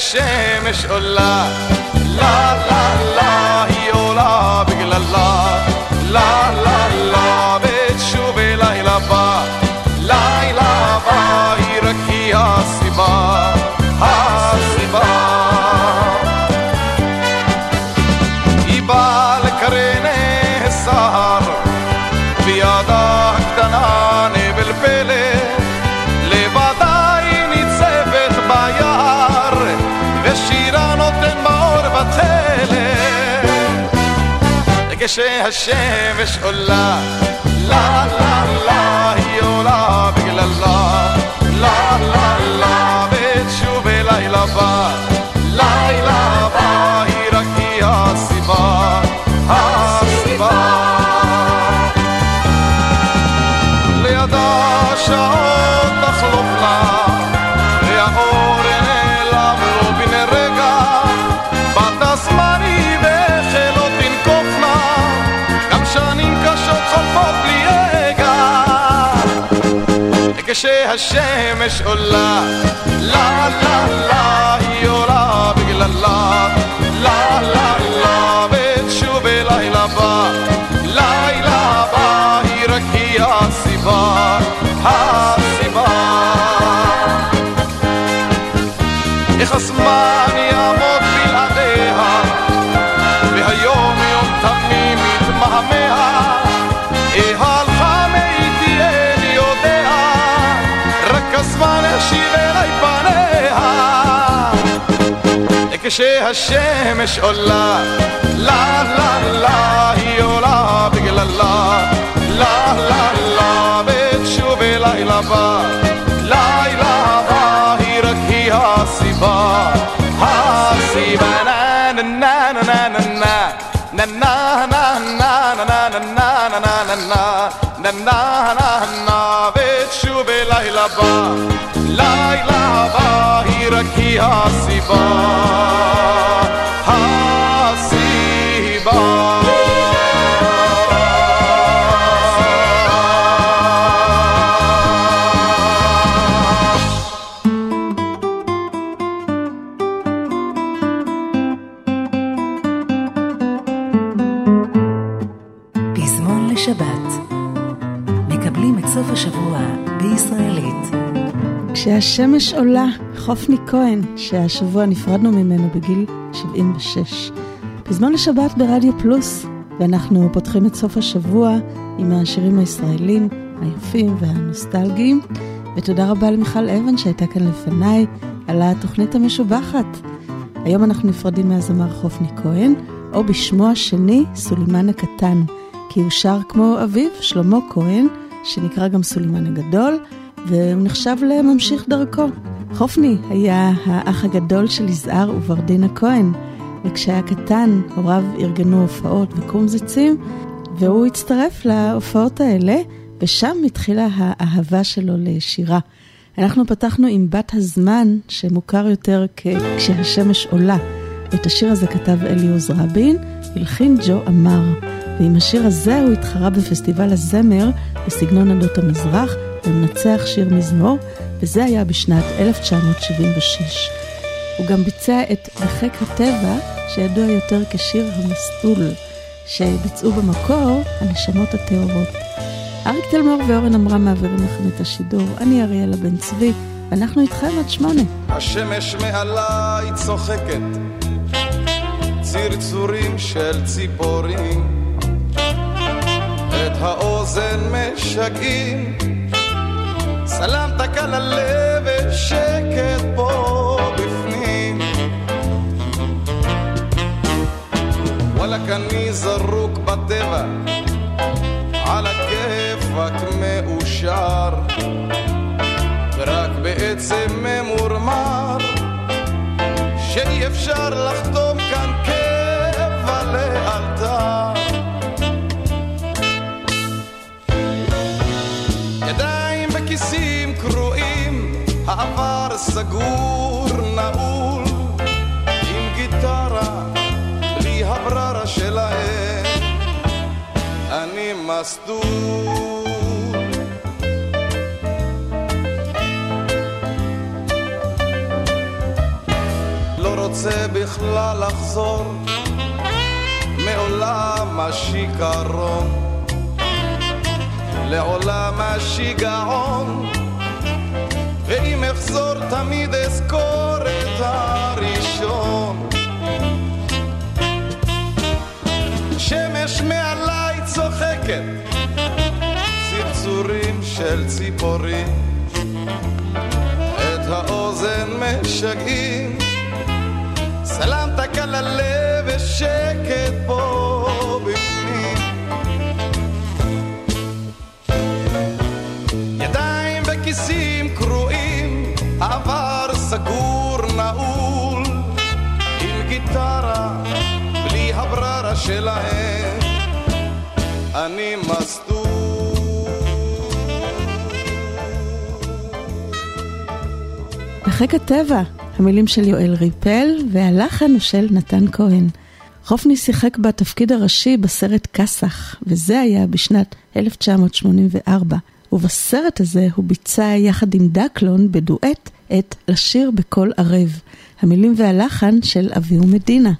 כשהשמש עולה, לה לה לה, היא עולה בגללה, לה לה לה, כשהשמש עולה, לה לה לה, היא עולה בגללה, לה לה לה, כשהשמש עולה, לה לה לה, היא עולה בגללה, לה. לה לה, ותשוב לילה בא, לילה בא, היא רק היא הסיבה, הסיבה. איך הזמן כשהשמש עולה, לה לה לה, היא עולה בגללה, לה לה לה, ותשוב לילה בא, לילה בא, היא רק היא הסיבה, הסיבה נה נה נה נה נה נה נה נה נה נה נה נה נה נה נה נה נה נה נה ותשוב לילה בא, לילה בא, היא רק כשהשמש עולה, חופני כהן, שהשבוע נפרדנו ממנו בגיל 76. פזמון לשבת ברדיו פלוס, ואנחנו פותחים את סוף השבוע עם השירים הישראלים היפים והנוסטלגיים. ותודה רבה למיכל אבן שהייתה כאן לפניי על התוכנית המשובחת. היום אנחנו נפרדים מהזמר חופני כהן, או בשמו השני, סולימן הקטן, כי הוא שר כמו אביו, שלמה כהן, שנקרא גם סולימן הגדול, והוא נחשב לממשיך דרכו. חופני היה האח הגדול של יזהר וברדינה כהן, וכשהיה קטן הוריו ארגנו הופעות וקומזיצים, והוא הצטרף להופעות האלה, ושם התחילה האהבה שלו לשירה. אנחנו פתחנו עם בת הזמן, שמוכר יותר כ"כשהשמש עולה". את השיר הזה כתב אליעוז רבין, הלחין ג'ו אמר. ועם השיר הזה הוא התחרה בפסטיבל הזמר בסגנון עדות המזרח, ומנצח שיר מזמור, וזה היה בשנת 1976. הוא גם ביצע את "בחיק הטבע", שידוע יותר כשיר המסטול, שביצעו במקור הנשמות הטהורות. אריק תלמור ואורן עמרם מעבירים לכם את השידור. אני אריאלה בן צבי, ואנחנו איתכם עד שמונה. השמש מעליי צוחקת, צרצורים של ציפורים, את האוזן משגעים, סלמת קל הלב ושקט פה בפנים. וואלכ אני זרוק בטבע, על הכיף רק מאושר. ורק בעצם ממורמר שאי אפשר לחתום סגור, נעול, עם גיטרה, בלי הבררה שלהם, אני מסטול. לא רוצה בכלל לחזור מעולם השיכרון, לעולם השיגעון. אחזור תמיד אזכור את הראשון. שמש מעליי צוחקת צרצורים של ציפורים. את האוזן משגעים סלמת קל הלב ושקט פה עבר סגור נעול עם גיטרה בלי הבררה שלהם אני מסטול בחיק הטבע, המילים של יואל ריפל והלחן הוא של נתן כהן. חופני שיחק בתפקיד הראשי בסרט כסח, וזה היה בשנת 1984. ובסרט הזה הוא ביצע יחד עם דקלון בדואט את לשיר בקול ערב. המילים והלחן של אביהו מדינה.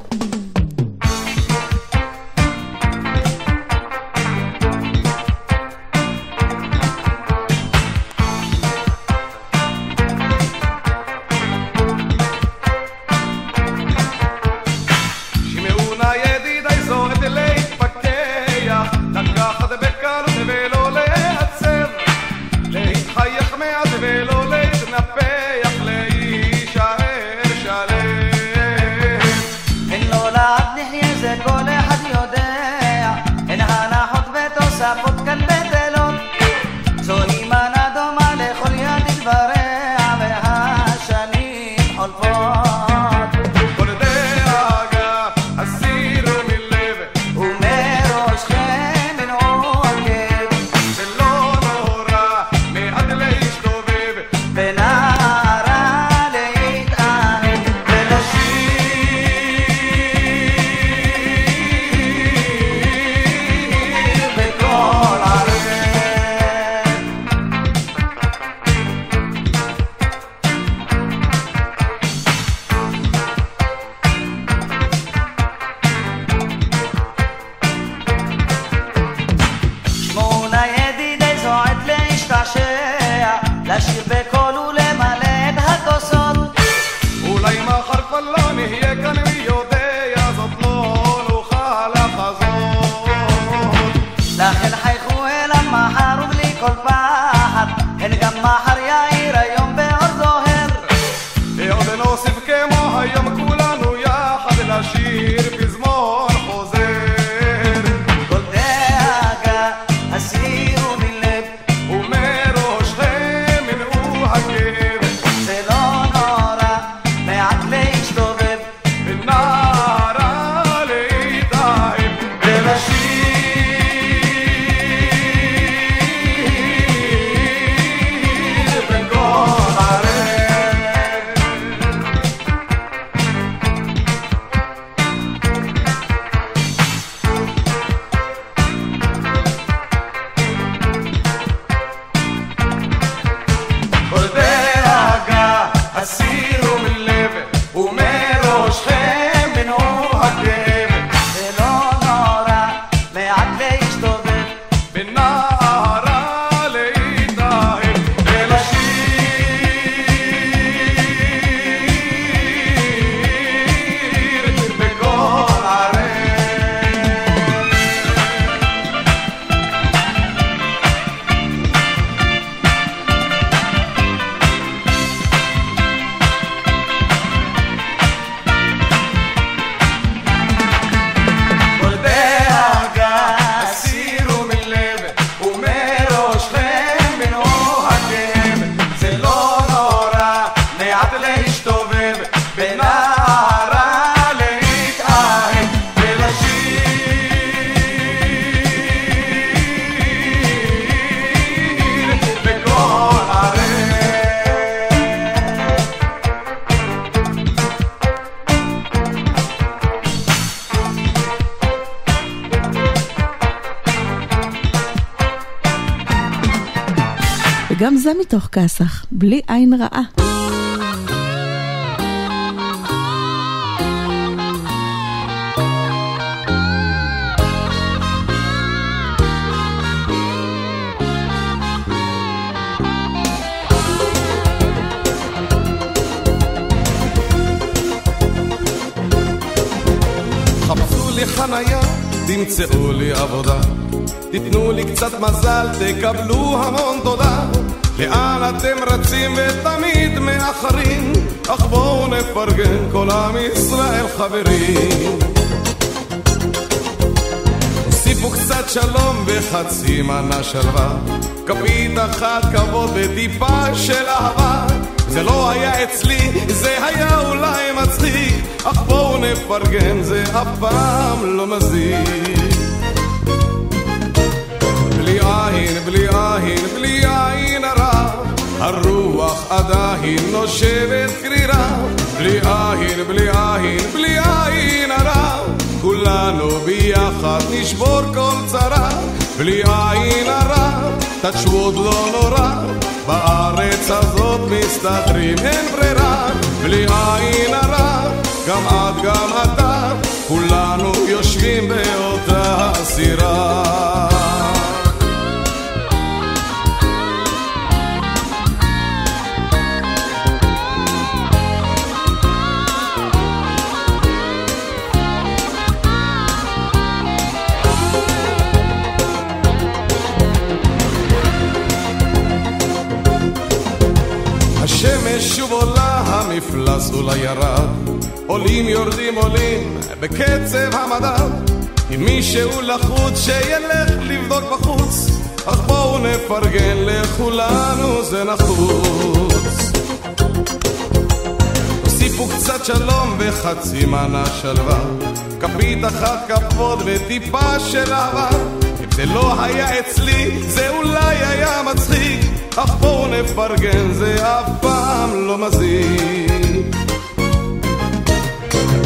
חברים. הוסיפו קצת שלום וחצי מנה שלווה, כפית אחת כבוד וטיפה של אהבה. זה לא היה אצלי, זה היה אולי מצחיק, אך בואו נפרגן, זה אף פעם לא מזיק. בלי עין, בלי עין, בלי עין הרע, הרוח עדיין נושבת קרירה. בלי עין, בלי עין, בלי עין הרע, כולנו ביחד נשבור כל צרה. בלי עין הרע, תתשו עוד לא נורא. בארץ הזאת מסתדרים, אין ברירה, בלי עין הרע, גם את גם אתה, כולנו יושבים באותה סירה. המפלס אולי ירד. עולים יורדים עולים, בקצב המדד. אם מישהו לחוץ, שילך לבדוק בחוץ. אך בואו נפרגן לכולנו, זה נחוץ. הוסיפו קצת שלום וחצי מנה שלווה. כפית אחת כבוד וטיפה של אהבה. אם זה לא היה אצלי, זה אולי היה מצחיק. אך בואו נפרגן, זה אף פעם לא מזיק.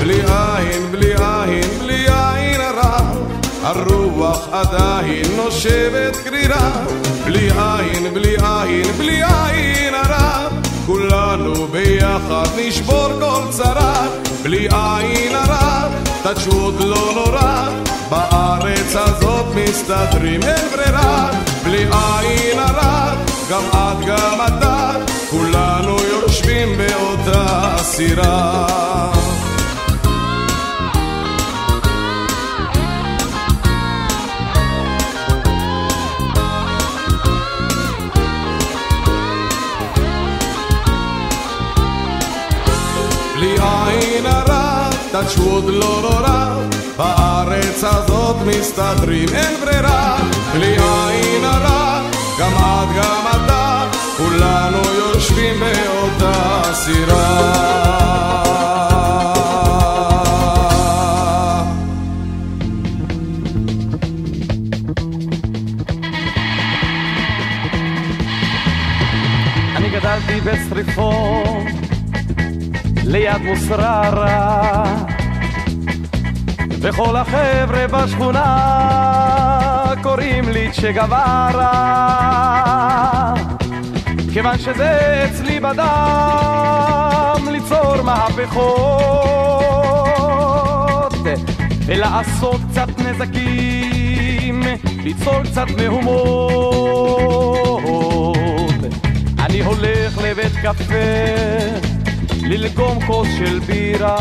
בלי עין, בלי עין, בלי עין הרע, הרוח עדיין נושבת קרירה. בלי עין, בלי עין, בלי עין הרע, כולנו ביחד נשבור כל צרה. בלי עין הרע, תשוד לא נורא, בארץ הזאת מסתדרים, אין ברירה. בלי עין הרע, גם את גם אתה, כולנו יושבים באותה סירה. עוד לא נורא, בארץ הזאת מסתדרים, אין ברירה, בלי עין הרע, גם את גם אתה, כולנו יושבים באותה סירה. אני גדלתי בשריפות ליד מוסררה. וכל החבר'ה בשכונה קוראים לי צ'ה גווארה. כיוון שזה אצלי בדם ליצור מהפכות. ולעשות קצת נזקים ליצור קצת מהומות. אני הולך לבית קפה ללגום כוס של בירה.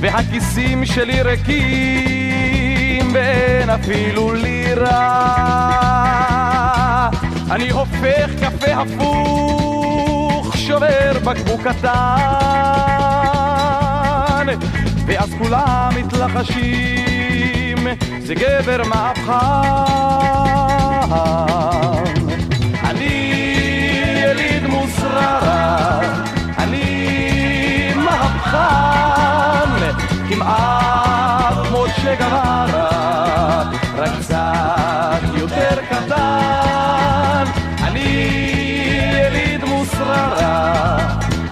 והכיסים שלי ריקים ואין אפילו לירה. אני הופך קפה הפוך שובר בקבוק קטן ואז כולם מתלחשים זה גבר מהפכן אני מהפכן כמעט כמו שגברה רק קצת יותר קטן. אני יליד מוסררה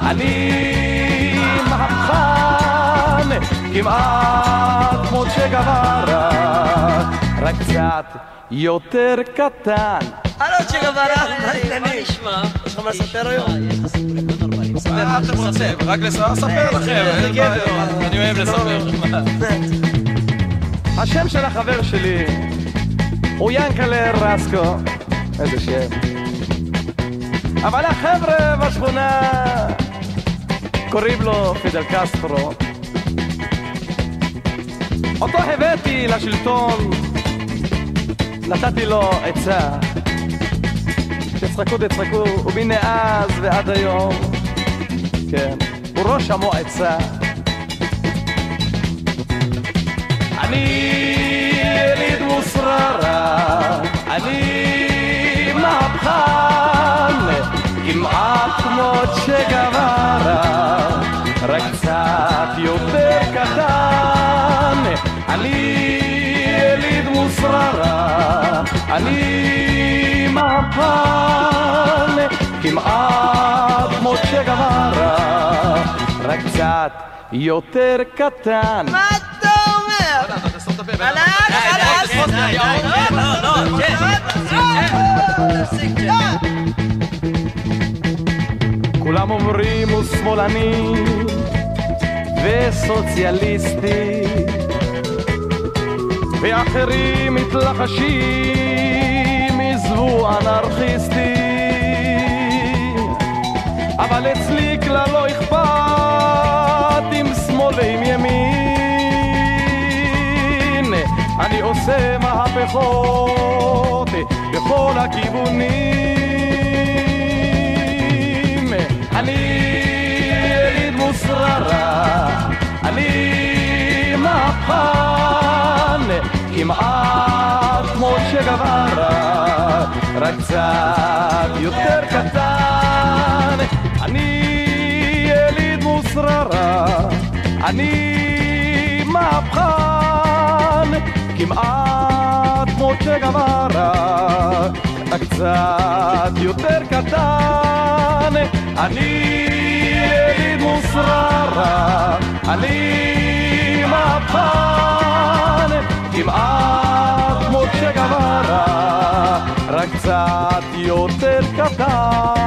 אני מהפכן כמעט כמו שגברה רק קצת יותר קטן הלו צ'גווארה, מה העניינים? יש לך מה לספר היום? מה אתם רוצים? רק לספר לכם, אין בעיה. אני אוהב לספר. השם של החבר שלי הוא ינקלה רסקו. איזה שם. אבל החבר'ה בשכונה קוראים לו פידל קסטרו. אותו הבאתי לשלטון, נתתי לו עצה. תצחקו תצחקו, ומאז ועד היום, כן, הוא ראש המועצה. אני יליד מוסררה, אני מהפכן, כמעט כמו צ'ה גווארה, רק קצת יותר קטן. אני מוסררה, אני מהפכן, כמעט כמו גווארה, רק קצת יותר קטן. מה אתה אומר? כולם אומרים הוא שמאלני וסוציאליסטי ואחרים מתלחשים עזבו אנרכיסטי אבל אצלי כלל לא אכפת עם שמאל ועם ימין. אני עושה מהפכות בכל הכיוונים. אני יליד מוסררה אני מהפכן כמעט כמו שגברה רק קצת יותר קטן. אני יליד מוסררה אני מהפכן. כמעט כמו שגברה רק קצת יותר קטן. אני יליד מוסררה אני מהפכן כמעט כמו שגברה רק קצת יותר קטן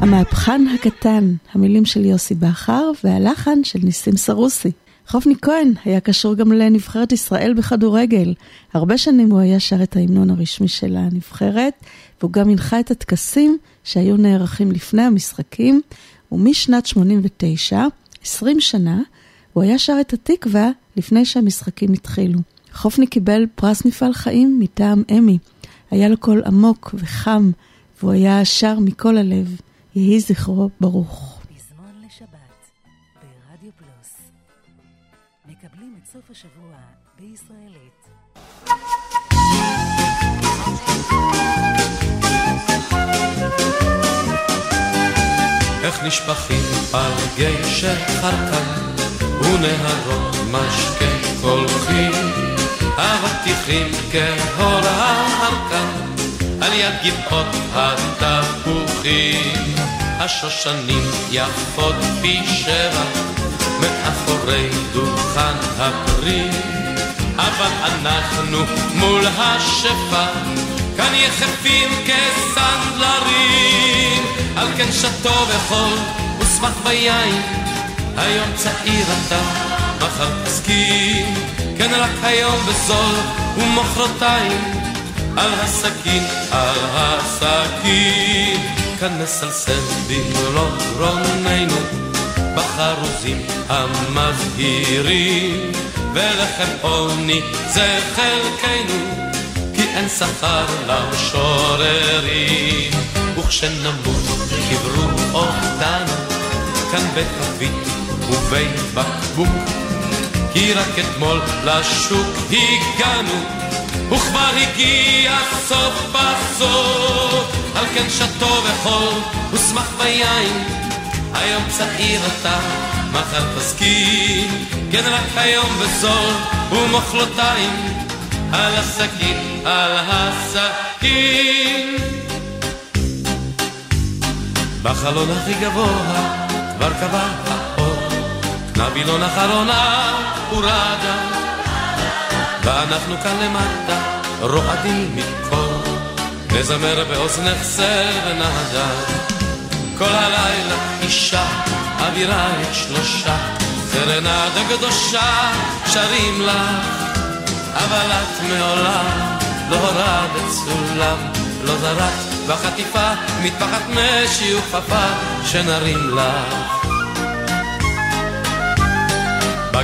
המהפכן הקטן, המילים של יוסי בכר והלחן של ניסים סרוסי. חופני כהן היה קשור גם לנבחרת ישראל בכדורגל. הרבה שנים הוא היה שר את ההמנון הרשמי של הנבחרת, והוא גם הנחה את הטקסים שהיו נערכים לפני המשחקים, ומשנת 89, 20 שנה, הוא היה שר את התקווה לפני שהמשחקים התחילו. חופני קיבל פרס מפעל חיים מטעם אמי. היה לו קול עמוק וחם, והוא היה שר מכל הלב. יהי זכרו ברוך. פזמון לשבת ברדיו פלוס. מקבלים את סוף השבוע בישראלית. איך נשפכים על גשר חרקן ונהרות משקה קולחים אבטיחים כהור ההרקן על יד גבעות התפוחים. השושנים יפות פי שבע מאחורי דוכן הפרי. אבל אנחנו מול השפע כאן יחפים כסנדלרים. על כן שתו וחול ושמח ביין היום צעיר אתה, מחר תסכים. כן רק היום בזול ומחרתיים על הסכין, על הסכין. כאן נסלסל במלוא גרוננו בחרוזים המזהירים. ולחם עוני זה חלקנו כי אין שכר למשוררים. וכשנמות קברו אותנו כאן בחבית ובבקבוק כי רק אתמול לשוק הגענו וכבר הגיע סוף בסוף. על כן שתו וחול ושמח ביין היום צעיר אתה מחר תסכים. כן רק היום בזול ומחלותיים על הסכין על הסכין בחלון הכי גבוה כבר קבע האור נבילון אחרונה הורדה ואנחנו כאן למטה רועדים מכל, נזמר באוזנך סרנדה. כל הלילה אישה, אווירה את שלושה, סרנדה קדושה, שרים לך, אבל את מעולם לא הורדת סולם, לא זרקת בחטיפה, מטפחת משי וכפפה, שנרים לך.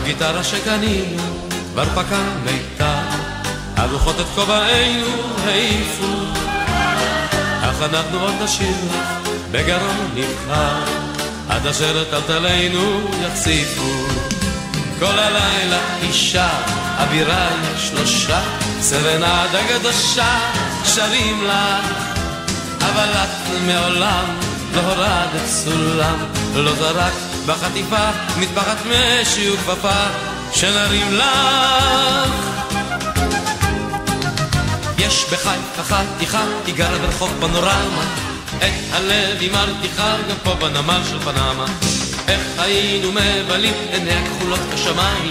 בגיטרה שקנינו, כבר פקע מיתר, הלוחות את כובענו העיפו, אך אנחנו עוד נשאיר לך בגרון נבחר, עד אשר טלטלינו יחשיפו. כל הלילה אישה, אווירה שלושה, סרנדה קדושה, שרים לך, אבל את מעולם לא הורדת סולם, לא זרקת בחטיפה מטפחת משי וכפפה, שנרים לך. יש בחיפה חתיכה, היא גרה ברחוב פנורמה, את הלב היא מרתיחה גם פה בנמל של פנמה. איך היינו מבלים עיניה כחולות כשמיים,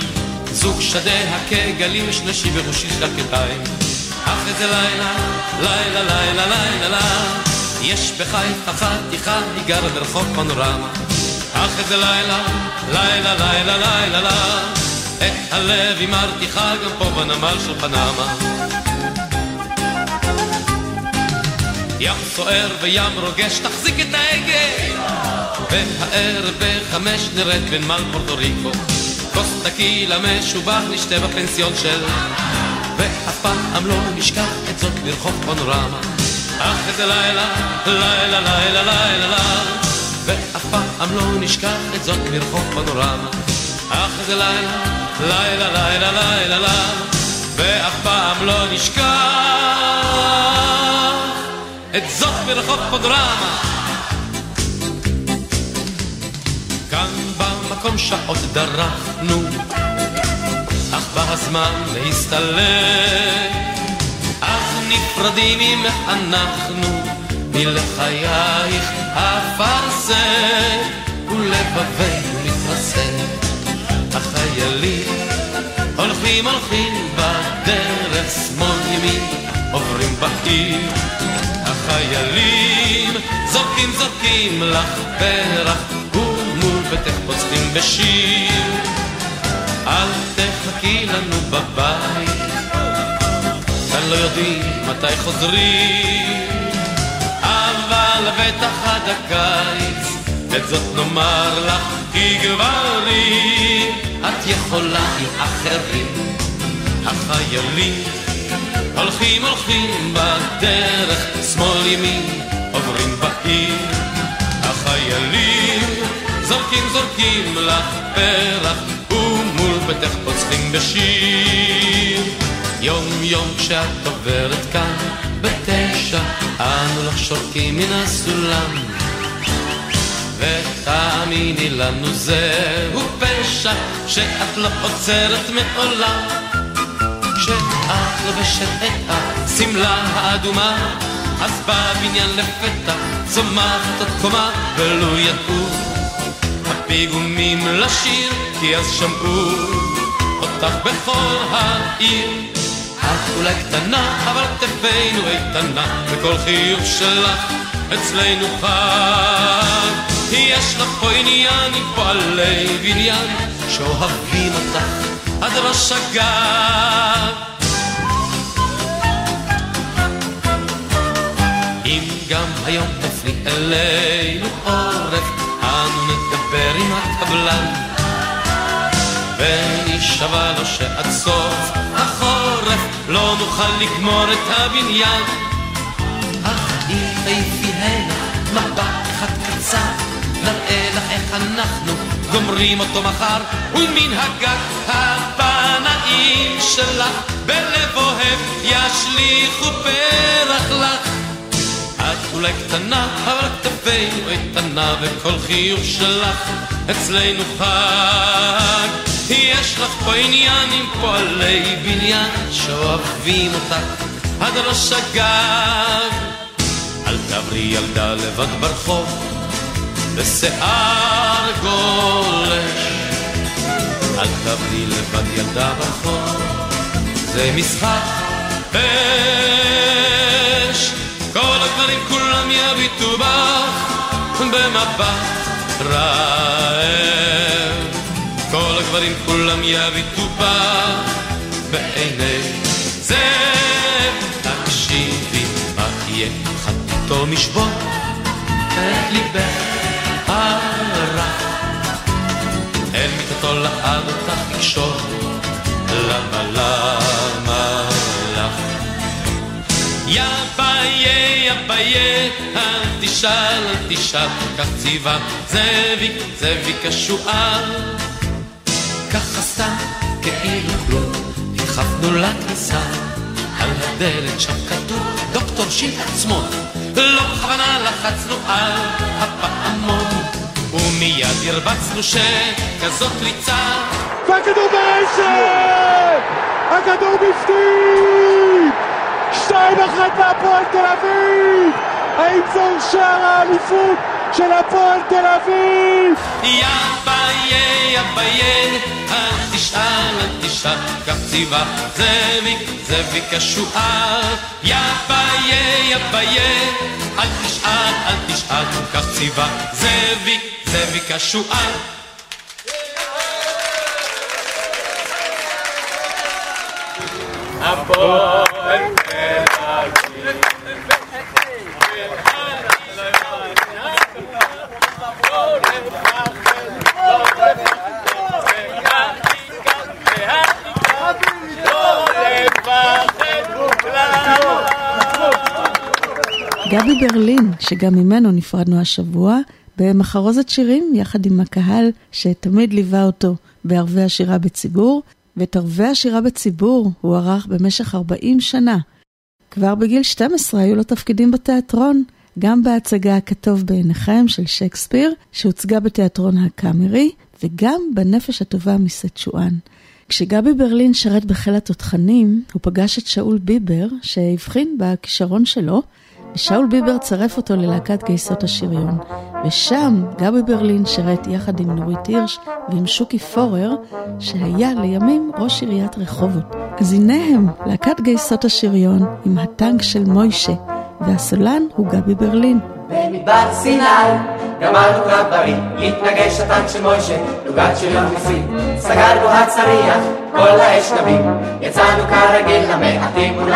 זוג שדיה כגלים שלישי בראשי של הכתיים. אך איזה לילה, לילה, לילה, לילה, לילה, יש בחיפה חתיכה, היא גרה ברחוב פנורמה. אך איזה לילה, לילה, לילה, לילה, לילה, את הלב היא מרתיחה גם פה בנמל של פנמה. ים סוער וים רוגש, תחזיק את ההגה. והערב בחמש נרד בנמל פורטו ריקו. כוס טקילה משובח נשתה בפנסיון של... ואף פעם לא נשכח את זאת ברחוב פנורמה. אך איזה לילה, לילה, לילה, לילה, לילה. ואף פעם לא נשכח את זאת ברחוב פנורמה. אך איזה לילה, לילה, לילה, לילה, לילה. ואף פעם לא נשכח את זאת ברחוב פנורמה. כאן במקום שעות דרכנו, אך בא הזמן להסתלק. אז נפרדים אם אנחנו מלחייך אפרסק, ולבבינו מתרסק. החיילים הולכים הולכים בדרך שמאל ימין, עוברים בעיר החיילים זורקים זורקים לך פרח ומול ביתך פוצחים בשיר. אל תחכי לנו בבית כאן לא יודעים מתי חוזרים בטח עד הקיץ את זאת נאמר לך כי גברים את יכולה עם אחרים החיילים הולכים הולכים בדרך, שמאל ימין עוברים בעיר. החיילים זורקים זורקים לך פרח, ומול ביתך פוצחים בשיר. יום יום כשאת עוברת כאן בתשע, אנו לך שורקים מן הסולם. ותאמיני לנו זהו פשע שאת לא עוצרת מעולם. כשאת לובשת את השמלה האדומה, אז בבניין לפתע צומחת עוד קומה, ולו ידעו הפיגומים לשיר, כי אז שמעו אותך בכל העיר. את אולי קטנה, אבל כתפינו איתנה, וכל חיוך שלך אצלנו חג. יש לך פה עניין עם פועלי בניין, שאוהבים אותך עד ראש הגג. אם גם היום תפני אלינו עורף, אנו נדבר עם הקבלן. ונשבע לו שעד סוף החורף לא נוכל לגמור את הבניין. תעיפי הנה מבט אחד קצר, נראה לך איך אנחנו גומרים אותו מחר, ומן הגג הבנאים שלך בלב אוהב ישליכו פרח לך. את אולי קטנה, אבל כתפינו איתנה, וכל חיוך שלך אצלנו חג. יש לך פה עניין עם פועלי בניין שאוהבים אותך עד ראש הגג. אל תעברי ילדה לבד ברחוב, בשיער גולש. אל תעברי לבד ילדה ברחוב, זה משחק כל הגברים כולם יביטו בך במבט רעב. כל הגברים כולם יביטו בך בעיני זאב. תקשיבי, מה יהיה חתום ישבור את ליבך הרע. אל מיטתו לעד אותך לקשור, למה למה לך? יא ביי, יא ביי, אל תשאל, אל תשאל, כך ציווה זאביק, זאביק השועל. ככה סתם, כאילו כלום, נדחפנו לכניסה, על הדלת שם כתוב דוקטור שיט עצמון, לא בכוונה לחצנו על הפעמון, ומיד הרבצנו שכזאת ריצה. והכדור ברשת! הכדור בפנים! שתיים אחת מהפועל תל אביב! האם זהו שער האליפות של הפועל תל אביב? יא ביי, יא ביי, אל תשאל, אל תשאל, כך ציווה זאביק, זאביק השוער. יא ביי, יא ביי, אל תשאל, אל תשאל, כך ציווה זאביק, זאביק השוער. הפועל גבי ברלין, שגם ממנו נפרדנו השבוע, במחרוזת שירים יחד עם הקהל שתמיד ליווה אותו בערבי השירה בציבור, ואת ערבי השירה בציבור הוא ערך במשך 40 שנה. כבר בגיל 12 היו לו תפקידים בתיאטרון, גם בהצגה הכתוב בעיניכם של שייקספיר, שהוצגה בתיאטרון הקאמרי, וגם בנפש הטובה מסצ'ואן. כשגבי ברלין שרת בחיל התותחנים, הוא פגש את שאול ביבר, שהבחין בכישרון שלו, ושאול ביבר צרף אותו ללהקת גייסות השריון. ושם גבי ברלין שרת יחד עם נורית הירש ועם שוקי פורר, שהיה לימים ראש עיריית רחובות. אז הנה הם, להקת גייסות השריון עם הטנק של מוישה, והסולן הוא גבי ברלין. במדבר סיני, גמרנו קרב בריא, להתנגש הטנק של מוישה, לוגת של יום ניסים, סגרנו הצריח, כל האש נביא, יצאנו כרגיל למעטים מול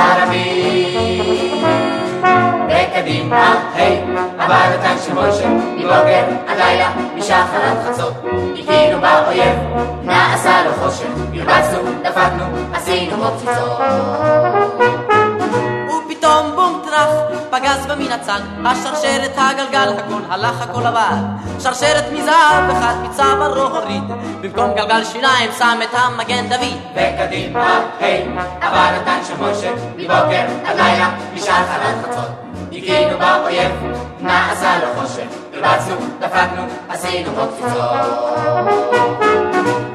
וקדימה, היי, עבר הטנק של מוישה, מבוקר עד לילה, משחר עד חצות, הכינו באויב, נעשה לו חושך, הרבצנו, דפקנו, עשינו מופציצות. ופתאום בום טראח, פגז בה מן הצד, השרשרת הגלגל, הכל הלך הכל עבד. שרשרת מזהב, אחד מצווארו הוריד, במקום גלגל שיניים שם את המגן דוד. וקדימה, היי, עבר הטנק של משה, מבוקר עד לילה, משחר עד חצות. 你给个巴火焰 באויב, נעשה לו חושך, הרבצנו, דפקנו, עשינו בו קפיצות.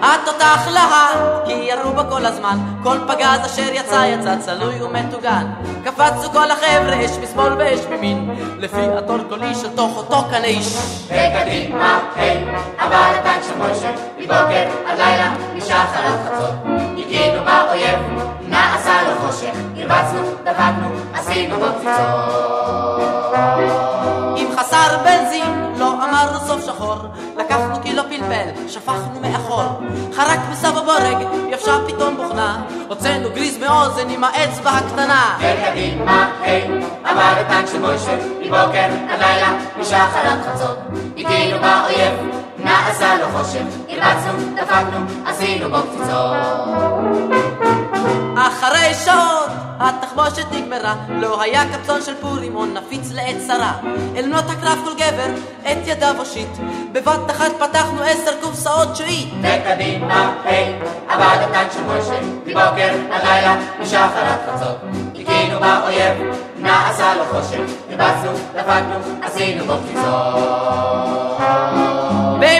התותח להט, כי ירו בו כל הזמן, כל פגז אשר יצא יצא צלוי ומטוגן. קפצו כל החבר'ה, אש משמאל ואש ממין, לפי התור קולי שתוך אותו קנה איש. וקדימה, היי, עבר הטנק של משה, מבוקר עד לילה, משחר עד חצות. הכינו באויב, נעשה לו חושך, הרבצנו, דפקנו, עשינו בו קפיצות. אם חסר בנזין, לא אמרנו סוף שחור, לקחנו קילו פלפל, שפכנו מאחור. חרק בסבא בורג, יבשה פתאום בוכנה, הוצאנו גריז מאוזן עם האצבע הקטנה. וקדימה, היי, עבר הטנק של משה, מבוקר עד לילה, משחר עד חצות. הכינו באויב, נעשה לו חושך, הרבצנו, דפקנו, עשינו בו קפיצות. אחרי שעות התחבושת נגמרה, לא היה קפצון של פורים או נפיץ לעת צרה. אל בנות הקרב כל גבר את ידיו הושיט, בבת אחת פתחנו עשר קופסאות שועית. וקדימה, היי, עבד הטנק של משה, מבוקר עד לילה, משחר עד חצות. באויב, נעשה לו חושך, הרבצנו, דפקנו, עשינו בו קפיצות.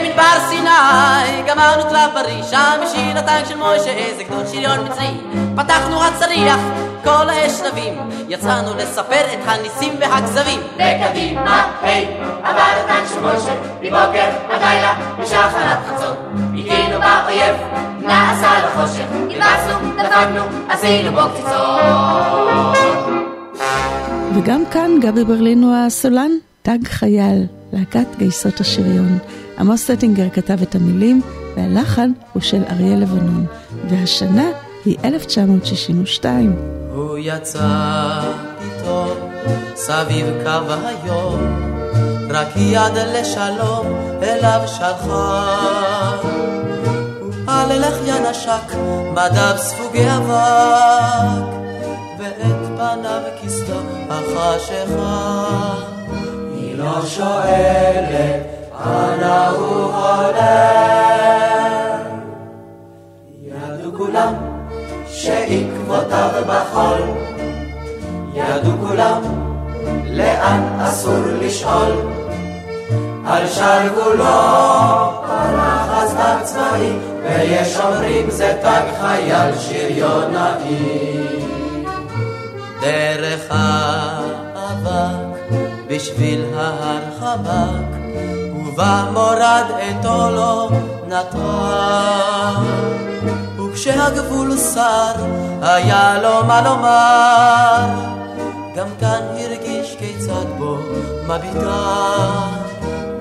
במדבר סיני גמרנו קלף בריא שם הטנק של מוישה איזה גדול שריון מצרי פתחנו הצריח כל האשנבים יצאנו לספר את הניסים והכזבים. וקדימה, היי, עבר הטנק של מוישה מבוקר עד לילה משחרת חצות. הגינו באויב, נעשה לחושך נדבצנו, דפקנו, עשינו בו קציצות. וגם כאן גבי ברלין הוא הסולן, תג חייל, להקת גייסות השריון. עמוס סטינגר כתב את המילים, והלחן הוא של אריה לבנון, והשנה היא 1962. הוא יצא פתאום סביב קו היום, רק יד לשלום אליו שלחה. הללך ינשק, מדיו ספוגי אבק, ואת פניו כיסתו החשיכה. היא לא שואלת, אנה הוא הולך? ידעו כולם שעקבותיו בחול, ידעו כולם לאן אסור לשאול. על שרגולו פרח תג צבאי, ויש אומרים זה תג חייל שריונאי. דרך האבק בשביל ההר חבק, ובמורד את עולו נטר. וכשהגבול שר, היה לו מה לומר, גם כאן הרגיש כיצד בו מביטה.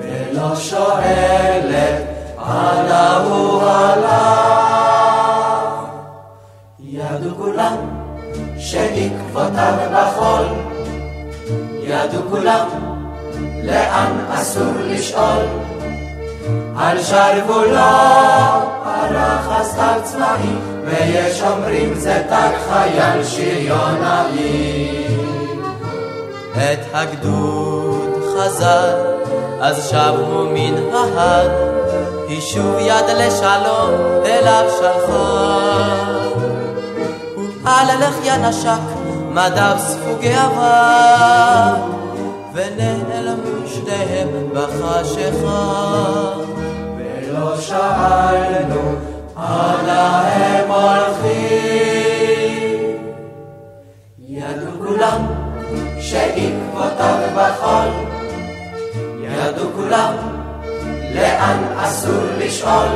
ולא שואלת, אנה הוא הלך. ידעו כולם שעקבותיו בחול, ידעו כולם לאן אסור לשאול. על שרוולו פרח תג צבאי, ויש אומרים זה תג חייל שריונאי. את הגדוד חזר, אז שבו מן ההר, היא שוב יד לשלום אליו שלחה. הלך ינשק, מדיו ספוגי אבק, ונעלמו שניהם בחשיכה. ולא שאלנו, אנה הם הולכים? ידעו כולם שעקבותיו בחול, ידעו כולם לאן אסור לשאול.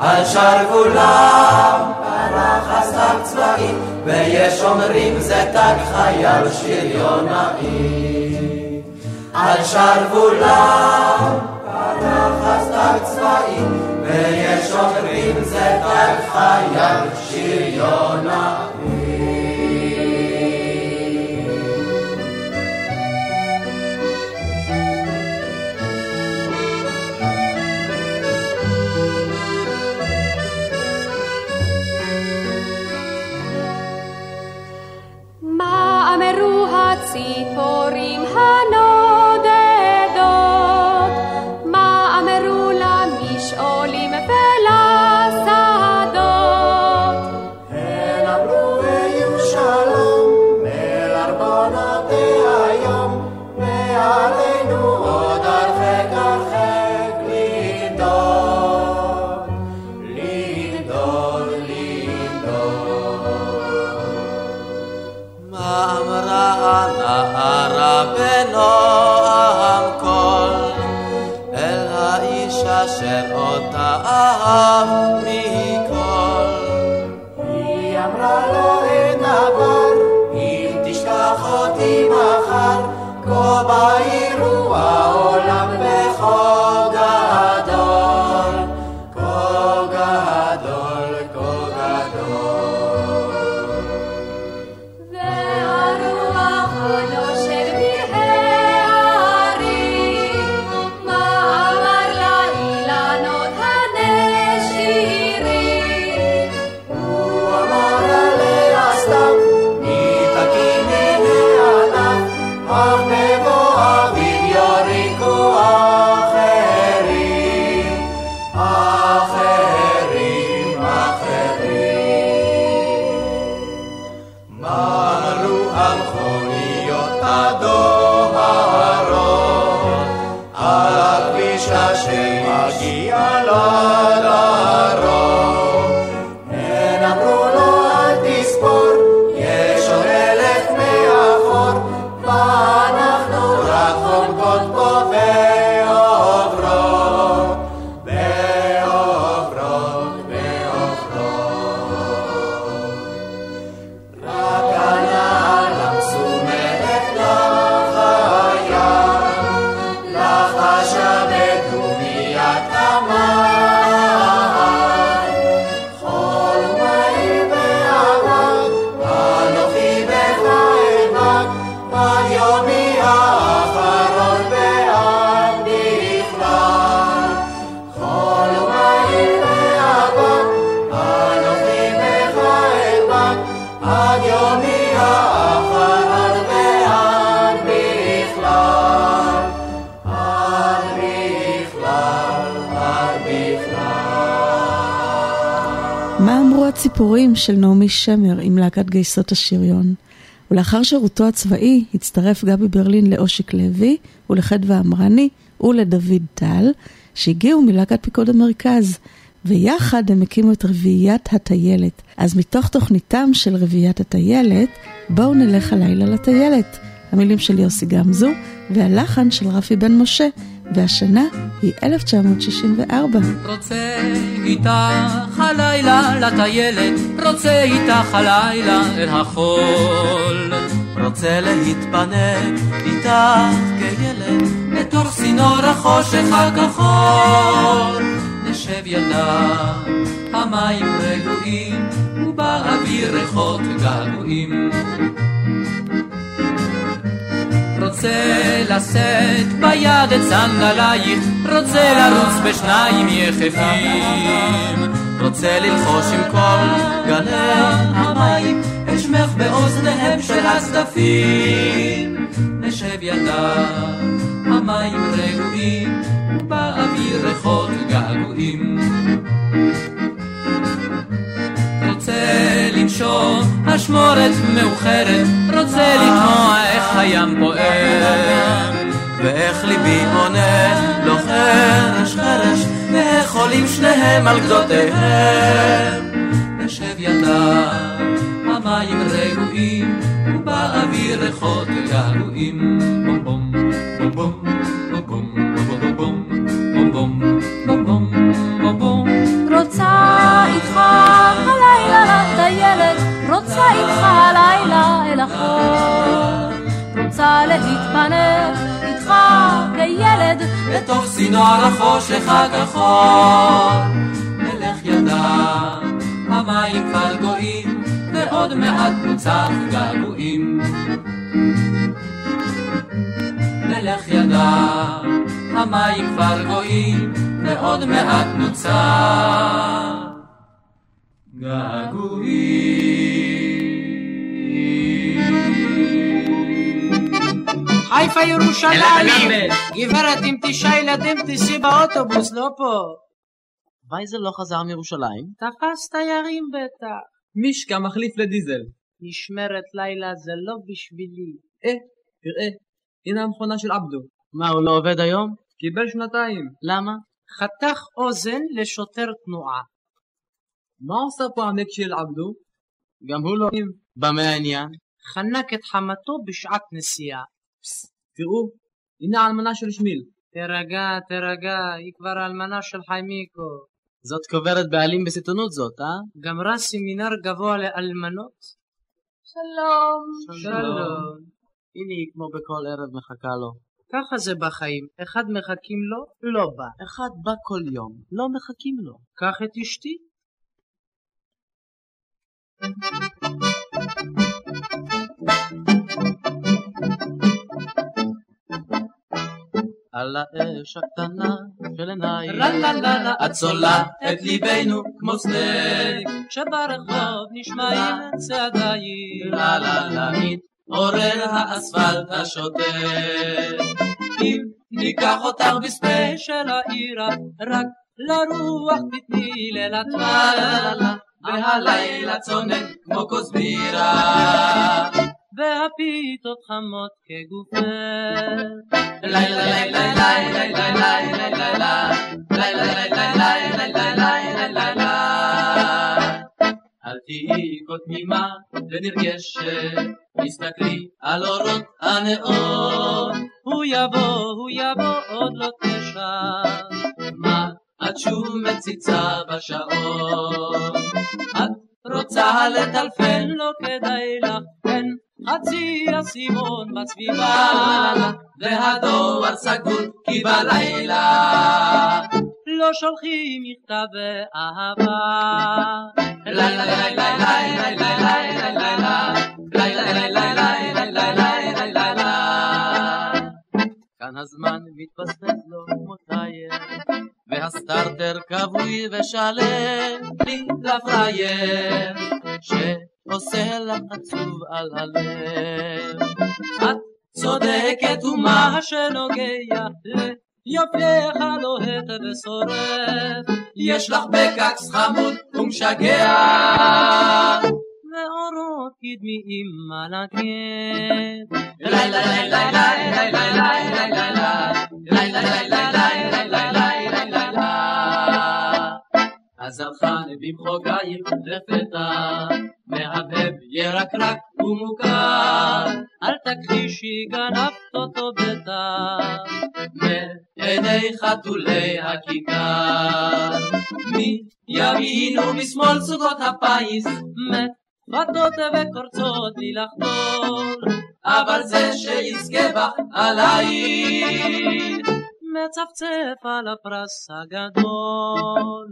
על שרוולם פרח תג צבאי, ויש אומרים זה תג חייל שריונאי. על שרוולם פרח תג צבאי, ויש אומרים זה תג חייל שריונאי. מה אמרו הציפורים הנודדות? שבועת ציפורים של נעמי שמר עם להקת גייסות השריון. ולאחר שירותו הצבאי הצטרף גבי ברלין לאושיק לוי ולחדווה אמרני ולדוד טל, שהגיעו מלהקת פיקוד המרכז, ויחד הם הקימו את רביעיית הטיילת. אז מתוך תוכניתם של רביעיית הטיילת, בואו נלך הלילה לטיילת. המילים של יוסי גמזו והלחן של רפי בן משה, והשנה היא 1964. רוצה איתך הלילה לטיילת, רוצה איתך הלילה אל החול. רוצה להתפנק איתך כילד, בתוך צינור החושך הכחול. נשב ידה, המים רגועים, ובאוויר ריחות געגועים. רוצה לשאת ביד את סנדלייך, רוצה לרוץ בשניים יחפים. רוצה ללחוש עם כל גלי המים, את שמך באוזניהם של הצדפים. נשב ידם, המים רגועים, ובאוויר ריחות געגועים. רוצה לנשום אשמורת מאוחרת, רוצה לשמוע איך הים פועם. ואיך ליבי עונה לו חרש חרש, ואיך עולים שניהם על גדותיהם. נשב ידם, המים רגועים, ובאוויר ריחות געגועים. בום בום, בום בום, בום בום, בום בום, בום רוצה איתך הלילה רוצה הלילה אל החור. רוצה להתפנק איתך כילד, בתוך צינור החושך הכחול. נלך ידם, המים כבר גויים, ועוד מעט נוצח געגועים. נלך ידם, המים כבר גויים, ועוד מעט נוצח חיפה ירושלים! גברת עם תשעה ילדים תיסעי באוטובוס, לא פה. וייזל לא חזר מירושלים? תפס תיירים בטח. מישקה מחליף לדיזל. משמרת לילה זה לא בשבילי. אה, תראה, הנה המכונה של עבדו. מה, הוא לא עובד היום? קיבל שנתיים. למה? חתך אוזן לשוטר תנועה. מה עושה פה המק של עבדו? גם הוא לא... במה העניין? חנק את חמתו בשעת נסיעה. תראו, הנה האלמנה של שמיל. תירגע, תירגע, היא כבר האלמנה של חיימיקו. זאת קוברת בעלים בסיטונות זאת, אה? גמרה סמינר גבוה לאלמנות? שלום. שלום. הנה היא כמו בכל ערב מחכה לו. ככה זה בחיים, אחד מחכים לו, לא בא. אחד בא כל יום, לא מחכים לו. קח את אשתי. על האש הקטנה של עינייך, רלללה, את צולה את ליבנו כמו סטייק, כשברחוב נשמעים צעדייך, לה לה לה מתעורר האספלט השותק. אם ניקח אותך בספייס של העירה, רק לרוח תתני ללטף לה, והלילה צונן כמו כוס בירה. והפיתות חמות כגופה. אל תהיי קודמימה ונרגשת, תסתכלי על אורות הנאור. הוא יבוא, הוא יבוא עוד לא תשע. מה את שוב מציצה בשעון? את רוצה לטלפן, לא כדאי לך, אין חצי אסימון בסביבה. והדואר סגור כי בלילה לא שולחים מכתבי אהבה. לילה לילה לילה לילה לילה לילה לילה לילה לילה לילה כאן הזמן מתפספס לו כמו טייר, והסטארטר כבוי ושלם לי לפרייר, שעושה לך עצוב על הלב. את צודקת ומה שנוגע ליופייך לוהט ושורף, יש לך בקקס חמוד ומשגע. ואורות קדמיים על הקט. לילה לילה לילה לילה לילה לילה לילה לילה לילה לילה אז הלכה במחוגייך לפתע, מהבהב ירקרק ומוכר. אל תכחישי גנבת אותו בטח. מעיני חתולי הכיכר. מימין ומשמאל סוגות הפיס, מתפתות וקורצות לי לחדור. אבל זה שיזכה בך עלייך. מצפצף על הפרס הגדול.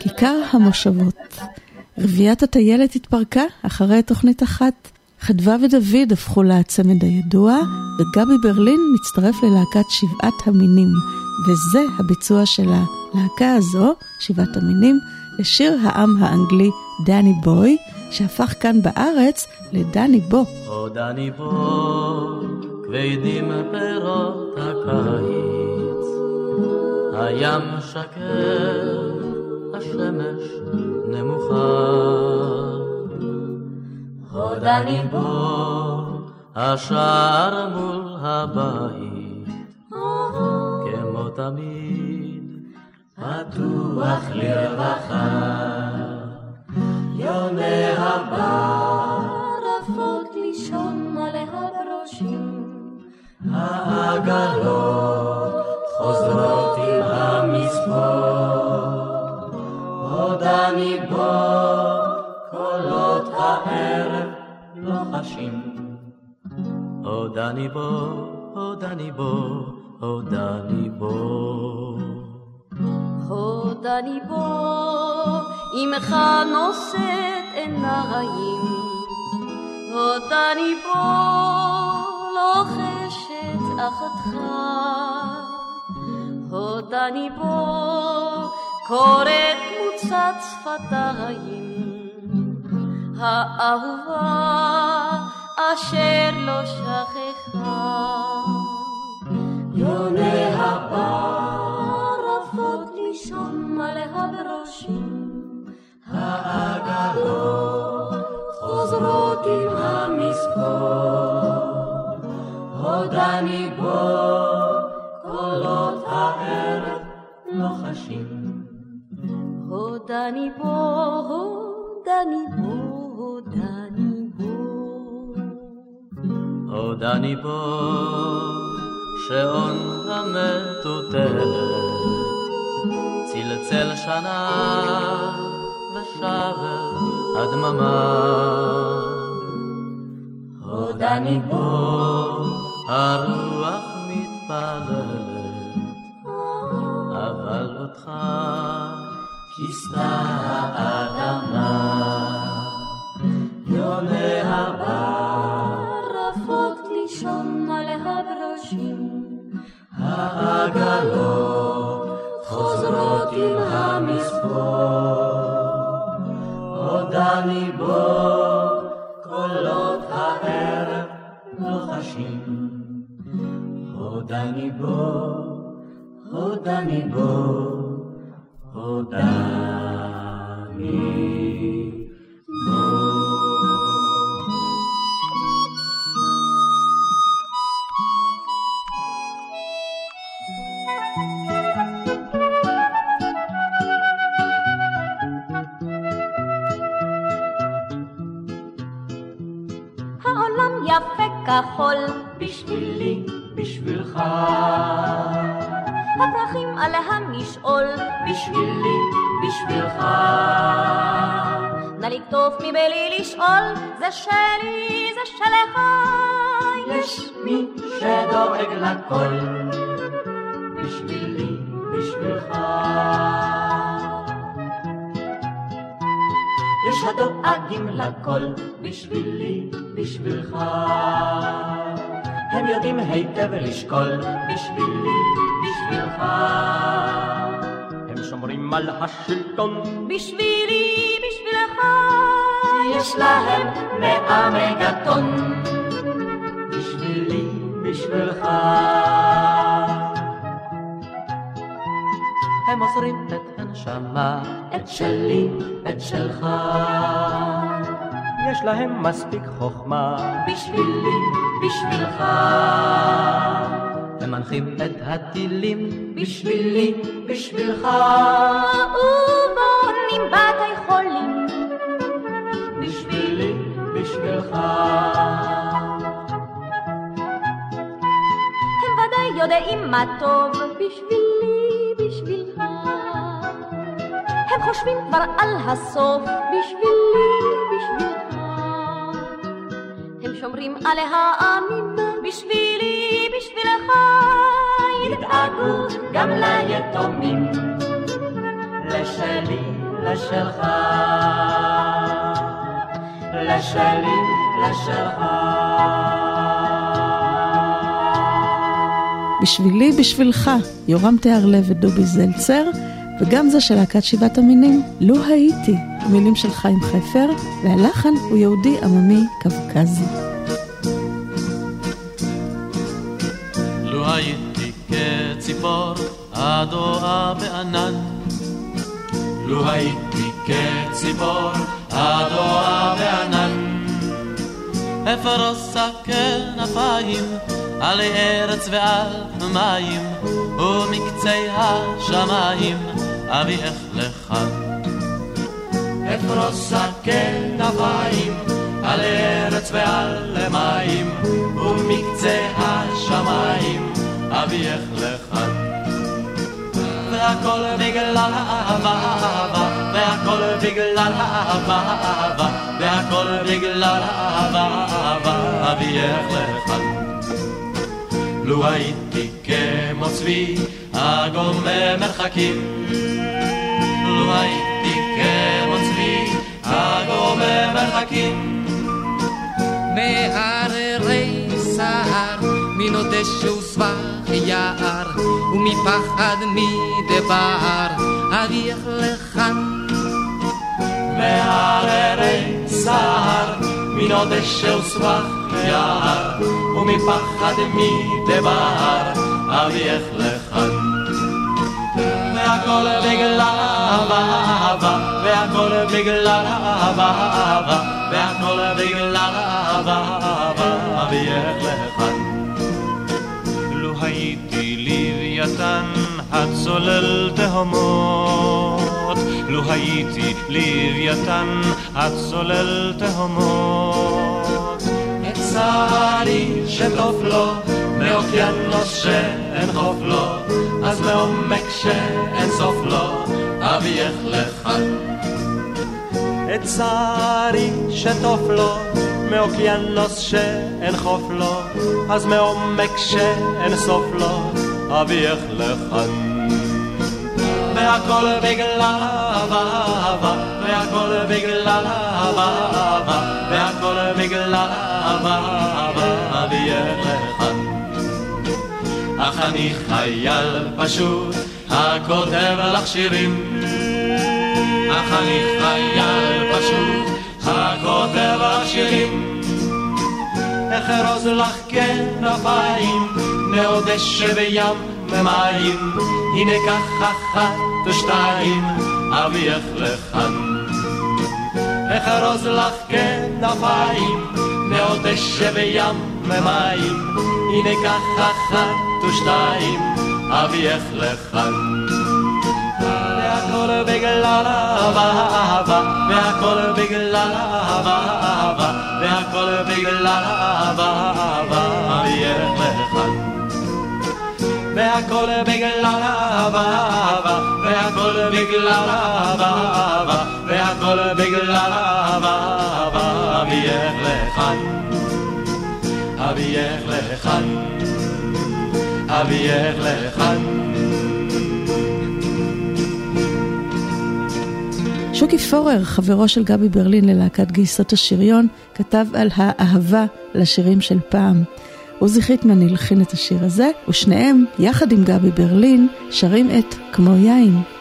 כיכר המושבות. רביעיית הטיילת התפרקה אחרי תוכנית אחת. חדווה ודוד הפכו לצמד הידוע, וגבי ברלין מצטרף ללהקת שבעת המינים, וזה הביצוע של הלהקה הזו, שבעת המינים, לשיר העם האנגלי דני בוי, שהפך כאן בארץ לדני בו. או דני בו, כבדים פירות הקיץ, הים שקר, השמש נמוכה. או דני בו, השער מול הבית, תמיד, פתוח לרווחה. יוני הבר, רפות לישון עליה בראשים. העגלות חוזרות עם המספור, עוד אני בו, קולות הערב לוחשים. עוד אני בו, עוד אני בו, הודה ליבו. הודה ליבו, עמך נושאת עיניים, הודה ליבו, לוחשת אחתך. הודה ליבו, קוראת מוצת שפתיים, האהובה אשר לא שכחה. יוני הבר, רפות לישון עליה בראשים. העגלות חוזרות עם המספור, עוד אני בו, קולות הערב לוחשים. עוד אני בו, עוד אני בו, עוד אני בו. עוד אני בו, שעון המטוטלת, צלצל שנה ושבר הדממה. עוד אני בו, הרוח מתפללת, אבל אותך כיסתה האדמה. יוני הבר, רפות לישון עליה בראשים. העגלות חוזרות עם המספור, עודני בו קולות הערב לוחשים. הודני בו, הודני בו, הודני על המשעול בשבילי, בשבילך. נא לקטוף מבלי לשאול זה שלי, זה שלך יש מי שדואג לכל, בשבילי, בשבילך. יש הדואגים לכל, בשבילי, בשבילך. הם יודעים היטב לשקול, בשבילי, בשבילך. שומרים על השלטון, בשבילי, בשבילך יש להם מאה מגתון. בשבילי, בשבילך. הם מוסרים את הנשמה, את שלי, את שלך. יש להם מספיק חוכמה. בשבילי, בשבילך. מנחים את הטילים, בשבילי, בשבילך. ובונים בתי חולים. בשבילי, בשבילך. הם ודאי יודעים מה טוב בשבילי, בשבילך. הם חושבים כבר על הסוף בשבילי, בשבילך. הם שומרים על העמים בשבילי, בשבילך. ידאגו גם ליתומים. לשלי, לשלך. לשלי, לשלך. בשבילי, בשבילך, יורם תיארלב ודובי זלצר, וגם זה של להקת שבעת המינים, לו הייתי, מילים של חיים חפר, והלחן הוא יהודי עממי קווקזי. לו הייתי כציפור הדואה בענן, לו הייתי כציפור הדואה בענן, אפרוס הכנפיים על ארץ ועל מים, ומקצי השמיים אביאך לכאן. אפרוס הכנפיים על ארץ ועל מים, ומקצה השמיים אביאך לכאן. והכל בגלל אהבה, והכל בגלל אהבה, והכל בגלל אהבה, אביאך לכאן. לו הייתי כמו צבי הגומר מרחקים, לו הייתי כמו צבי הגומר מרחקים. מהררי סהר, מנודש וסבך יער, ומפחד מדבר, אביך לכאן. מהררי סהר, מנודש וסבך יער, ומפחד מדבר, אביאך לכאן. והכל בגלל אהבה, והכל בגלל אהבה, והכל בגלל אהבה, אביאך לכאן. לו הייתי לוויתן הצולל תהומות, לו הייתי לוויתן הצולל תהומות. צערי שטוף לו, מאוקיינוס שאין חוף לו, אז מעומק שאין סוף לו, אביאך לכאן. את צערי שטוף לו, מאוקיינוס שאין חוף לו, אז מעומק שאין סוף לו, אביאך לכאן. והכל בגלל אהבה, והכל בגלל אהבה, והכל בגלל אהבה, אביאך לכאן. אך אני חייל פשוט, הכותב לך שירים. אך אני חייל פשוט, הכותב לך שירים. אחרוז לך כנפיים, מעודש שבים ומים, הנה כך אחת ושתיים, אביאך לכאן. אחרוז לך כנפיים, מעודש שבים ומים, הנה כך אחת ושתיים, אביאך לכאן. והכל בגלל אהבה, והכל בגלל אהבה, והכל בגלל אהבה, אביאך לכאן. והכל בגלל אהבה, והכל בגלל אהבה, והכל בגלל אהבה, אהבה, אביאך לכאן. אביאך לכאן. אביאך לכאן. שוקי פורר, חברו של גבי ברלין ללהקת גייסות השריון, כתב על האהבה לשירים של פעם. עוזי חיטמן הלחין את השיר הזה, ושניהם, יחד עם גבי ברלין, שרים את כמו יין.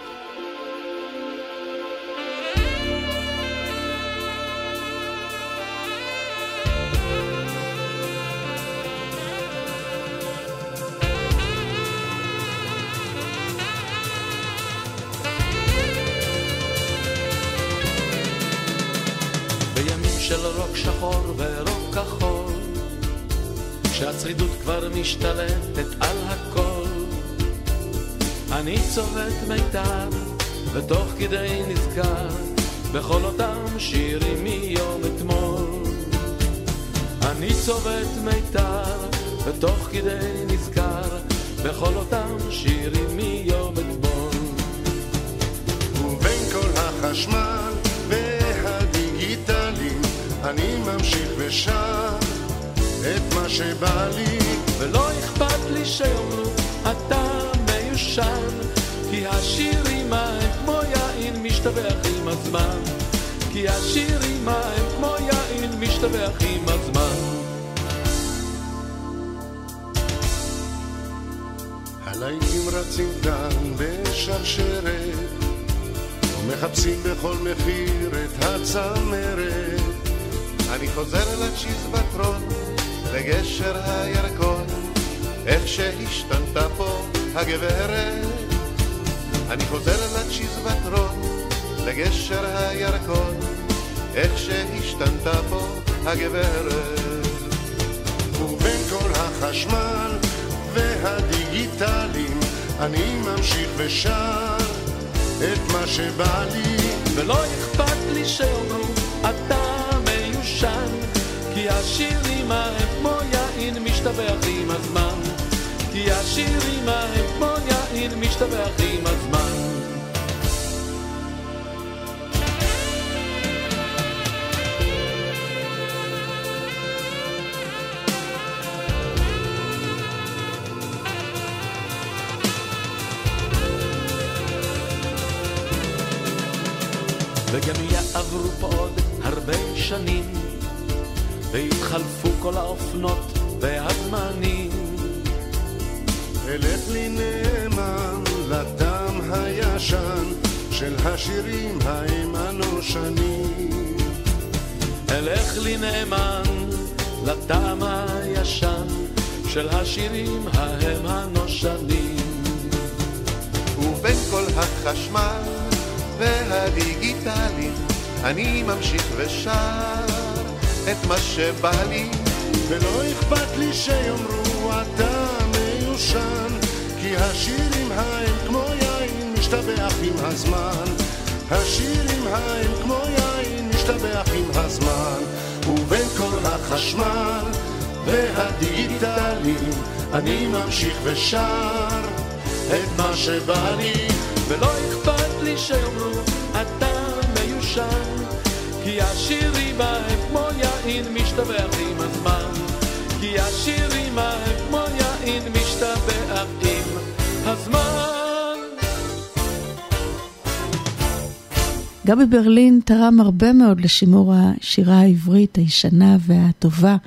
תרם הרבה מאוד לשימור השירה העברית הישנה והטובה.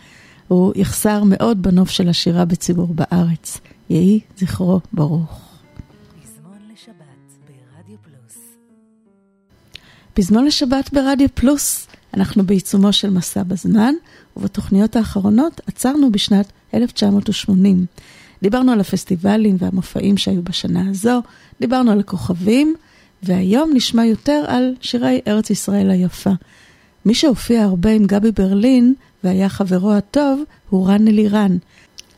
הוא יחסר מאוד בנוף של השירה בציבור בארץ. יהי זכרו ברוך. פזמון לשבת ברדיו פלוס. אנחנו בעיצומו של מסע בזמן, ובתוכניות האחרונות עצרנו בשנת 1980. דיברנו על הפסטיבלים והמופעים שהיו בשנה הזו, דיברנו על הכוכבים, והיום נשמע יותר על שירי ארץ ישראל היפה. מי שהופיע הרבה עם גבי ברלין והיה חברו הטוב הוא רן אלירן.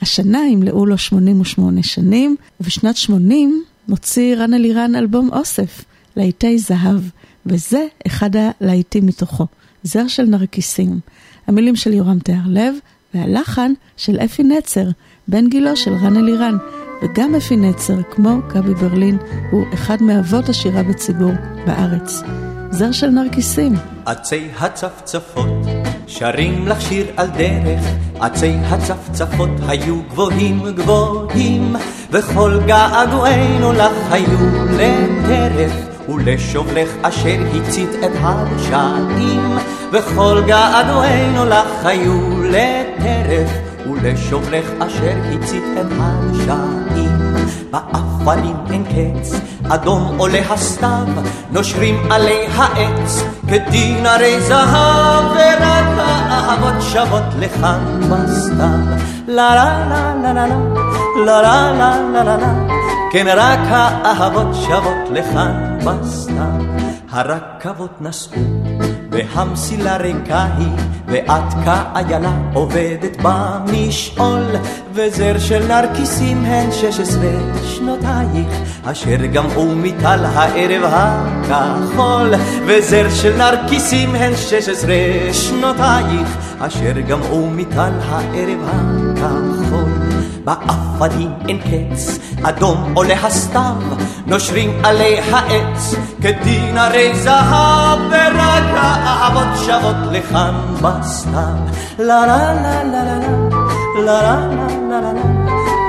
השנה ימלאו לו 88 שנים, ובשנת 80 מוציא רן אלירן אלבום אוסף, להיטי זהב. וזה אחד הלהיטים מתוכו, זר של נרקיסים. המילים של יורם תיארלב והלחן של אפי נצר, בן גילו של רן אלירן. וגם אפי נצר, כמו גבי ברלין, הוא אחד מאבות השירה בציבור בארץ. זר של נרקיסים. עצי הצפצפות שרים לך שיר על דרך, עצי הצפצפות היו גבוהים גבוהים, וכל געגועינו לך היו לטרף. ולשובלך אשר הצית את הרשעים, וכל געגועינו לך היו לטרף, ולשובלך אשר הצית את הרשעים. באפלים אין קץ, אדום עולה הסתיו, נושרים עלי העץ, כדין הרי זהב, ורק האהבות שוות לכאן בסתיו. לה לה לה לה לה לה לה לה לה לה לה כן רק האהבות שוות לכאן בסתיו, הרכבות נסעו והמסילה ריקה היא, ואת כאיילה עובדת במשעול, וזר של נרקיסים הן שש עשרה שנותייך, אשר גמעו מטל הערב הכחול, וזר של נרקיסים הן שש עשרה שנותייך, אשר גמעו מטל הערב הכחול. בעפדים אין קץ, אדום עולה הסתיו, נושרים עלי העץ, כדין הרי זהב, ורק האהבות שבות לכאן בסתיו. לה לה לה לה לה לה לה לה לה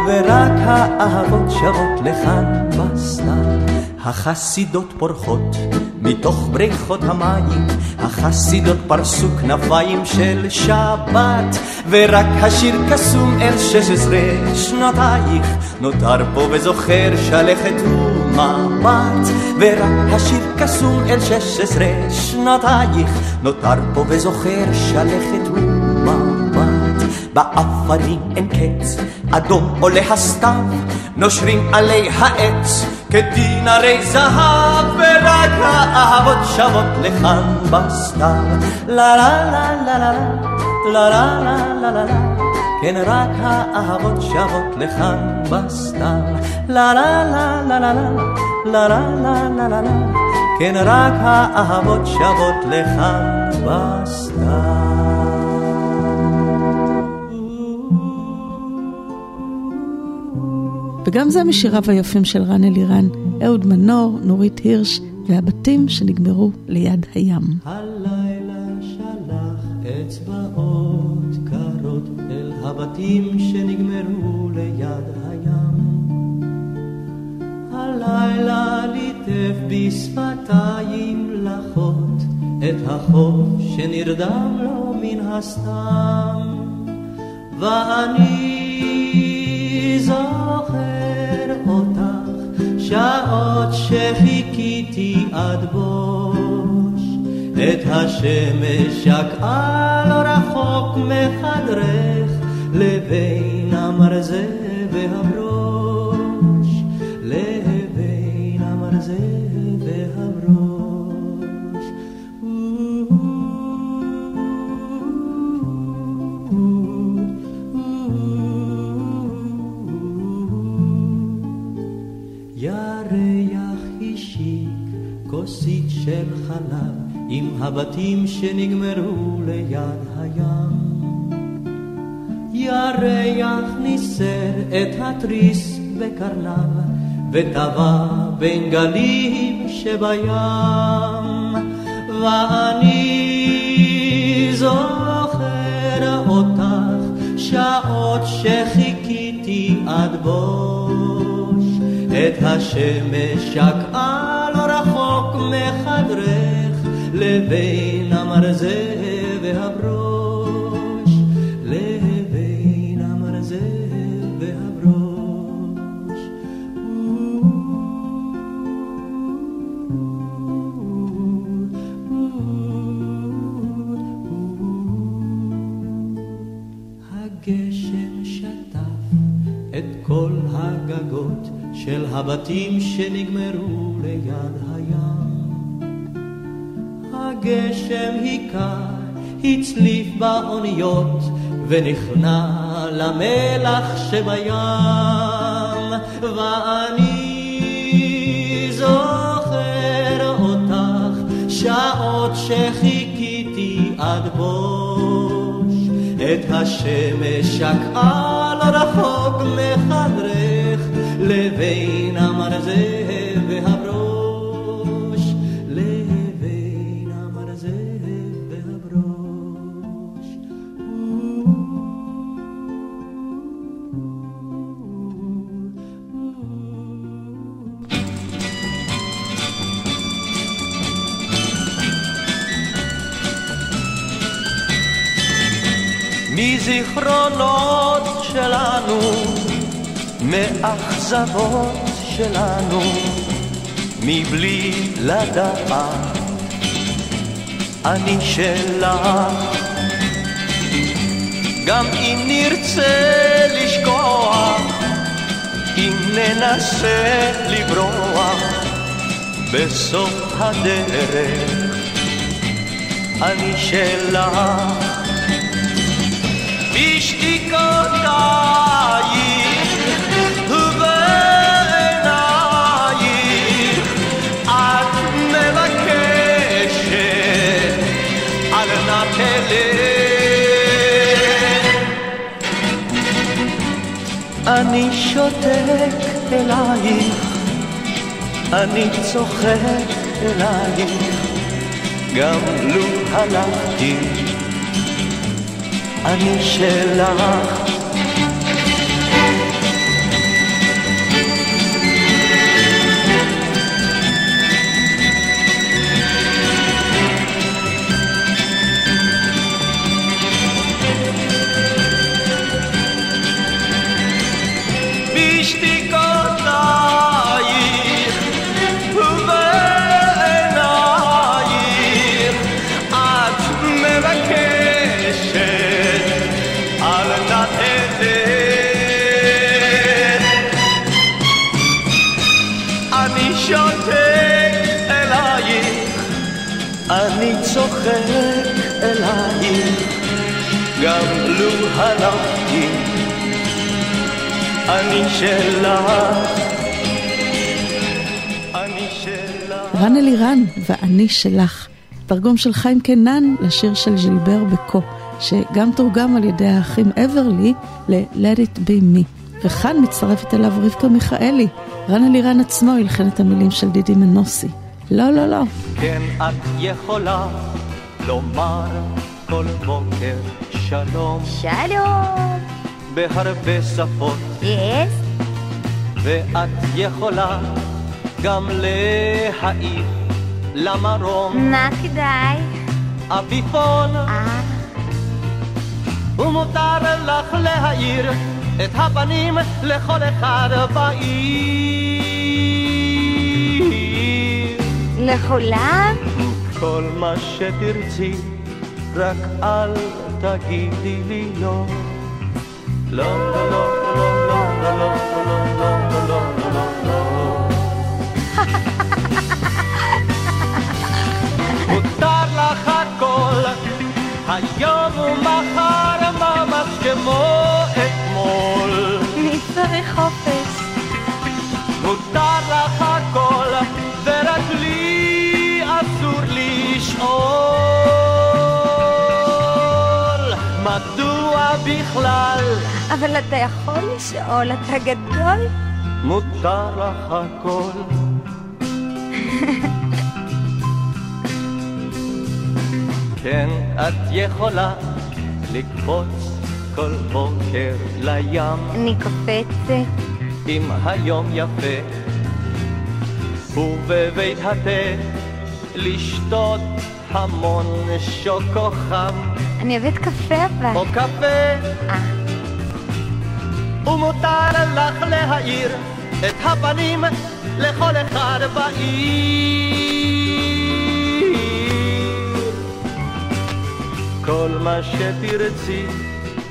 ורק האהבות שבות לכאן בסתיו. החסידות פורחות מתוך בריכות המים, החסידות פרסו כנפיים של שבת, ורק השיר קסום אל שש עשרה שנותייך, נותר פה וזוכר שלכת ומבט, ורק השיר קסום אל שש עשרה שנותייך, נותר פה וזוכר שלכת ומבט. באפרים אין קץ, אדום עולה הסתיו, נושרים עלי העץ, כדין הרי זהב, ורק האהבות שבות לכאן בסתיו. לה לה לה לה לה לה לה לה לה לה לה כן רק האהבות שבות לכאן בסתיו. לה לה לה לה לה לה לה לה לה לה לה כן רק האהבות שבות לכאן בסתיו. וגם זה משיריו היפים של רן אלירן, אהוד מנור, נורית הירש והבתים שנגמרו ליד הים. הלילה שלח אצבעות קרות אל הבתים שנגמרו ליד הים. הלילה ליטף בשפתיים לחות את החוף שנרדם לו מן הסתם. ואני זוכר שעות שחיכיתי עד בוש. את השמש שקעה לא רחוק מחדרך לבין המרזה והברוש של חלב עם הבתים שנגמרו ליד הים. ירח ניסר את התריס בקרניו וטבע בין גלים שבים. ואני זוכר אותך שעות שחיכיתי עד בוש את השמש שקעה מחדרך לבין המרזה והברוש לבין המרזה והברוש הגשם שטף את כל הגגות של הבתים שנגמרו ליד הים. הגשם היכה, הצליף באוניות, ונכנע למלח שבים. ואני זוכר אותך, שעות שחיכיתי עד בוש, את השמש שקעה לא רחוק מחדרך, לבין המרזה והברוש, מזיכרונות שלנו מאכזבות שלנו, מבלי לדעת, אני שלך. גם אם נרצה לשכוח, אם ננסה לברוח, בסוף הדרך אני שלך. בשתיקותייך ובעינייך את מבקשת על נא אני שותק אלייך, אני צוחק אלייך, גם לו הלכתי, אני שלך. אני שלך, אני שלך. רן אלירן ו"אני שלך", תרגום של חיים קנן לשיר של ז'ילבר בקו, שגם תורגם על ידי האחים אברלי ל-Let it be me. וכאן מצטרפת אליו רבקה מיכאלי. רן אלירן עצמו הלחין את המילים של דידי מנוסי. לא, לא, לא. כן, את יכולה לומר כל בוקר שלום. שלום. בהרבה שפות. יס. ואת יכולה גם להעיף למרום. מה כדאי? עפיפון. אה. ומותר לך להאיר את הפנים לכל אחד בעיר. לכולם? כל מה שתרצי, רק אל תגידי לי לא. מותר לך הכל, היום ומחר ממש כמו אתמול. מי צריך חופש? מותר לך הכל, ורק לי אסור לשאול. מדוע בכלל? אבל אתה יכול לשאול, אתה גדול. מותר לך הכל. כן, את יכולה לקפוץ כל בוקר לים. אני קופצת. אם היום יפה, ובבית התה לשתות המון שוקו חם. אני אוהבת קפה אבל. או קפה. ומותר לך להאיר את הפנים לכל אחד בעיר. כל מה שתרצי,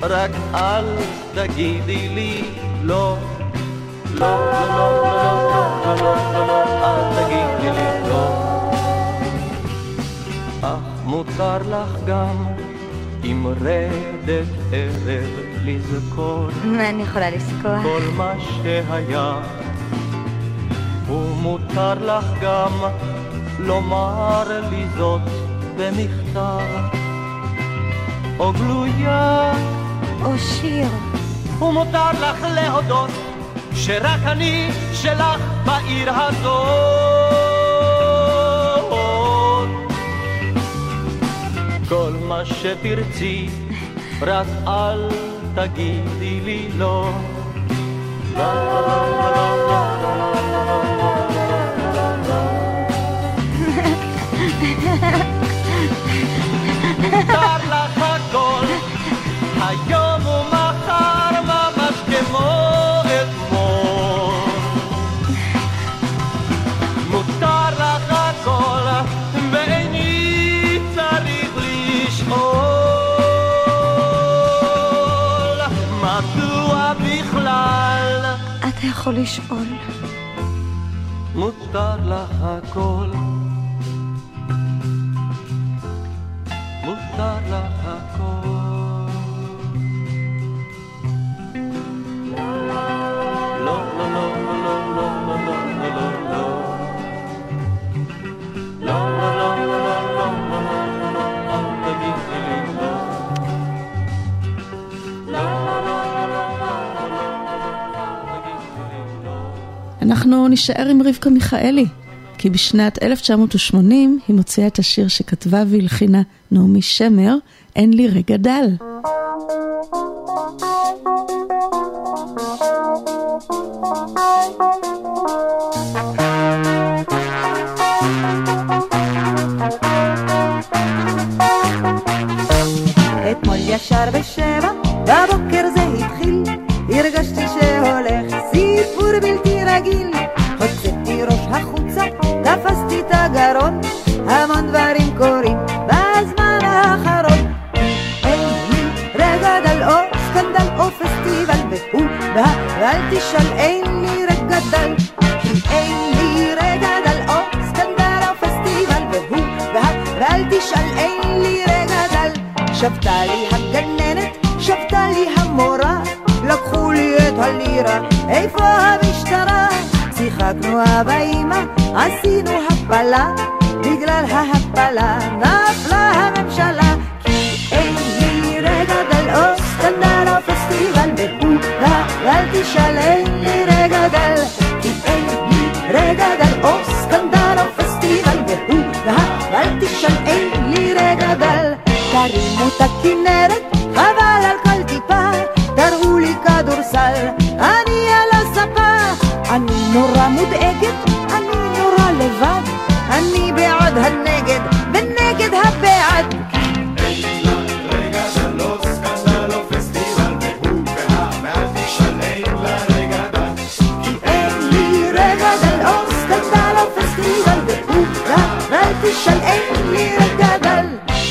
רק אל תגידי לי לא. לא, לא, לא, לא, לא, לא, לא, לא, אל תגידי לי לא. אך מותר לך גם עם רדת ערב לזכור אני יכולה לזכור? כל מה שהיה. ומותר לך גם לומר לי זאת במכתב. או גלויה. או שיר. ומותר לך להודות שרק אני שלך בעיר הזאת. כל מה שתרצי רק אל תגידי לי לא לא, לא, לא, לא, לא, לא, מותר לך הכל, היום יכול לשאול. מותר לך הכל? אנחנו נישאר עם רבקה מיכאלי, כי בשנת 1980 היא מוציאה את השיר שכתבה והלחינה נעמי שמר, אין לי רגע דל. ישר בשבע, בבוקר זה התחיל, הרגשתי שהולך סיפור בלתי רגיל. הוצאתי ראש החוצה, תפסתי את הגרון, המון דברים קורים בזמן האחרון. אין לי רגע דל או סקנדל או פסטיבל, והוא ואל תשאל, אין לי רגע דל. כי אין לי רגע או סקנדל או פסטיבל, והוא בא, ואל תשאל, אין לי רגע דל. שבתה לי הגננת, שיחקנו אבא אמא, עשינו הפלה, בגלל ההפלה נפלה הממשלה. כי אין לי רגע דל או סקנדל או פסטיבל, ואל תשאל, אין לי רגע דל. כי אין לי רגע דל או או פסטיבל, ואל תשאל, אין לי רגע דל. תרימו את הכנרת, נורא מודאגת, אני נורא לבד, אני בעד הנגד ונגד הבעד.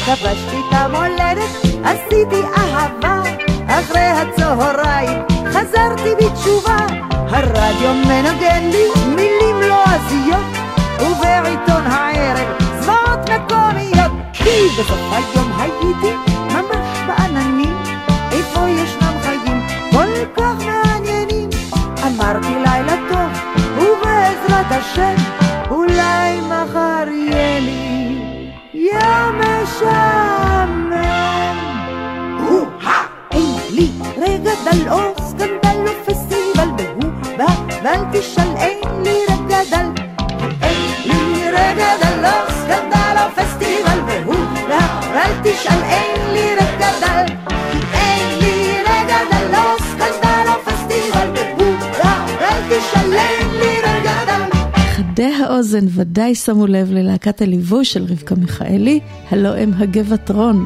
כבשתי את המולדת, עשיתי אהבה, אחרי הצהריים חזרתי בתשובה הרדיו מנגן לי מילים לועזיות, ובעיתון הערב זוועות מקומיות. כי בסוף היום הייתי ממש בעננים, איפה ישנם חיים כל כך מעניינים. אמרתי לילה טוב, ובעזרת השם, אולי מחר יהיה לי יום משעמם. אין לי רגע דל ואל תשאל, אין לי רגע דל. אין לי רגע דל או סקנדל או פסטיבל, והוא בא, ואל תשאל, אין לי רגע דל. אין לי רגע דל או סקנדל או פסטיבל, והוא אין לי רגע דל. חדי האוזן ודאי שמו לב ללהקת הליווי של רבקה מיכאלי, הלא הם הגבעת רון.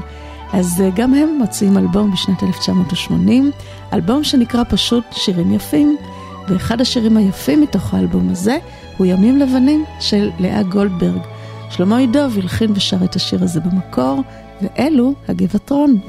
אז אה, גם הם מוציאים אלבום בשנת 1980, אלבום שנקרא פשוט שירים יפים, ואחד השירים היפים מתוך האלבום הזה הוא ימים לבנים של לאה גולדברג. שלמה עידוב הלחין ושר את השיר הזה במקור, ואלו הגבעת רון.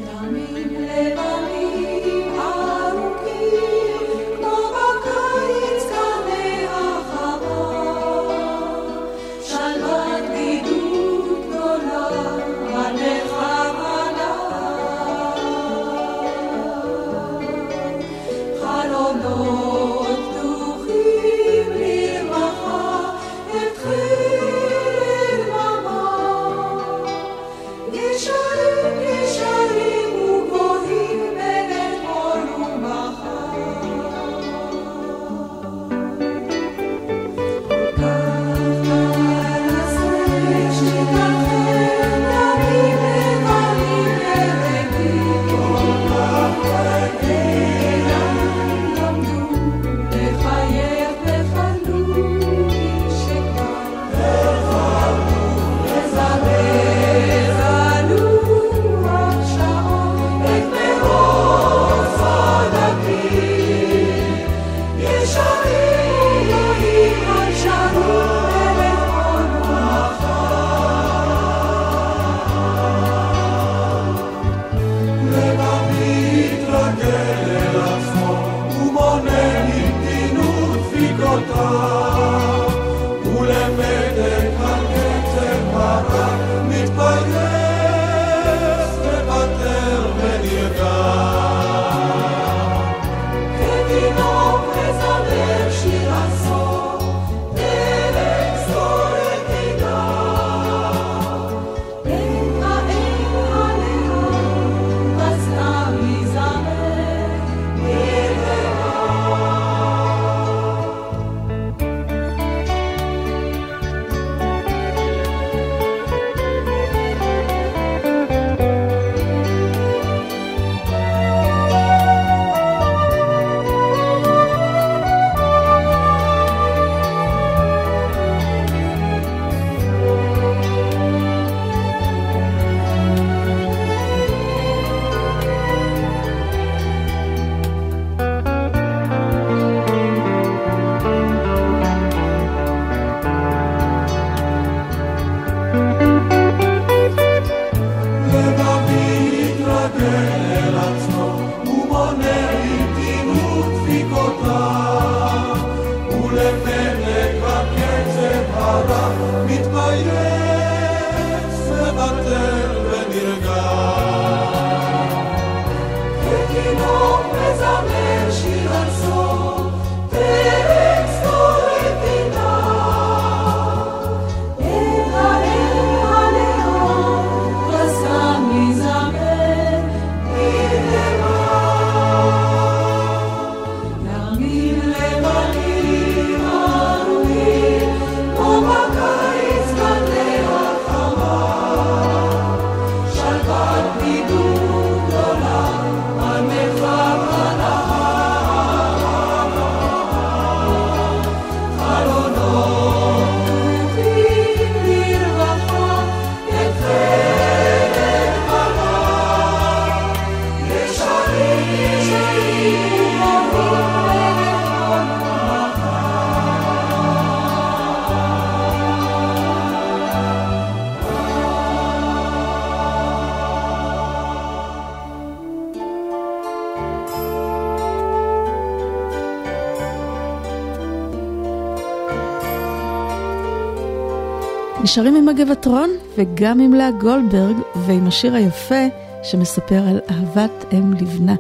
נשארים עם הגבעתרון וגם עם לאה גולדברג ועם השיר היפה שמספר על אהבת אם לבנה,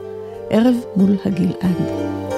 ערב מול הגלעד.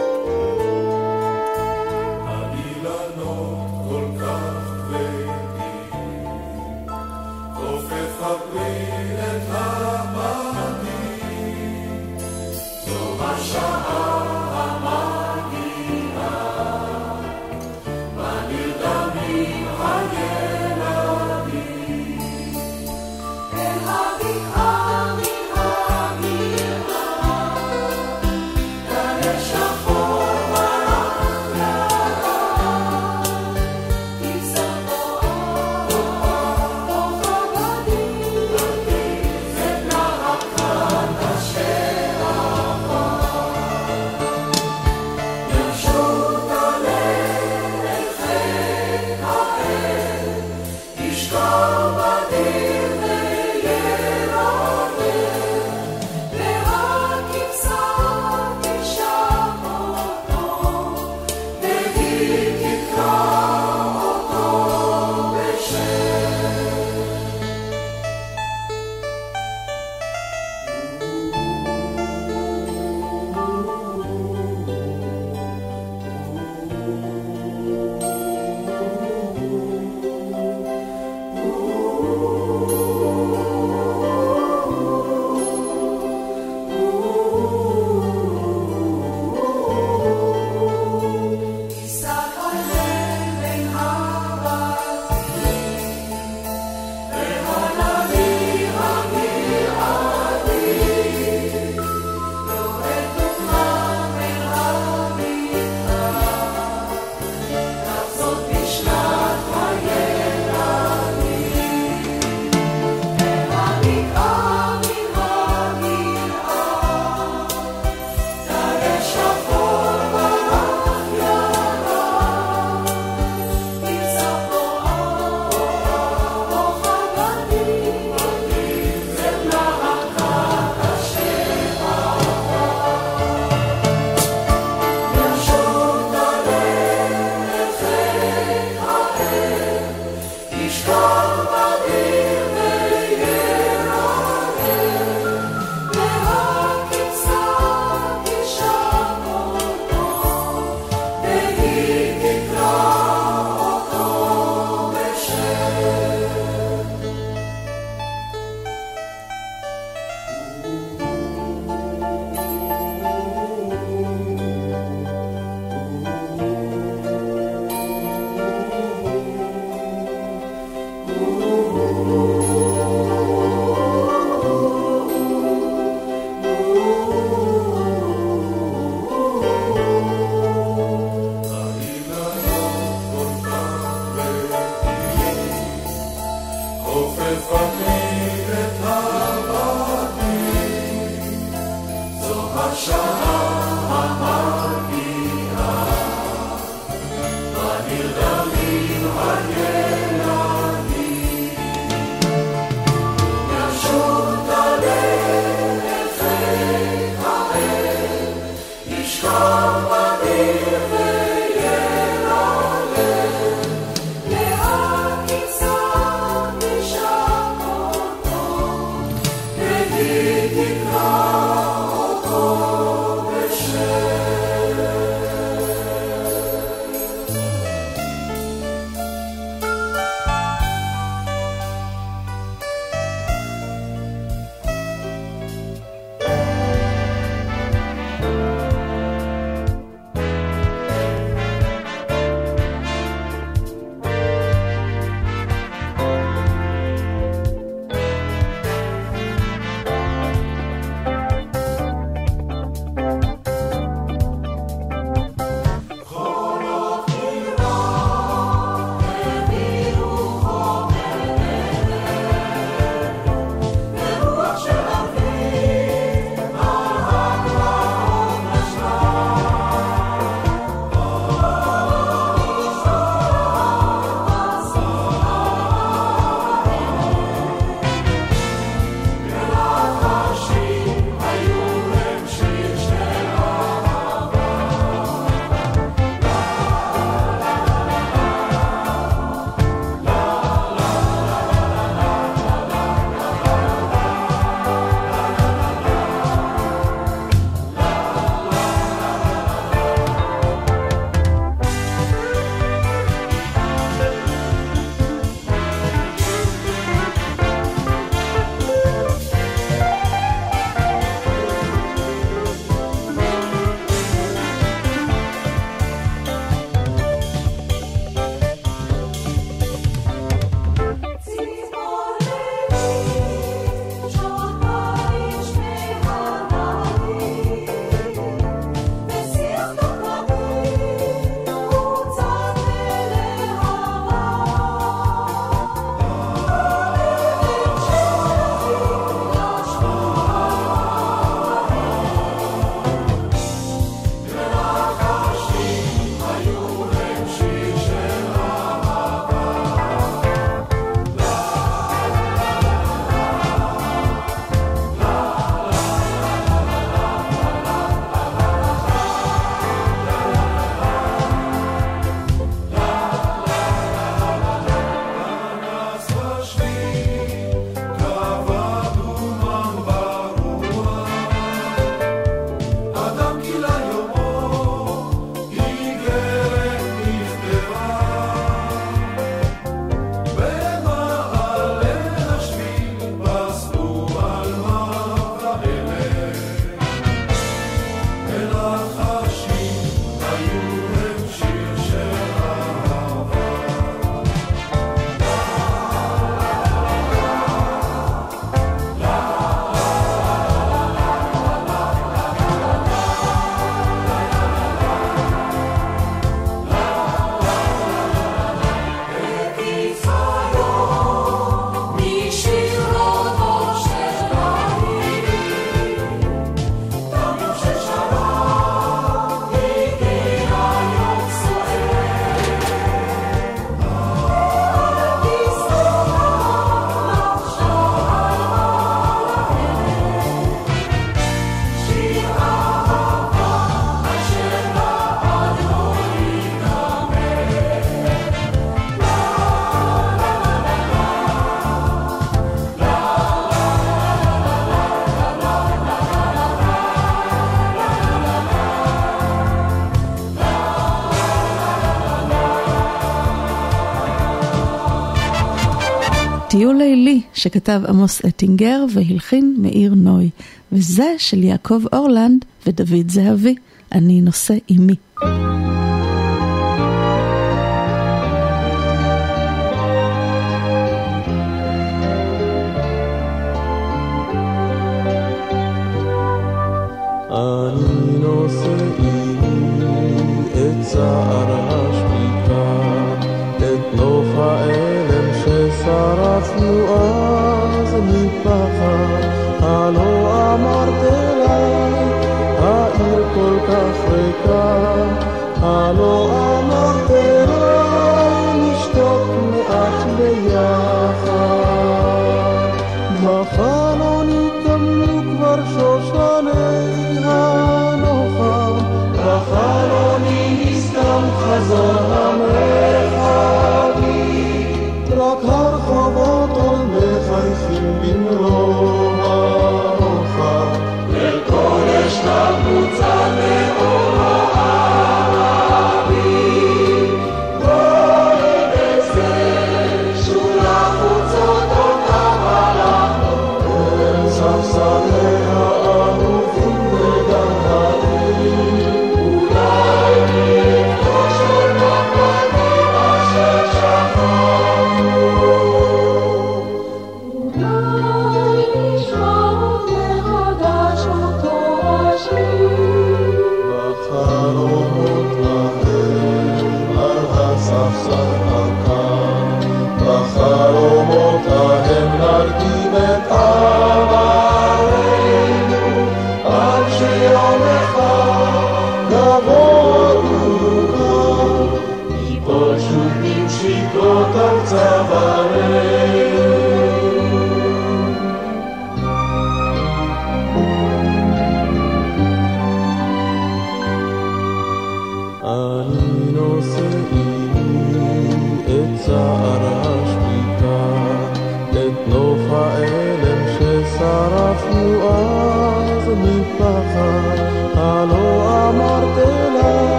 היו לילי שכתב עמוס אטינגר והלחין מאיר נוי, וזה של יעקב אורלנד ודוד זהבי, אני נושא עימי.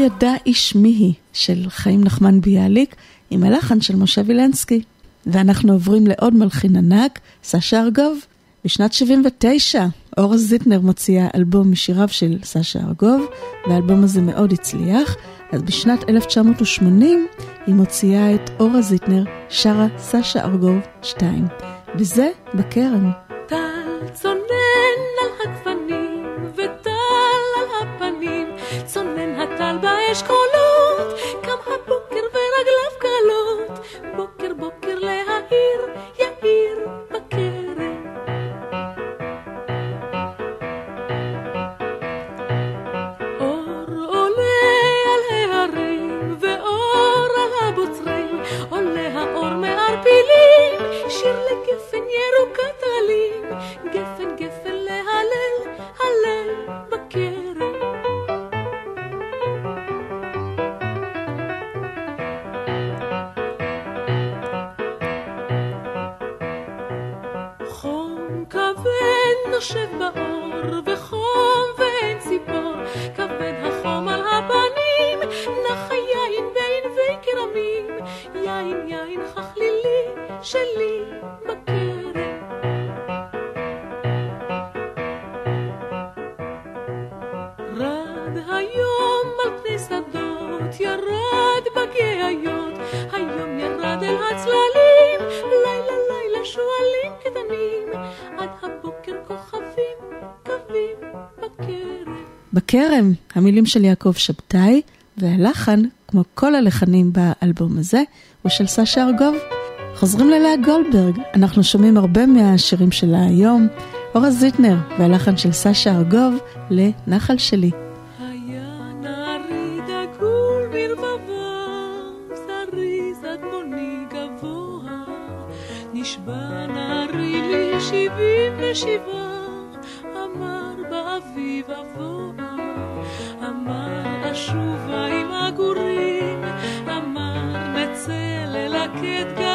ידע איש מי היא של חיים נחמן ביאליק עם הלחן של משה וילנסקי. ואנחנו עוברים לעוד מלחין ענק, סשה ארגוב. בשנת 79 אורה זיטנר מוציאה אלבום משיריו של סשה ארגוב, והאלבום הזה מאוד הצליח. אז בשנת 1980 היא מוציאה את אורה זיטנר שרה סשה ארגוב 2, וזה בכרם. המילים של יעקב שבתאי, והלחן, כמו כל הלחנים באלבום הזה, הוא של סשה ארגוב. חוזרים ללאה גולדברג, אנחנו שומעים הרבה מהשירים שלה היום. אורה זיטנר והלחן של סשה ארגוב לנחל שלי. אמר באביב אבוה, אמר אשובה עם הגורים, אמר נצא ללקט גרגרים,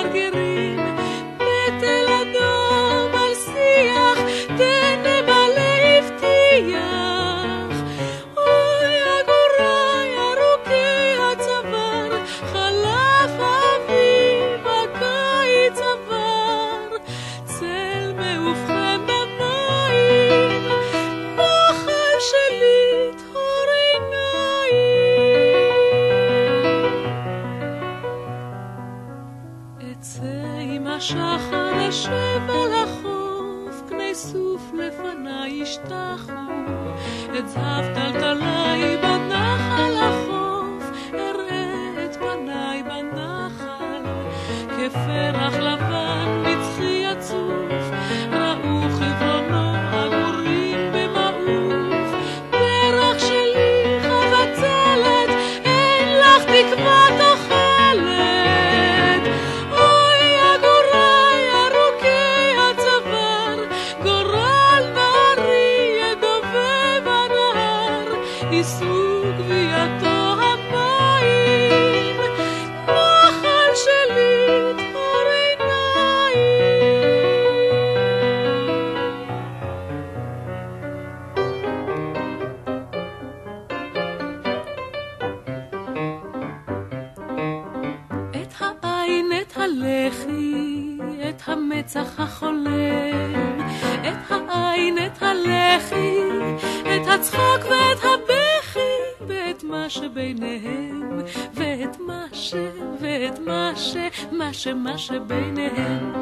ש... מה שביניהם.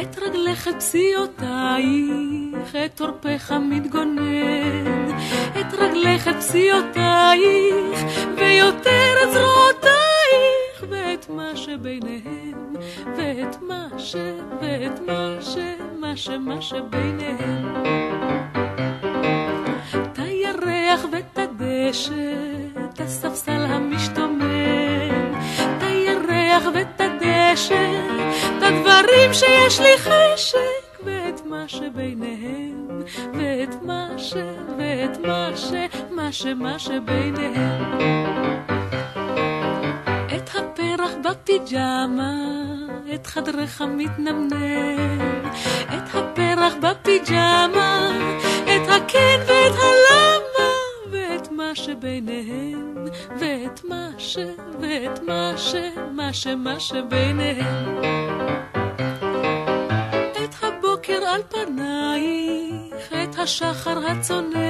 את רגלך, את פסיעותייך, את עורפך מתגונן, את רגלך, את פסיעותייך, ויותר את זרועותייך, ואת מה שביניהם, ואת מה ש... ואת מה ש... מה ש... מה. יש לי חשק ואת מה שביניהם, ואת מה ש... ואת מה ש... מה שמה מה שביניהם. את הפרח בפיג'מה, את חדרך מתנמנם, את הפרח בפיג'מה, את הכן ואת הלמה, ואת מה שביניהם, ואת מה ש... ואת מה ש... מה שמה מה שביניהם. השחר הצונן.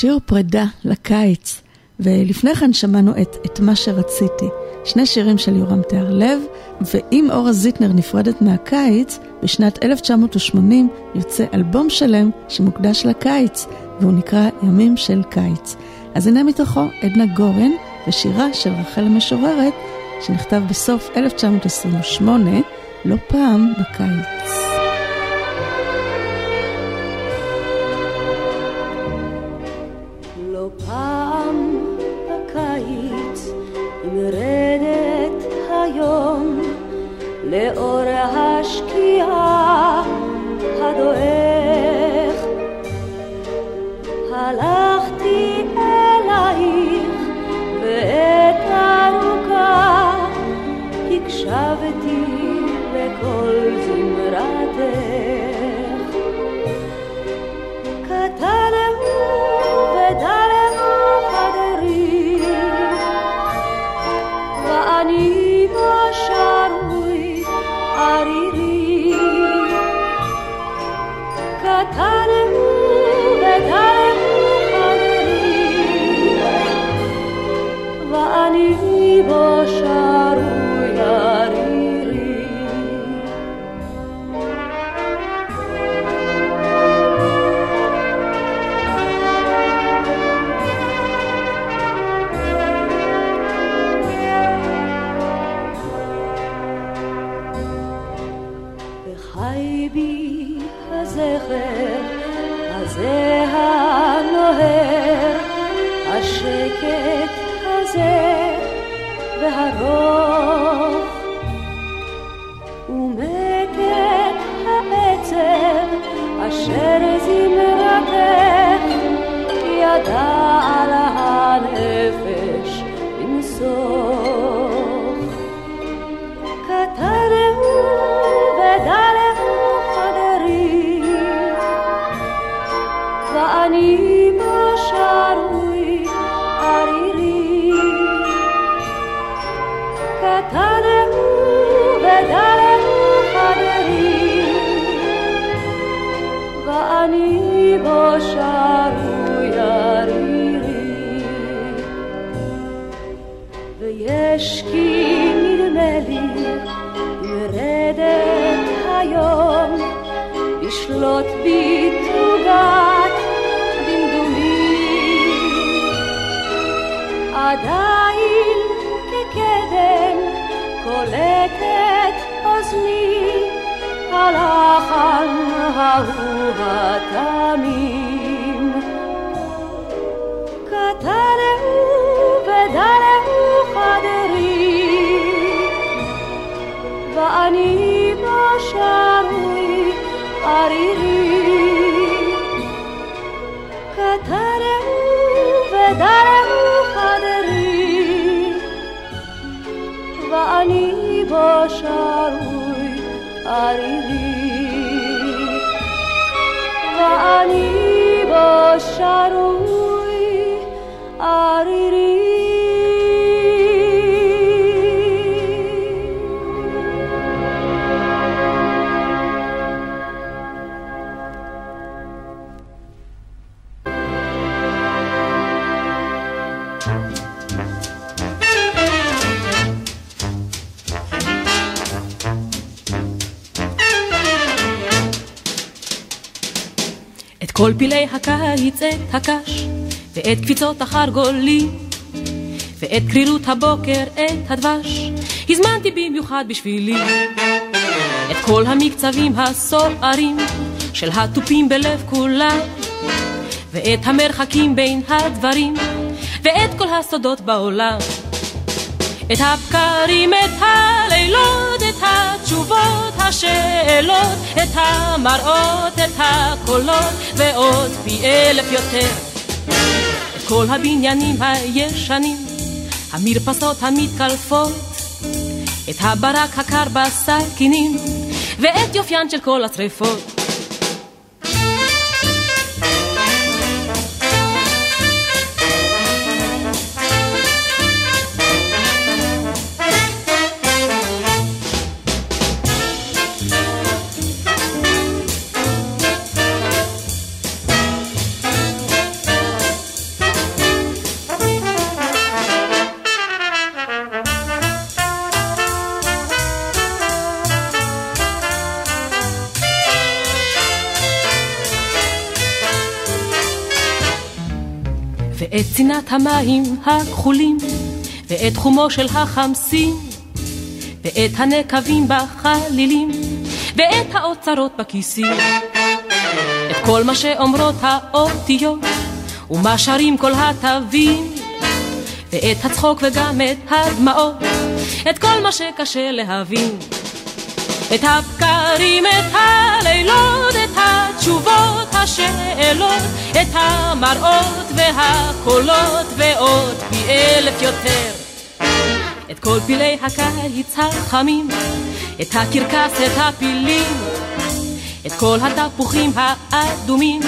שיר פרידה לקיץ, ולפני כן שמענו את, את מה שרציתי. שני שירים של יורם תיארלב, ואם אורה זיטנר נפרדת מהקיץ, בשנת 1980 יוצא אלבום שלם שמוקדש לקיץ, והוא נקרא ימים של קיץ. אז הנה מתוכו עדנה גורן ושירה של רחל המשוררת, שנכתב בסוף 1928, לא פעם בקיץ. באור השקיעה הדועך. הלכתי אלייך בעת ארוכה, הקשבתי לכל זמרתך. הלחן ההוא התמים. קטנהו ודרהו חדרי ואני בשרוי ערירי קטנהו ודרהו חדרי ואני בשרוי ערירי ואני בשרוי ערירי כל פילי הקיץ, את הקש, ואת קפיצות החרגולים, ואת קרירות הבוקר, את הדבש, הזמנתי במיוחד בשבילי. את כל המקצבים הסוערים של התופים בלב כולם, ואת המרחקים בין הדברים, ואת כל הסודות בעולם. את הבקרים, את הלילות, את התשובות, השאלות, את המראות, את הקולות, ועוד פי אלף יותר. את כל הבניינים הישנים, המרפסות המתקלפות, את הברק הקר בסכינים, ואת יופיין של כל השרפות. המים הכחולים, ואת חומו של החמסין, ואת הנקבים בחלילים, ואת האוצרות בכיסים. את כל מה שאומרות האותיות, ומה שרים כל התווים, ואת הצחוק וגם את הדמעות, את כל מה שקשה להבין. את הבקרים, את הלילות, את התשובות, השאלות, את המראות והקולות, ועוד פי אלף יותר. את כל פילי הקיץ החמים, את הקרקס, את הפילים, את כל התפוחים האדומים,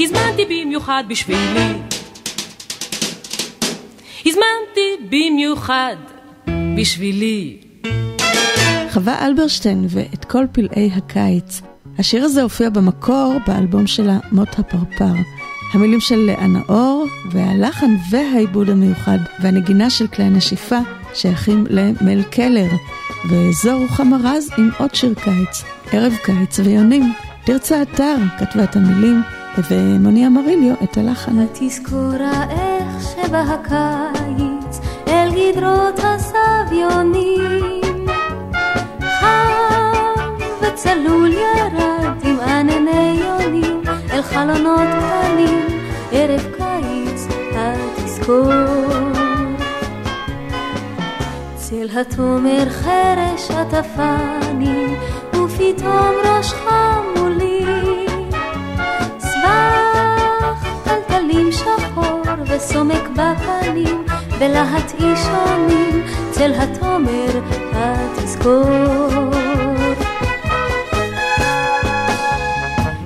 הזמנתי במיוחד בשבילי. הזמנתי במיוחד בשבילי. חווה אלברשטיין ואת כל פלאי הקיץ. השיר הזה הופיע במקור באלבום שלה מות הפרפר. המילים של לאה נאור והלחן והעיבוד המיוחד והנגינה של כלי הנשיפה שייכים למל קלר. וזו רוחמה רז עם עוד שיר קיץ, ערב קיץ ויונים. תרצה אתר כתבה את המילים ומוני אמריליו את הלחן. תזכורה איך שבא הקיץ אל גדרות הסביונים חם וצלול ירד עם ענני יונים אל חלונות קטנים ערב קיץ התזכור. צל התומר חרש עטפני ופתאום ראשך מולי סבך טלטלים שחור וסומק בפנים בלהט אישונים צל התומר התזכור.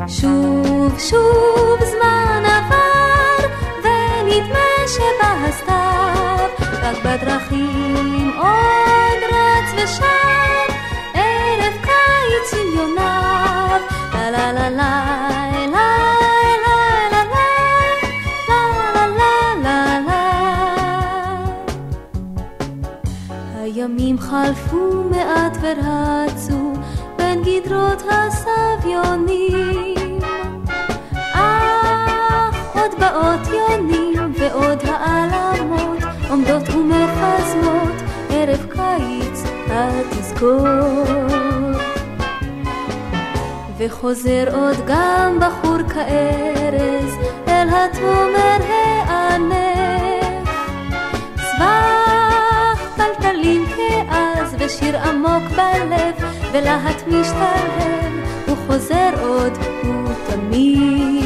שוב שוב זמן עבר ונדמה שבא הסתיו רק בדרכים עוד רץ ושב ערב קיץ עם יוניו לה לה לה לה הימים חלפו מעט ורצו בין גדרות הסביונים עוד באות יונים ועוד העלמות עומדות ומחזמות ערב קיץ התזכור. וחוזר עוד גם בחור כארז אל התומר הענף. צבח טלטלים כאז ושיר עמוק בלב ולהט משתלם הוא חוזר עוד הוא תמיד.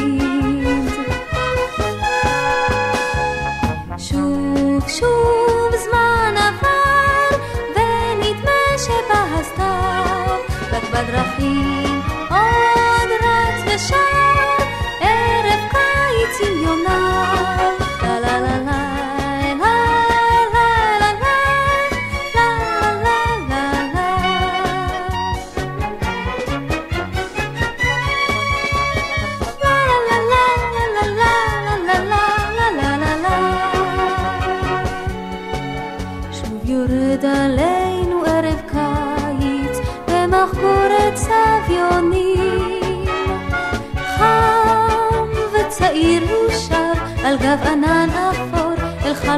שוב זמן עבר, ונדמה שבהסתר, רק בדרכים עוד רץ ושר, ערב קיץ עם יונה.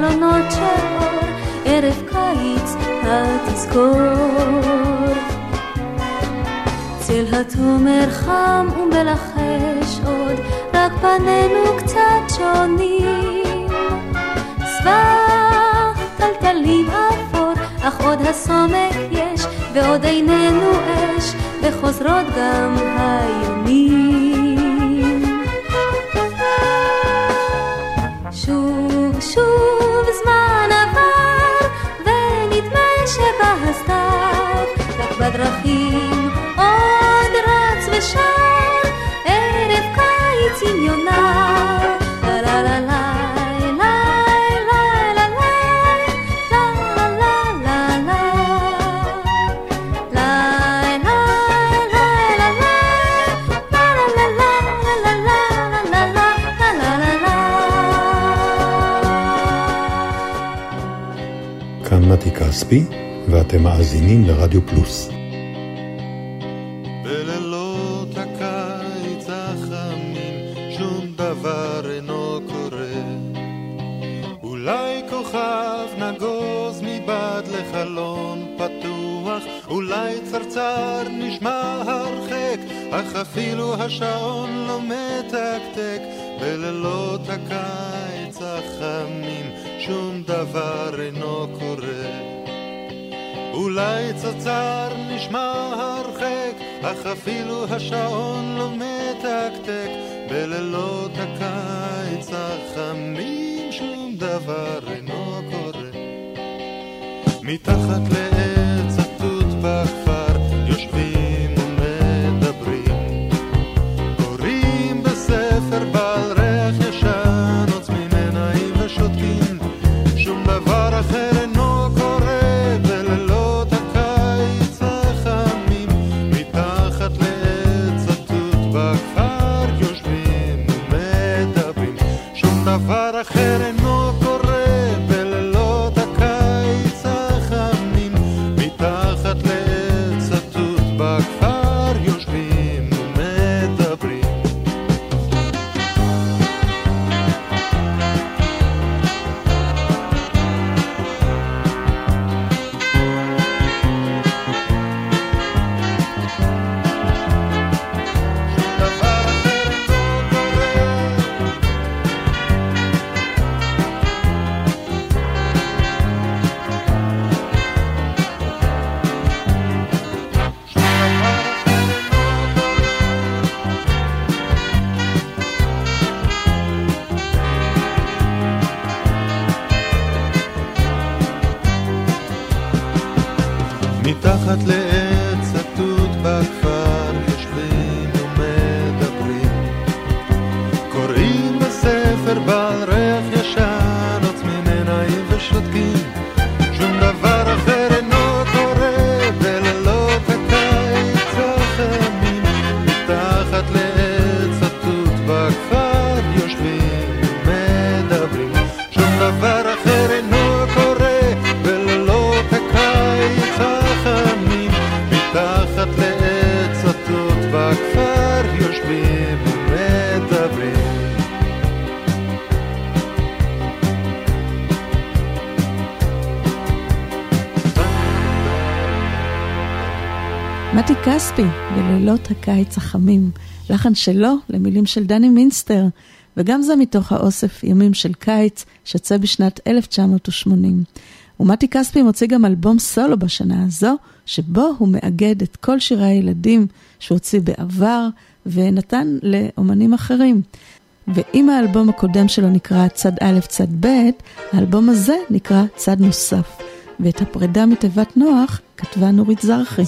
החלונות של אור, ערב קיץ התזכור. צל התומר חם ומלחש עוד, רק פנינו קצת שונים. סבך טלטלים אפור, אך עוד הסומק יש, ועוד עינינו אש, וחוזרות גם היונים. כספי, ואתם מאזינים לרדיו פלוס. אפילו השעון מתחת לאש. הקיץ החמים, לחן שלו למילים של דני מינסטר, וגם זה מתוך האוסף ימים של קיץ, שצא בשנת 1980. ומתי כספי מוציא גם אלבום סולו בשנה הזו, שבו הוא מאגד את כל שירי הילדים שהוא הוציא בעבר, ונתן לאומנים אחרים. ואם האלבום הקודם שלו נקרא צד א', צד ב', האלבום הזה נקרא צד נוסף. ואת הפרידה מתיבת נוח כתבה נורית זרחי.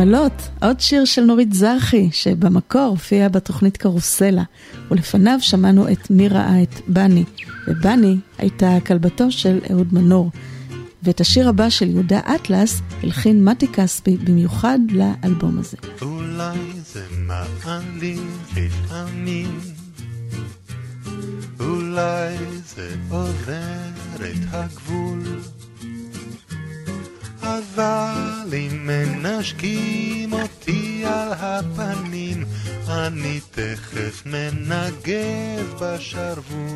השמלות, עוד שיר של נורית זרחי, שבמקור הופיע בתוכנית קרוסלה, ולפניו שמענו את מי ראה את בני, ובני הייתה כלבתו של אהוד מנור. ואת השיר הבא של יהודה אטלס הלחין מתי כספי במיוחד לאלבום הזה. אולי זה מעליב לפעמים achar-vos.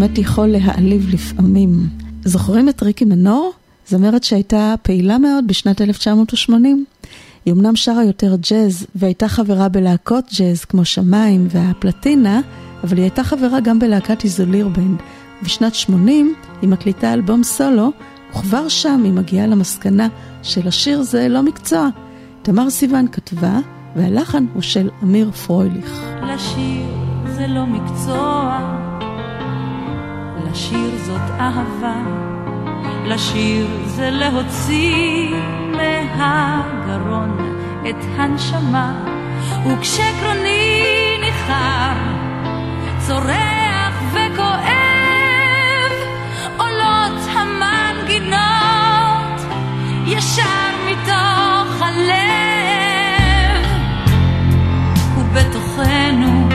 באמת יכול להעליב לפעמים. זוכרים את ריקי מנור? זמרת שהייתה פעילה מאוד בשנת 1980. היא אמנם שרה יותר ג'אז והייתה חברה בלהקות ג'אז כמו שמיים והפלטינה, אבל היא הייתה חברה גם בלהקת איזוליר בנד. בשנת 80 היא מקליטה אלבום סולו, וכבר שם היא מגיעה למסקנה שלשיר זה לא מקצוע. תמר סיוון כתבה, והלחן הוא של אמיר פרויליך. לשיר זה לא מקצוע, לשיר זאת אהבה, לשיר זה להוציא מהגרון את הנשמה, וכשקרוני ניחר, צורח וכואב, עולות המנגינות ישר מתוך הלב, ובתוכנו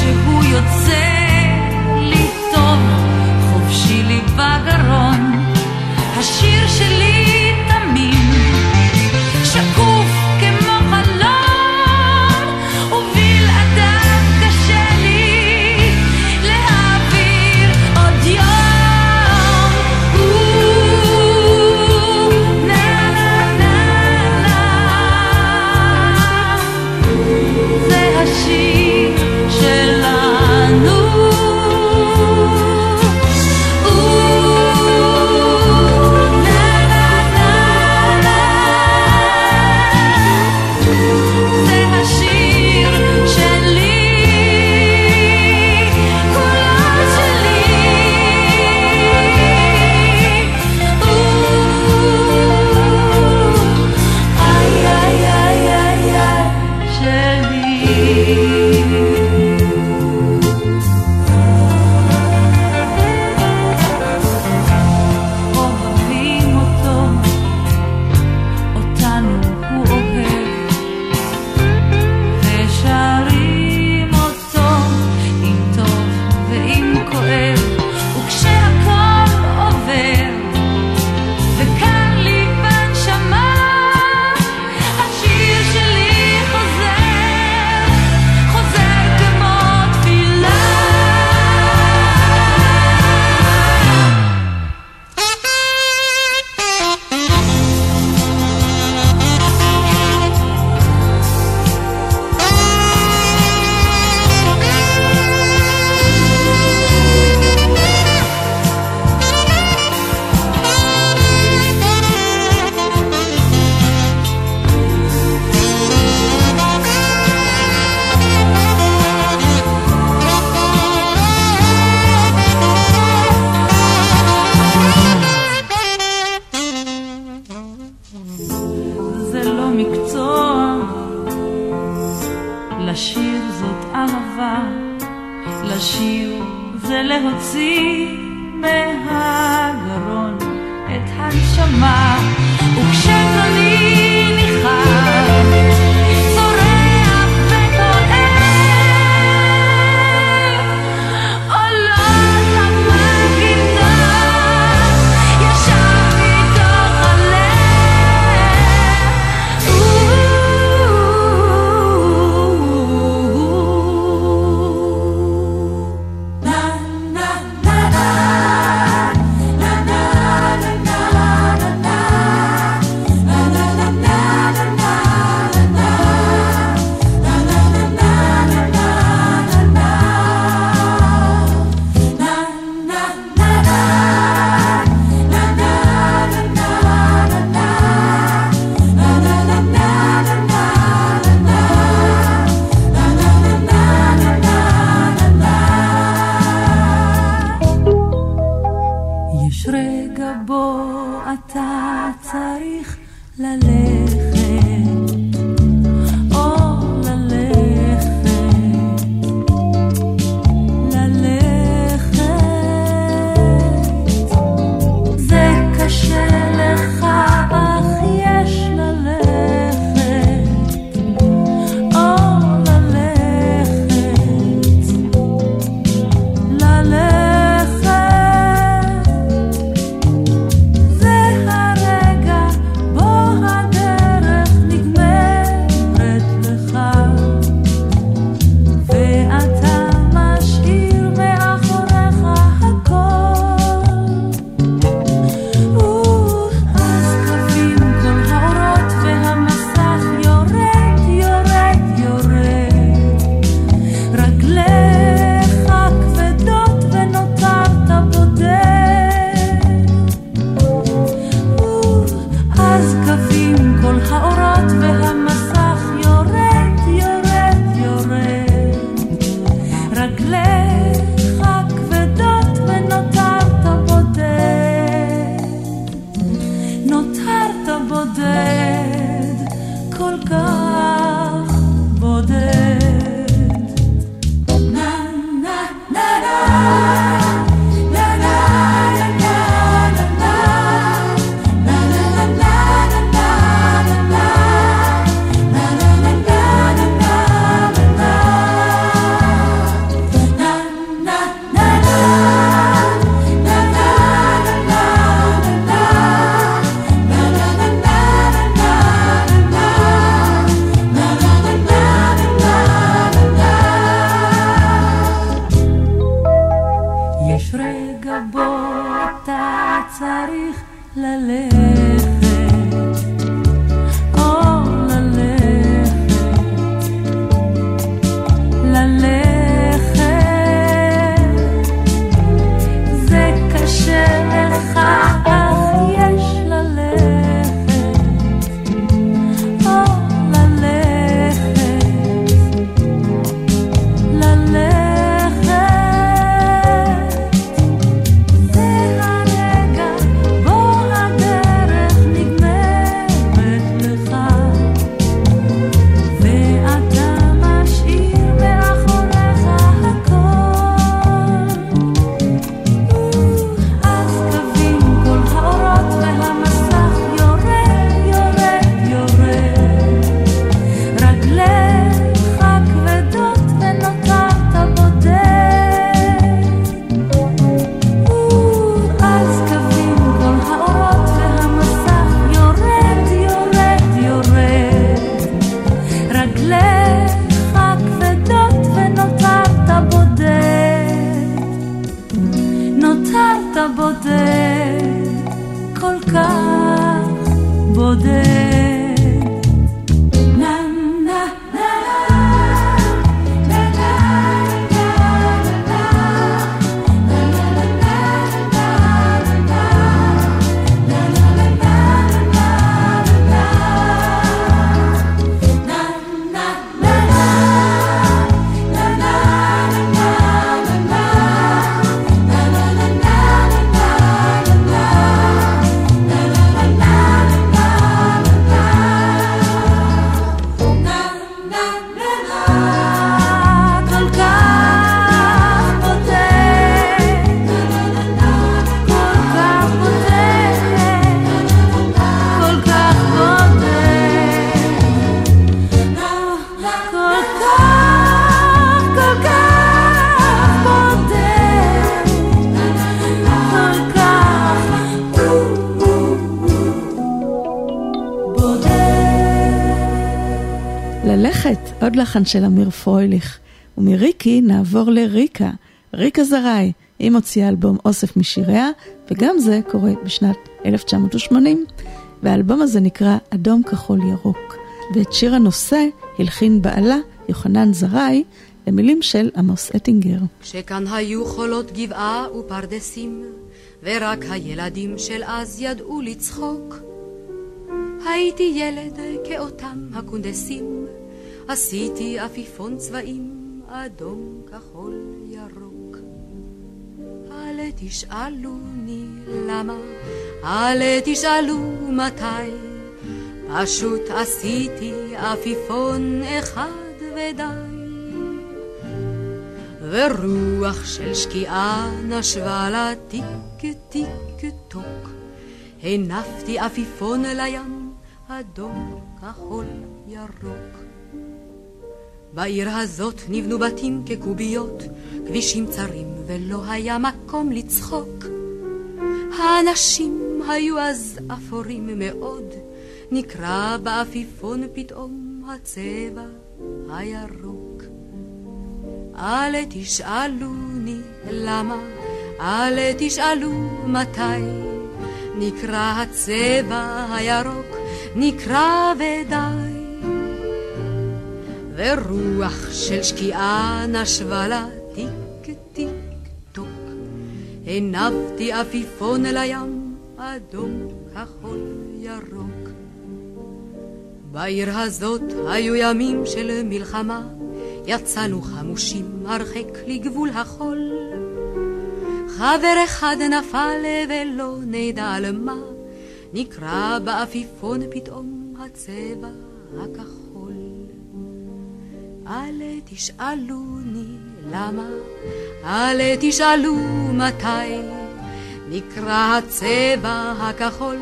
וכשהוא יוצא לי טוב, חופשי לי בגרון, השיר שלי זאת אהבה, לשיר זה להוציא מהגרון את הנשמה, וכשקולי עוד לחן של אמיר פרויליך. ומריקי נעבור לריקה, ריקה זרעי. היא מוציאה אלבום אוסף משיריה, וגם זה קורה בשנת 1980, והאלבום הזה נקרא אדום כחול ירוק. ואת שיר הנושא הלחין בעלה, יוחנן זרעי, למילים של עמוס אטינגר. כשכאן היו חולות גבעה ופרדסים, ורק הילדים של אז ידעו לצחוק. הייתי ילד כאותם הקונדסים, עשיתי עפיפון צבעים, אדום, כחול, ירוק. אל תשאלוני למה, אל תשאלו מתי, פשוט עשיתי עפיפון אחד ודי. ורוח של שקיעה נשבה לה טיק טיק טוק. הנפתי עפיפון לים, אדום, כחול, ירוק. בעיר הזאת נבנו בתים כקוביות, כבישים צרים ולא היה מקום לצחוק. האנשים היו אז אפורים מאוד, נקרא בעפיפון פתאום הצבע הירוק. אל תשאלוני למה, אל תשאלו מתי, נקרא הצבע הירוק, נקרא ודי. ורוח של שקיעה נשבה לה טיק טיק טוק, הנפתי עפיפון לים, אדום, כחול, ירוק. בעיר הזאת היו ימים של מלחמה, יצאנו חמושים הרחק לגבול החול. חבר אחד נפל ולא נדע על מה, נקרא בעפיפון פתאום הצבע הכחול. אל תשאלוני למה, אל תשאלו מתי, נקרא הצבע הכחול,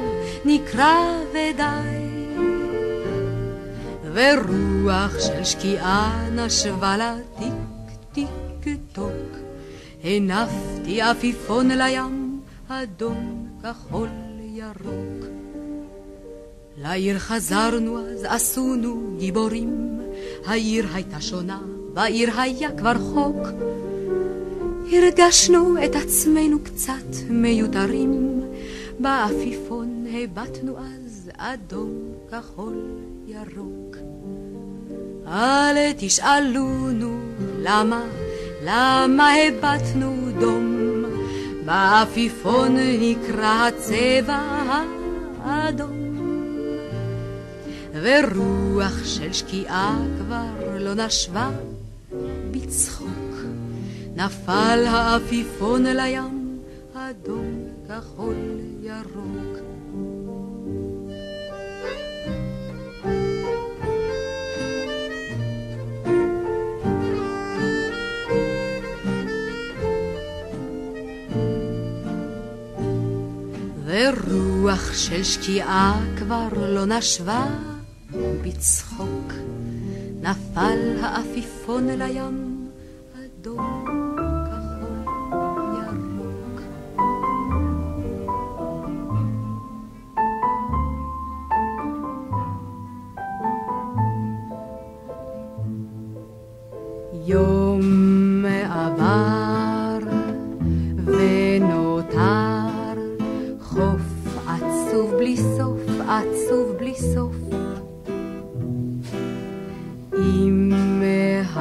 נקרא ודי. ורוח של שקיעה נשבה לה טיק טיק טוק, הנפתי עפיפון לים, אדום, כחול, ירוק. לעיר חזרנו אז עשונו גיבורים, העיר הייתה שונה, בעיר היה כבר חוק. הרגשנו את עצמנו קצת מיותרים, בעפיפון הבטנו אז אדום, כחול, ירוק. אל תשאלונו למה, למה הבטנו דום, בעפיפון נקרא הצבע האדום. ורוח של שקיעה כבר לא נשבה בצחוק. נפל העפיפון לים, אדום, כחול, ירוק. ורוח של שקיעה כבר לא נשבה בצחוק. נפל העפיפון לים, אדום,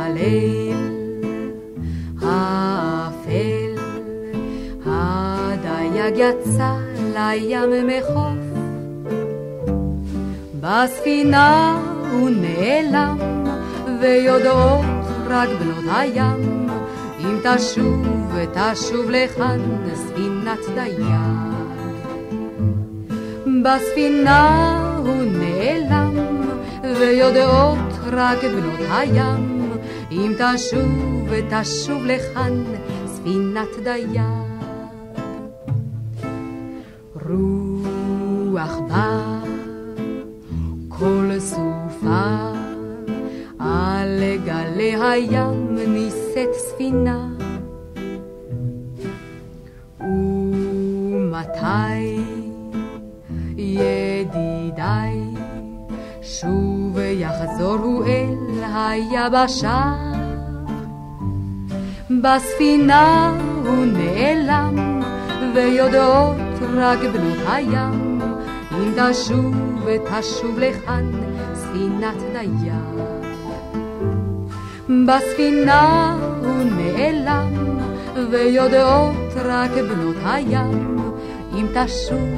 הליל האפל, הדייג יצא לים מחוף. בספינה הוא נעלם, ויודעות רק בנות הים, אם תשוב ותשוב לכאן ספינת דייג. בספינה הוא נעלם, ויודעות רק בנות הים, אם תשוב ותשוב לכאן ספינת דייג. רוח בא, כל סופה, על גלי הים נישאת ספינה. ומתי ידידיי שוב יחזורו אל היבשה. בספינה הוא נעלם, ויודעות רק בנות הים, אם תשוב ותשוב לכאן ספינת דייג. בספינה הוא נעלם, ויודעות רק בנות הים, אם תשוב,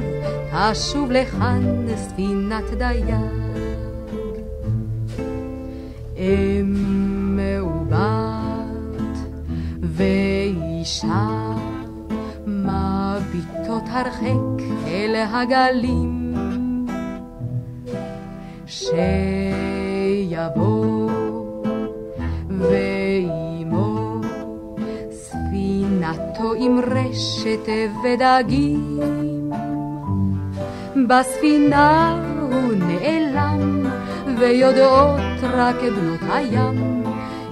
תשוב לכאן ספינת דייג. אם מעוות ואישה מביטות הרחק אל הגלים שיבוא ועמו ספינתו עם רשת ודגים. בספינה הוא נעלם ויודעות רק בנות הים.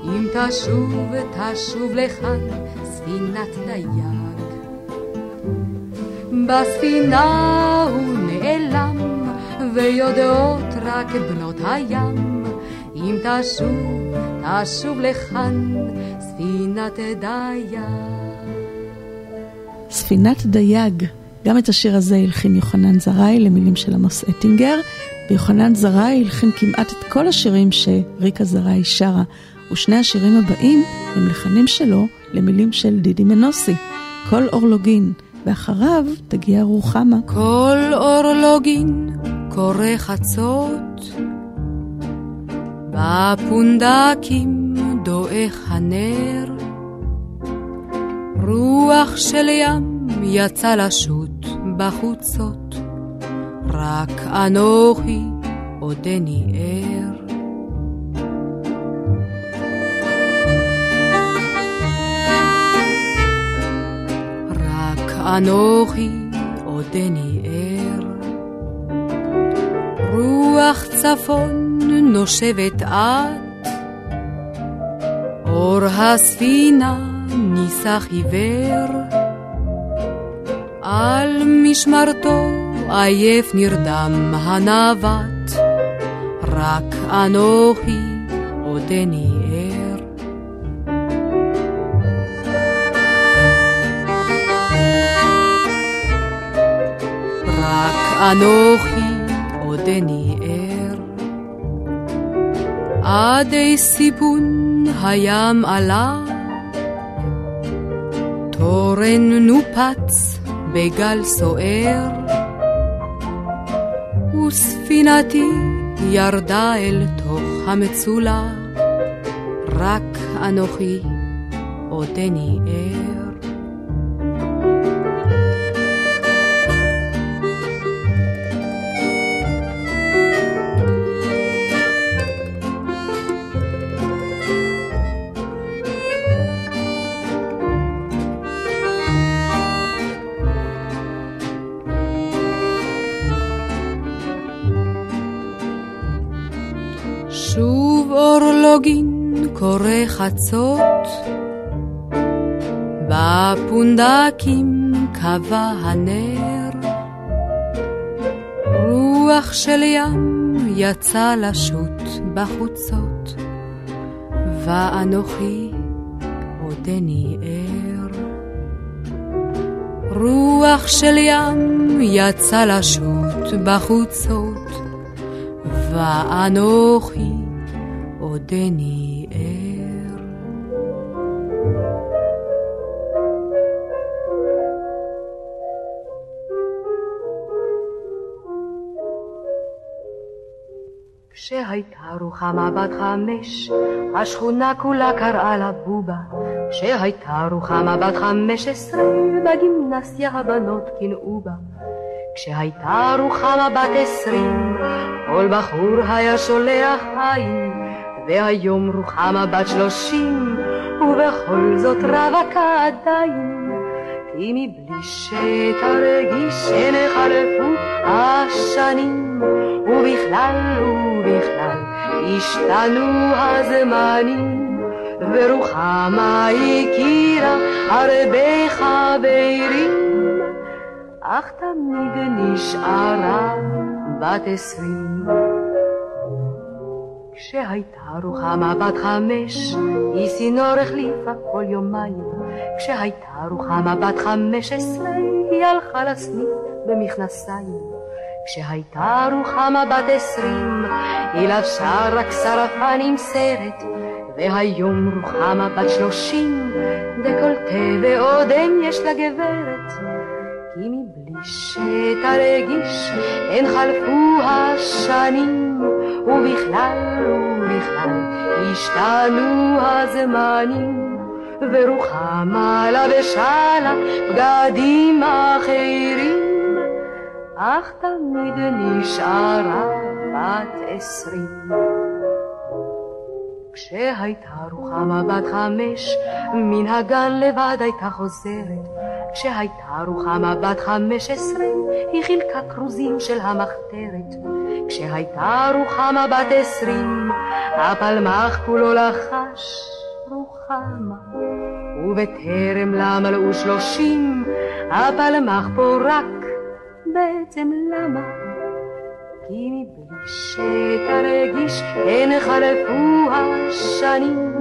אם תשוב תשוב לכאן ספינת דייג. בספינה הוא נעלם ויודעות רק בנות הים. אם תשוב תשוב לכאן ספינת דייג. ספינת דייג. גם את השיר הזה הלחין יוחנן זרעי למילים של עמוס אטינגר, ויוחנן זרעי הלחין כמעט את כל השירים שריקה זרעי שרה, ושני השירים הבאים הם לחנים שלו למילים של דידי מנוסי, כל אורלוגין, ואחריו תגיע רוחמה. כל אורלוגין קורא חצות, בפונדקים דועך הנר, רוח של ים יצא לשוט בחוצות, רק אנוכי עודני ער. רק אנוכי עודני ער. רוח צפון נושבת את, אור הספינה ניסח עיוור. על משמרתו עייף נרדם הנווט, רק אנוכי עודני ער. אנוכי עודני ער. עדי סיפון הים עלה, תורן נופץ בגל סוער, וספינתי ירדה אל תוך המצולה, רק אנוכי עודני ער. קורא חצות, בפונדקים קבע הנר, רוח של ים יצא לשוט בחוצות, ואנוכי עודני ער. רוח של ים יצא לשוט בחוצות, ואנוכי עודני כשהייתה רוחמה בת חמש, השכונה כולה קראה לה בובה. כשהייתה רוחמה בת חמש עשרה, בגימנסיה הבנות קינאו בה. כשהייתה רוחמה בת עשרים, כל בחור היה שולח עין, והיום רוחמה בת שלושים, ובכל זאת רווקה עדיין. כי מבלי שתרגיש שנחלפו השנים, ובכלל ובכלל השתנו הזמנים, ורוחמה הכירה הרבה חברים, אך תמיד נשארה בת עשרים. כשהייתה רוחמה בת חמש, היא סינור החליפה כל יומיים. כשהייתה רוחמה בת חמש עשרה, היא הלכה לסניף במכנסיים. כשהייתה רוחמה בת עשרים, היא לבשה רק שרפן עם סרט. והיום רוחמה בת שלושים, דקולטה ועודן יש לה גברת. כי מבלי שתרגיש, הן חלפו השנים, ובכלל ובכלל השתנו הזמנים, ורוחמה לבשה לה בגדים אחרים, אך תמיד נשארה בת עשרים. כשהייתה רוחמה בת חמש, מן הגן לבד הייתה חוזרת. כשהייתה רוחמה בת חמש עשרה, היא חילקה כרוזים של המחתרת. כשהייתה רוחמה בת עשרים, הפלמ"ח כולו לחש רוחמה. ובטרם לה מלאו שלושים, הפלמ"ח פורק, בעצם למה? כי מבלי שתרגיש, הן חלפו השנים,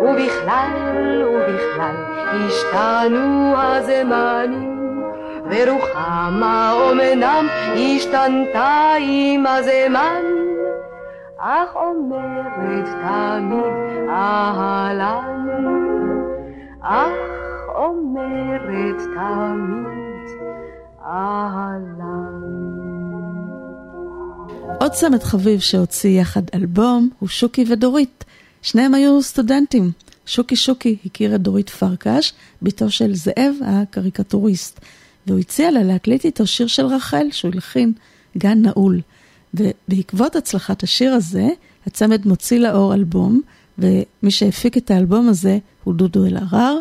ובכלל ובכלל השתנו הזמנים, ורוחמה אומנם השתנתה עם הזמן, אך אומרת תמיד אהלן, אך אומרת תמיד. עוד צמד חביב שהוציא יחד אלבום הוא שוקי ודורית. שניהם היו סטודנטים. שוקי שוקי הכיר את דורית פרקש, בתו של זאב הקריקטוריסט, והוא הציע לה להקליט איתו שיר של רחל שהוא הלחין, גן נעול. ובעקבות הצלחת השיר הזה, הצמד מוציא לאור אלבום, ומי שהפיק את האלבום הזה הוא דודו אלהרר,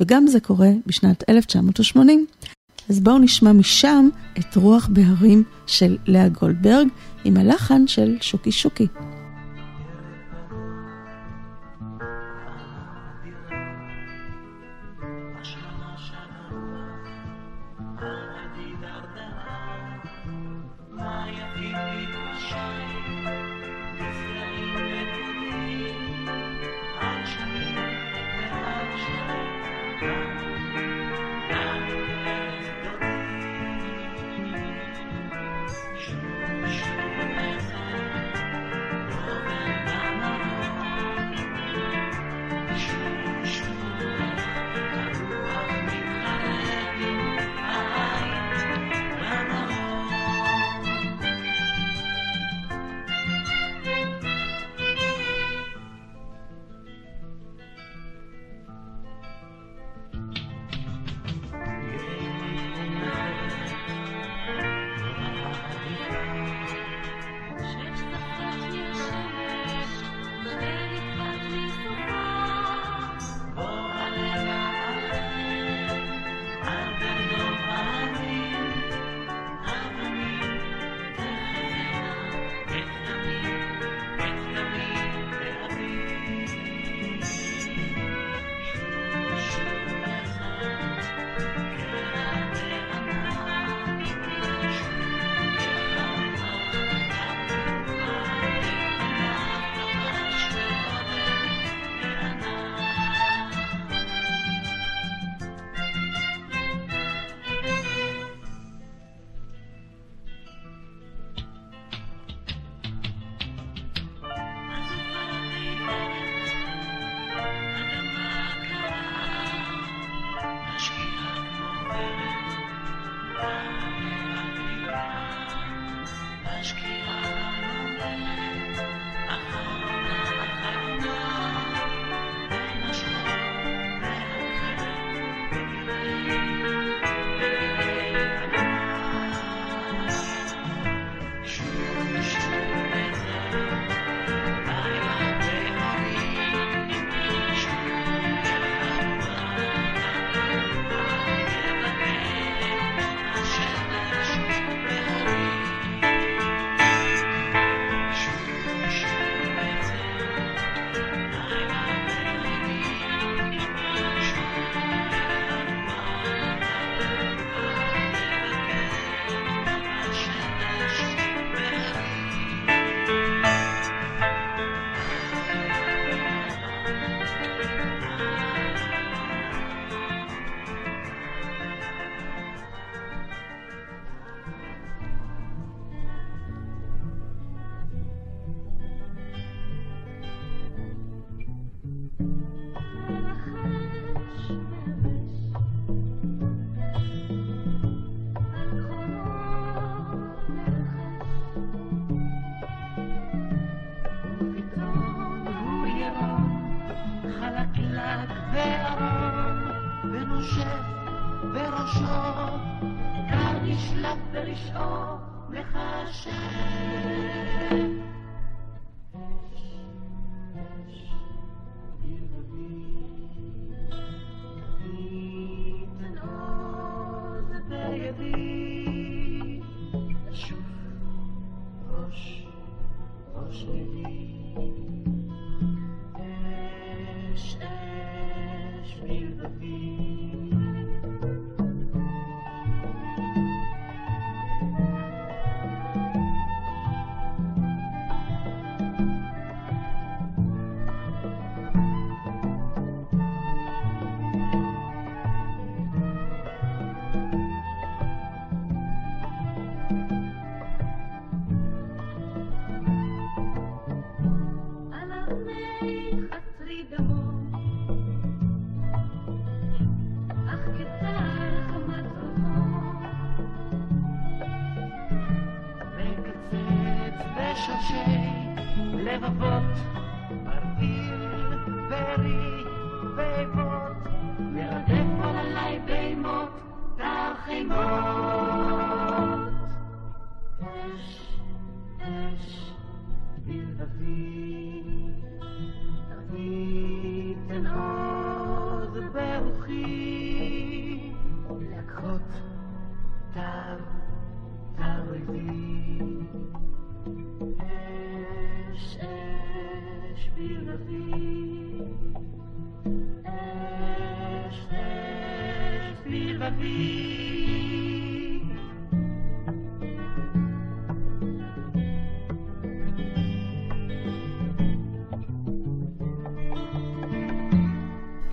וגם זה קורה בשנת 1980. אז בואו נשמע משם את רוח בהרים של לאה גולדברג עם הלחן של שוקי שוקי.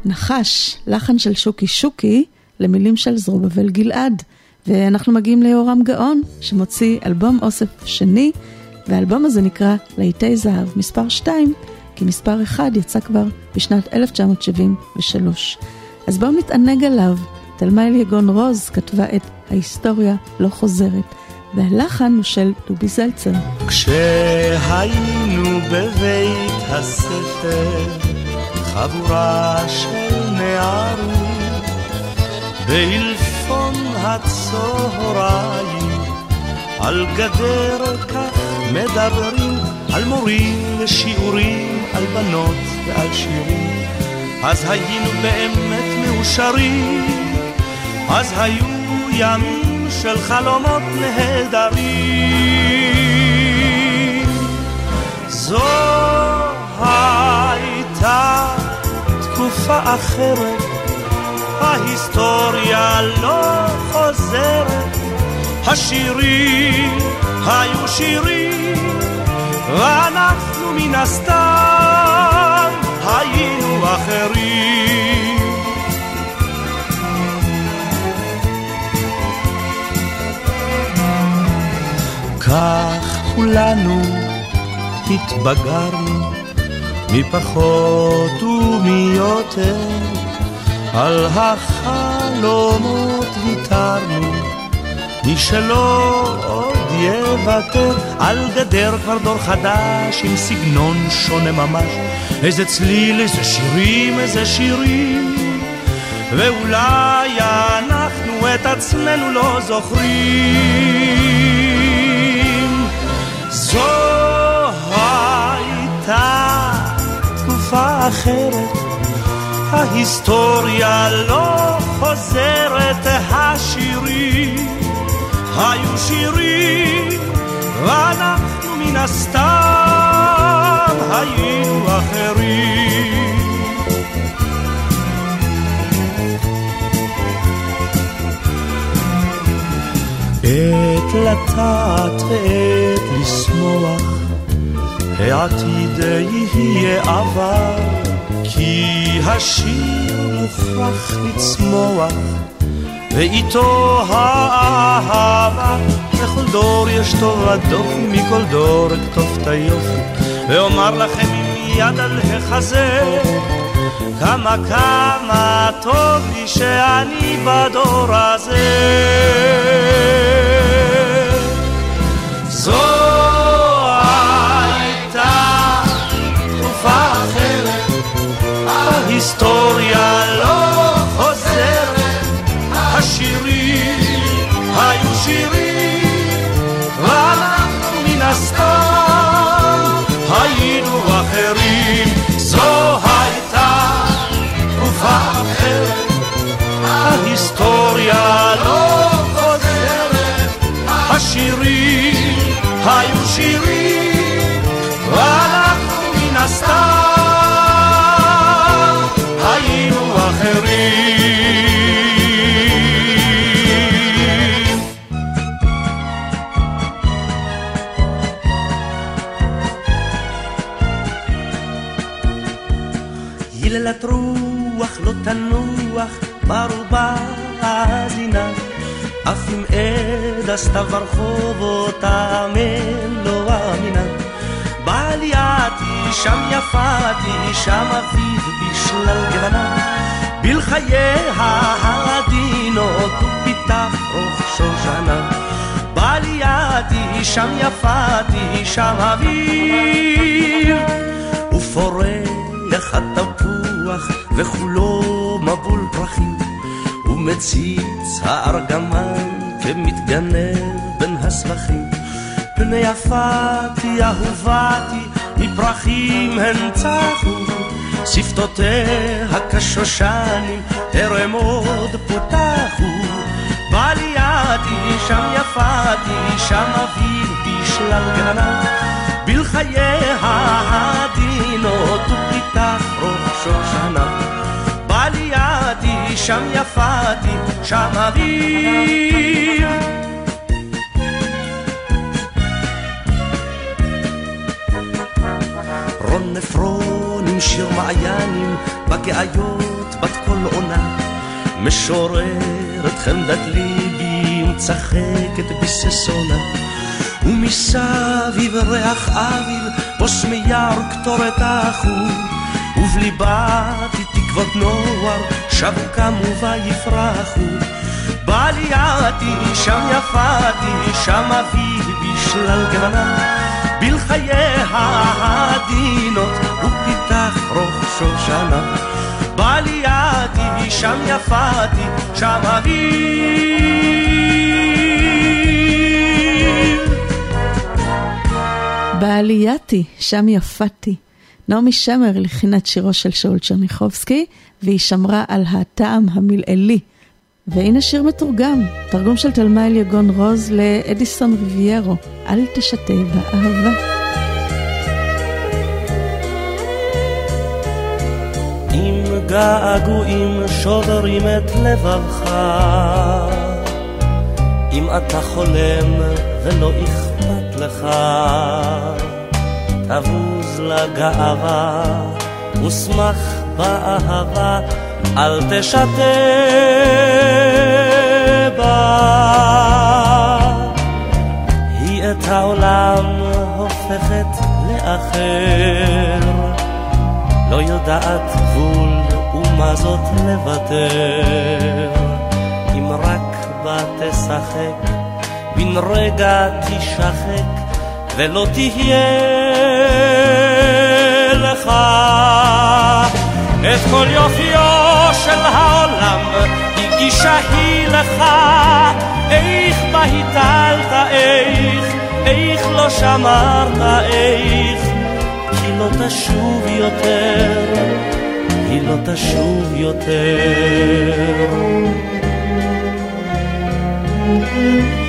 נחש, לחן של שוקי שוקי, למילים של זרובבל גלעד. ואנחנו מגיעים ליורם גאון, שמוציא אלבום אוסף שני, והאלבום הזה נקרא להיטי זהב מספר 2, כי מספר 1 יצא כבר בשנת 1973. אז בואו נתענג עליו. תלמי יגון רוז כתבה את ההיסטוריה לא חוזרת, והלחן הוא של דובי זלצר. כשהיינו בבית הספר, חבורה של נערים, באלפון הצהריים, על גדר כך מדברים, על מורים ושיעורים, על בנות ועל שירים. אז היינו באמת מאושרים, אז היו ימים של חלומות נהדרים. זו הייתה תקופה אחרת, ההיסטוריה לא חוזרת, השירים היו שירים, ואנחנו מן הסתם היינו אחרים. כך כולנו התבגרנו, מפחות ומיותר, על החלומות ויתרנו, מי שלא עוד יוותר, על גדר כבר דור חדש עם סגנון שונה ממש, איזה צליל, איזה שירים, איזה שירים, ואולי אנחנו את עצמנו לא זוכרים. זו הייתה תקופה אחרת, ההיסטוריה לא חוזרת, השירים היו שירים, ואנחנו מן הסתם היינו אחרים. עת לטעת ועת לשמוח, העתיד יהיה עבר, כי השיר מוכרח לצמוח, ואיתו האהבה. לכל דור יש טוב הדופי, מכל דור אכתוב את היופי, ואומר לכם עם יד על החזה, כמה כמה טוב לי שאני בדור הזה. זו הייתה תקופה אחרת, ההיסטוריה שירים, היו שירים, ואנחנו מן הסתם היינו אחרים. יללת רוח לא תנוח ברובה האזינה אף אם הסתיו ברחובות האמן לא אמינה בעלייתי שם יפתי שם אביב בשלל גוונה בלחייה העדינות ופיתח רוך שושנה בעלייתי שם יפתי שם אביב ופורח התפוח וכולו מבול פרחים ומציץ הארגמן כמתגנב בין הסבכים. פני יפתי אהובתי מפרחים הן צחו. שפתותיה כשושנים טרם עוד פותחו. בעלייתי שם יפתי שם אביב בשלל גננה. בלחייה העדינות ופיתח רוך שושנה בעלייתי שם יפתי שם אביב רון עפרון עם שיר מעיינים בגאיות בת כל עונה. משוררת חמדת ליבי ומצחקת בששונה ומסביב ריח אביב בוס מיער קטורת החור. ובליבתי תקוות נוער שבו קמו ויפרחו בעלייתי שם יפתי שם אביב בשלל גוונה. בלחייה העדינות ופיתח רוך שושנה בעלייתי שם יפתי שם אביב בעלייתי, שם יפתי. נעמי שמר הלחינה את שירו של שאול צ'רניחובסקי, והיא שמרה על הטעם המלעילי. והנה שיר מתורגם, תרגום של תלמה אליגון רוז לאדיסון ריביירו, אל תשתה באהבה. אם געגועים שוברים את לבבך, אם אתה חולם ולא אכפת לך, תבוז לגאווה ושמח באהבה, אל תשתה בה. היא את העולם הופכת לאחר, לא יודעת גבול ומה זאת לוותר, אם רק בה תשחק, בן רגע תשחק, ולא תהיה לך את כל יופיו של העולם הגישה היא לך. איך בה הטלת איך איך לא שמרת איך כי לא תשוב יותר היא לא תשוב יותר. אם אתה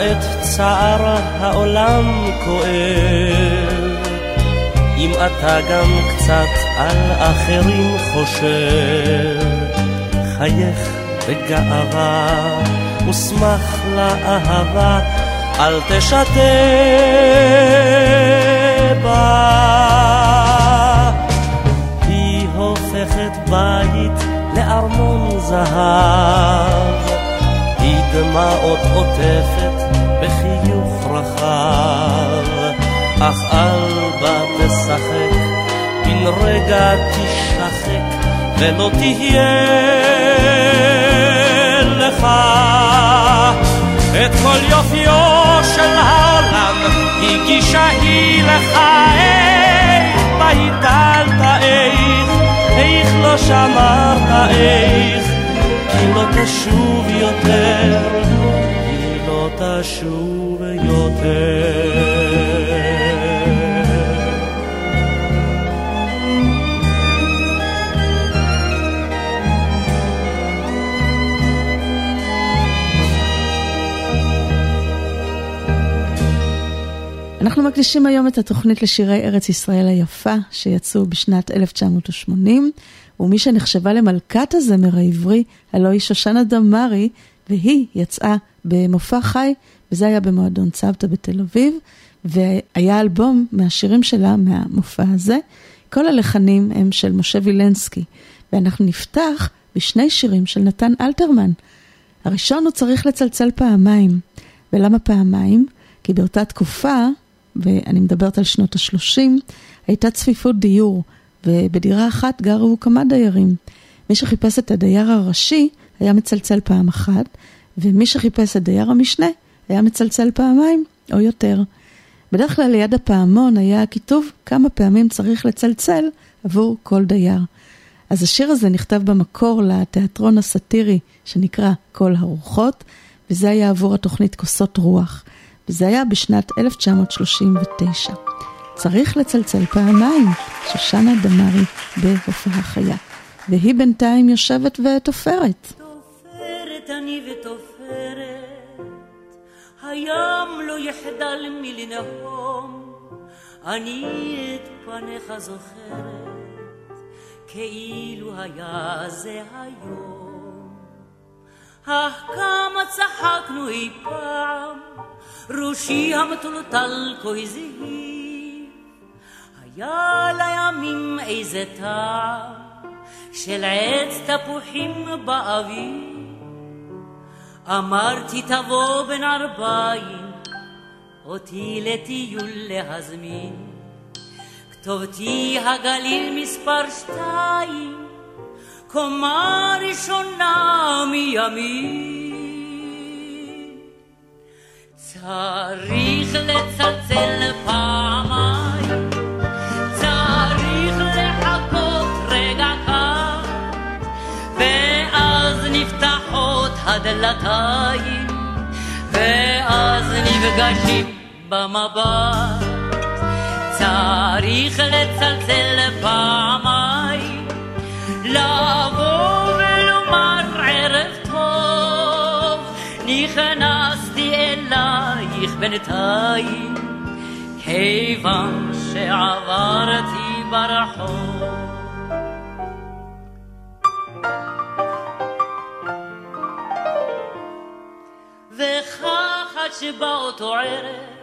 את צער העולם כואב, אם אתה גם קצת על אחרים חושב, חייך בגאווה ושמח לאהבה, אל תשתה בה. היא הופכת בית לארמון זהב. היא דמעות עוטפת בחיוך רחב, אך אל בה תשחק, בן רגע תשחק, ולא תהיה לך את כל יופיו של העולם, הגישה היא לך, איך בה הטלת איך, איך לא שמרת איך. היא לא תשוב יותר, היא לא תשוב. אוקיי. אנחנו מקדישים היום את התוכנית לשירי ארץ ישראל היפה שיצאו בשנת 1980, ומי שנחשבה למלכת הזמר העברי, הלוא היא שושנה דמארי, והיא יצאה במופע חי וזה היה במועדון צוותא בתל אביב, והיה אלבום מהשירים שלה, מהמופע הזה. כל הלחנים הם של משה וילנסקי, ואנחנו נפתח בשני שירים של נתן אלתרמן. הראשון הוא צריך לצלצל פעמיים. ולמה פעמיים? כי באותה תקופה, ואני מדברת על שנות ה-30, הייתה צפיפות דיור, ובדירה אחת גרו כמה דיירים. מי שחיפש את הדייר הראשי היה מצלצל פעם אחת, ומי שחיפש את דייר המשנה היה מצלצל פעמיים או יותר. בדרך כלל ליד הפעמון היה כיתוב כמה פעמים צריך לצלצל עבור כל דייר. אז השיר הזה נכתב במקור לתיאטרון הסאטירי שנקרא כל הרוחות, וזה היה עבור התוכנית כוסות רוח, וזה היה בשנת 1939. צריך לצלצל פעמיים, שושנה דמארי בהופעה חיה. והיא בינתיים יושבת ותופרת. תופרת אני ותופרת, הים לא יחדל מלנהום, אני את פניך זוכרת, כאילו היה זה היום. אך כמה צחקנו אי פעם, ראשי המטולטל כה הזהיר, היה לימים איזה טעם. של עץ תפוחים באוויר. אמרתי תבוא בין ארבעים, אותי לטיול להזמין. כתובתי הגליל מספר שתיים, קומה ראשונה מימין. צריך לצלצל פעמיים, הדלתיים, ואז נפגשים במבט. צריך לצלצל פעמיים, לבוא ולומר ערב טוב, נכנסתי אלייך בינתיים, כיוון שעברתי ברחוב. עד שבאותו ערב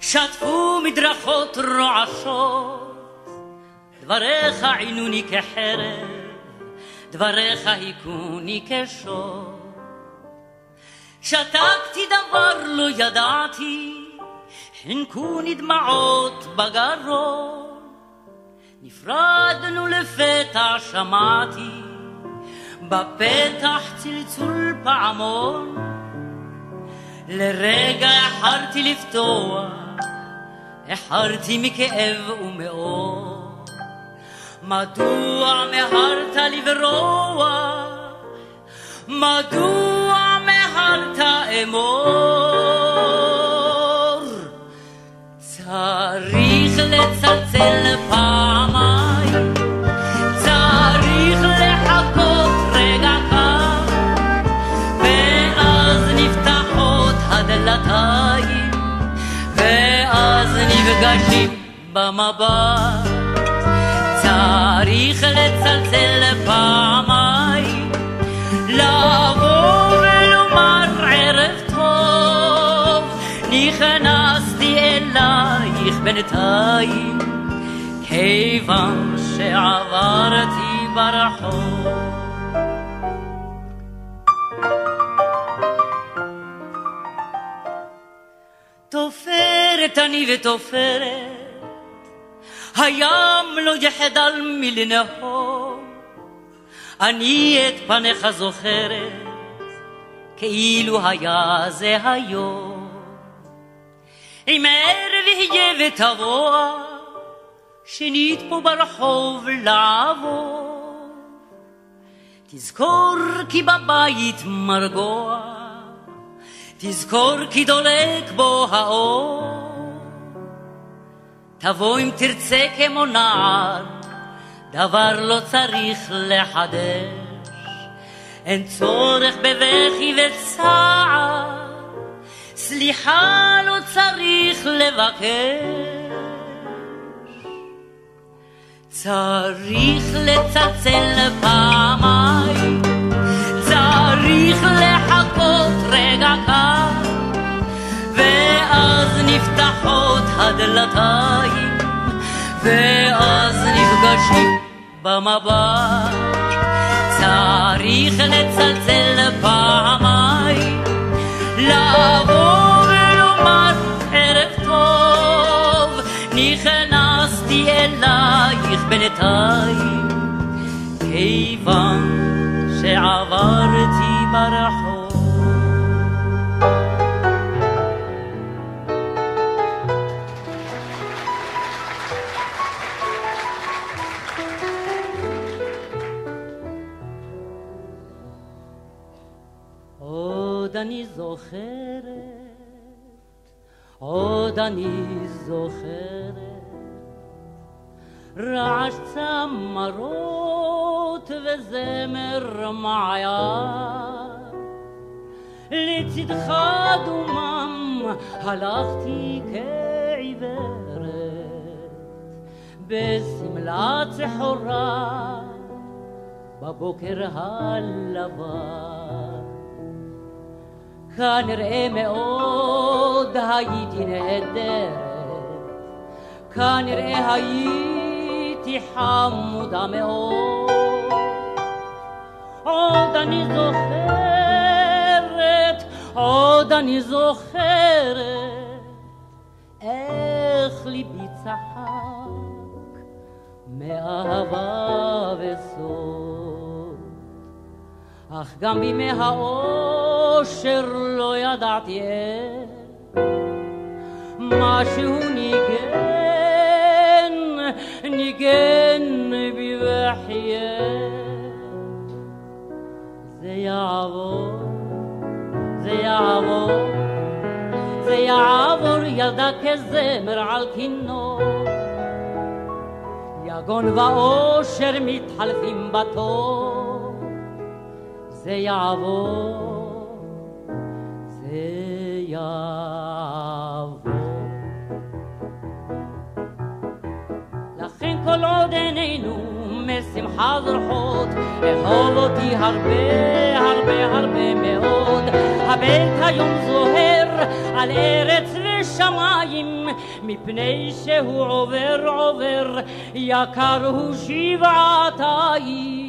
שטפו מדרכות רועשות, דבריך עינוני כחרב, דבריך היכוני כשור. שתקתי דבר לא ידעתי, חנקוני דמעות בגרון. נפרדנו לפתע שמעתי, בפתח צלצול פעמון. לרגע החרתי לפתוח, החרתי מכאב ומאור. מדוע מהרת לברוח? מדוע מהרת אמור? צריך לצלצל פעמיים, נפגשים במבט. צריך לצלצל פעמיים, לבוא ולומר ערב טוב, נכנסתי אלייך בינתיים, כיוון שעברתי ברחוב. תופרת אני ותופרת, הים לא יחדל מלנהור, אני את פניך זוכרת, כאילו היה זה היום. אם ערב יהיה ותבוא, שנית פה ברחוב לעבור. תזכור כי בבית מרגוע, תזכור כי דולק בו האור. תבוא אם תרצה כמו נער, דבר לא צריך לחדש. אין צורך בבכי וצער, סליחה לא צריך לבקש, צריך לצלצל פעמיים, לחכות רגע קר, ואז נפתחות הדלתיים, ואז נפגשים במבט. צריך לצלצל פעמיים, לבוא ולומר ערב טוב, נכנסתי אלייך בינתיים, כיוון שעברתי ברחוב. אני זוכרת, עוד אני זוכרת, רעש צמרות וזמר מעיין. לצדך דומם הלכתי כעיוורת, בשמלת צחורה בבוקר הלבן. כנראה מאוד הייתי נהדרת, כנראה הייתי חמודה מאוד. עוד אני זוכרת, עוד אני זוכרת, איך ליבי צחק מאהבה וסוד. אך גם בימי האושר לא ידעתי איך משהו ניגן, ניגן בי וחייך. זה יעבור, זה יעבור, זה יעבור ילדה כזמר על כינור. יגון ואושר מתחלפים בתור. זה יעבור, זה יעבור. לכן כל עוד עינינו משמחה זורחות, אהוב אותי הרבה הרבה הרבה מאוד. הבית היום זוהר על ארץ ושמיים, מפני שהוא עובר עובר, יקר הוא שבעתיים.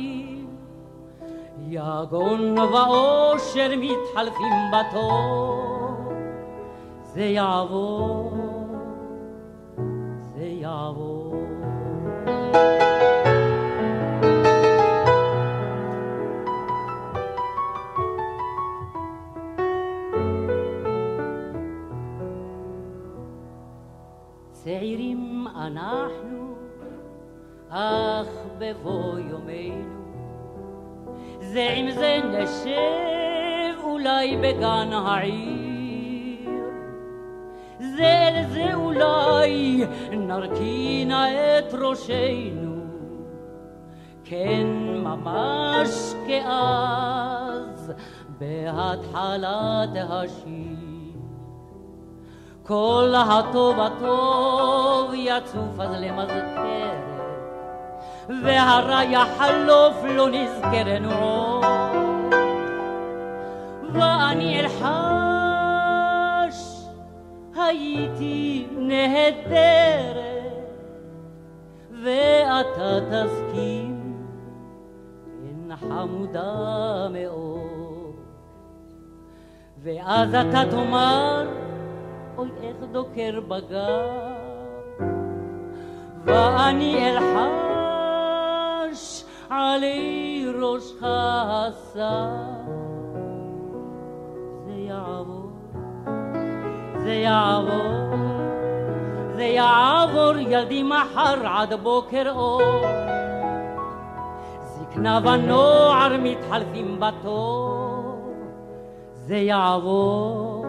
יגון ואושר מתחלפים בתור, זה יעבור, זה יעבור. צעירים אנחנו, אך בבוא יומנו זה עם זה נשב אולי בגן העיר. זה לזה אולי נרכינה את ראשנו, כן ממש כאז בהתחלת השיר. כל הטוב הטוב יצוף אז למזכרת והרע יחלוף לא נזכרנו עוד. ואני אלחש, הייתי נהדרת, ואתה תסכים, אין חמודה מאוד. ואז אתה תאמר, אוי איך דוקר בגב, ואני אלחש, עלי ראשך השר. זה יעבור, זה יעבור, זה יעבור ילדי מחר עד בוקר אור. זקנה ונוער מתחלפים בתור, זה יעבור,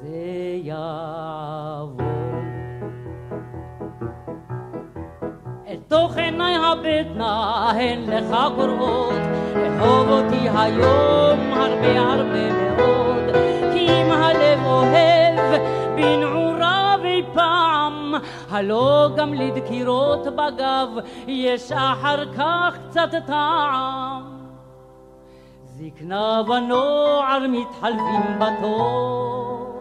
זה יעבור. תוך עיניי הבטנה הן לך קוראות, אהוב אותי היום הרבה הרבה מאוד, כי אם בנעוריו פעם, הלא גם לדקירות בגב יש אחר כך קצת טעם. זקנה ונוער מתחלפים בתור,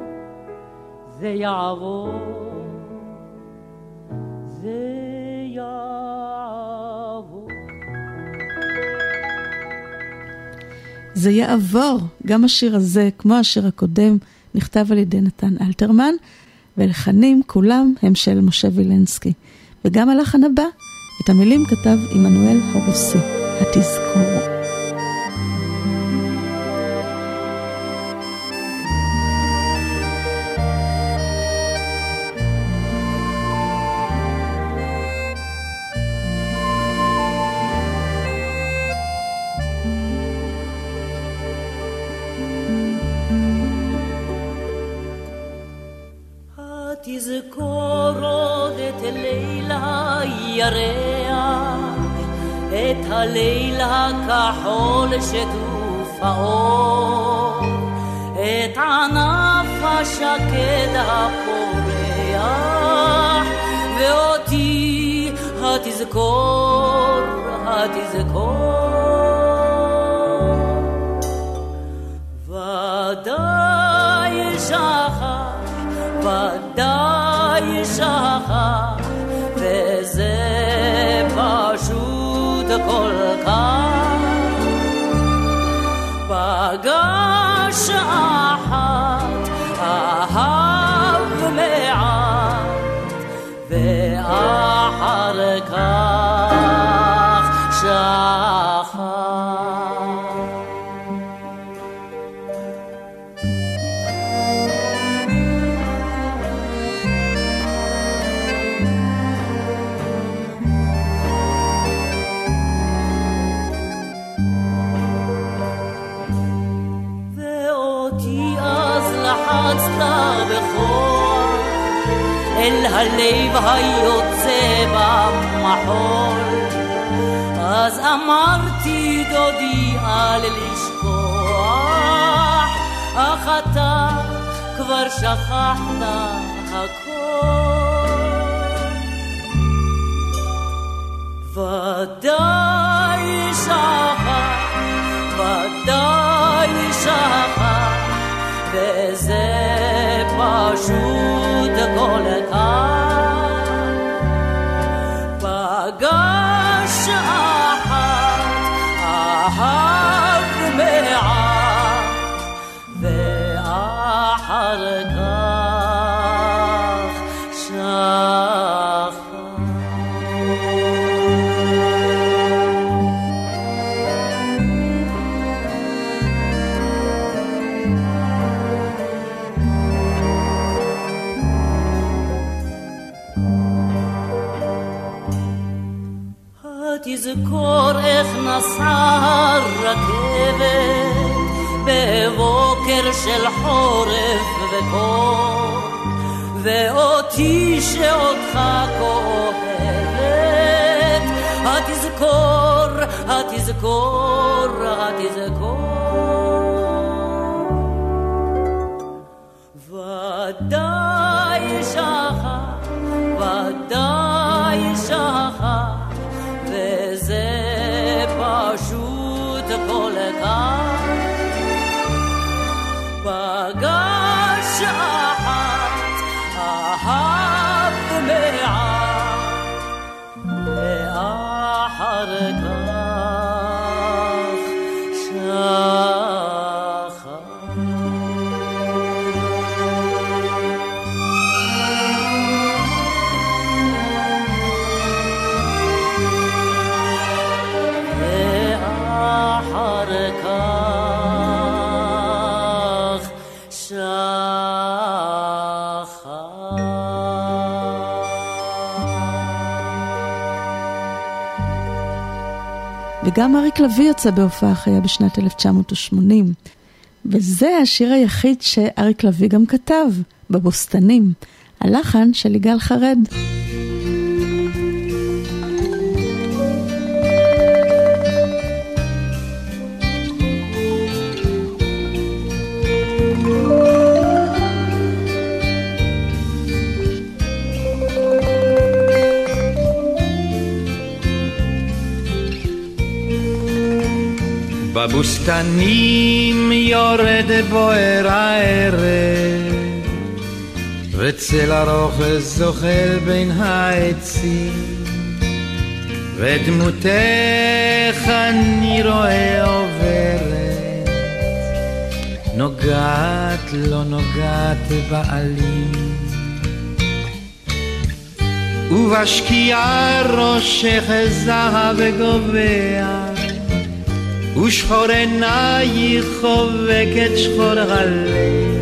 זה יעבור, זה זה יעבור. גם השיר הזה, כמו השיר הקודם, נכתב על ידי נתן אלתרמן, ולחנים כולם הם של משה וילנסקי. וגם הלחן הבא, את המילים כתב עמנואל הרוסי, התזכורו. הכחול שטוף האור, את ענף השקד הפורח, ואותי התזכור, התזכור. אל הלב היוצא במחול. אז אמרתי דודי אל לשכוח אך אתה כבר שכחת הכל. ודאי שכח, ודאי שכח, וזה פשוט כל כך. פגש אחת, אהב מעט, ואחר כך נסעה הרכבת בבוקר של חורף וקור. ואותי שאותך כואבת התזכור, התזכור, התזכור וגם אריק לביא יצא בהופעה חיה בשנת 1980. וזה השיר היחיד שאריק לביא גם כתב, בבוסתנים, הלחן של יגאל חרד. בבוסתנים יורד בוער הערב, וצל ארוך זוחל בין העצים, ודמותך אני רואה עוברת, נוגעת לא נוגעת בעלים. ובשקיעה ראשך זהב גובע, ושחור עינייך חובקת שחור הלב.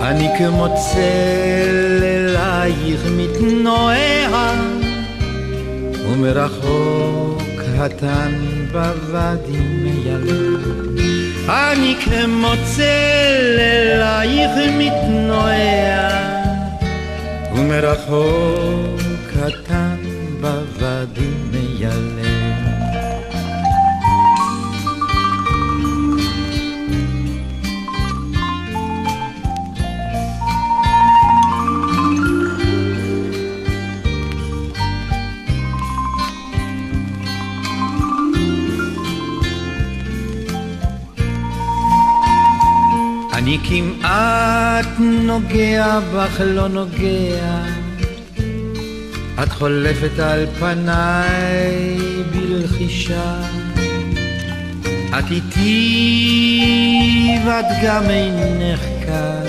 אני כמו צל אלייך מתנועע, ומרחוק התן בוואדי מיילד. אני כמו צל אלייך מתנועע, ומרחוק קטן בוואדי מיילד. אני כמעט נוגע בך, לא נוגע. את חולפת על פניי בלחישה. את איתי ואת גם אינך כאן,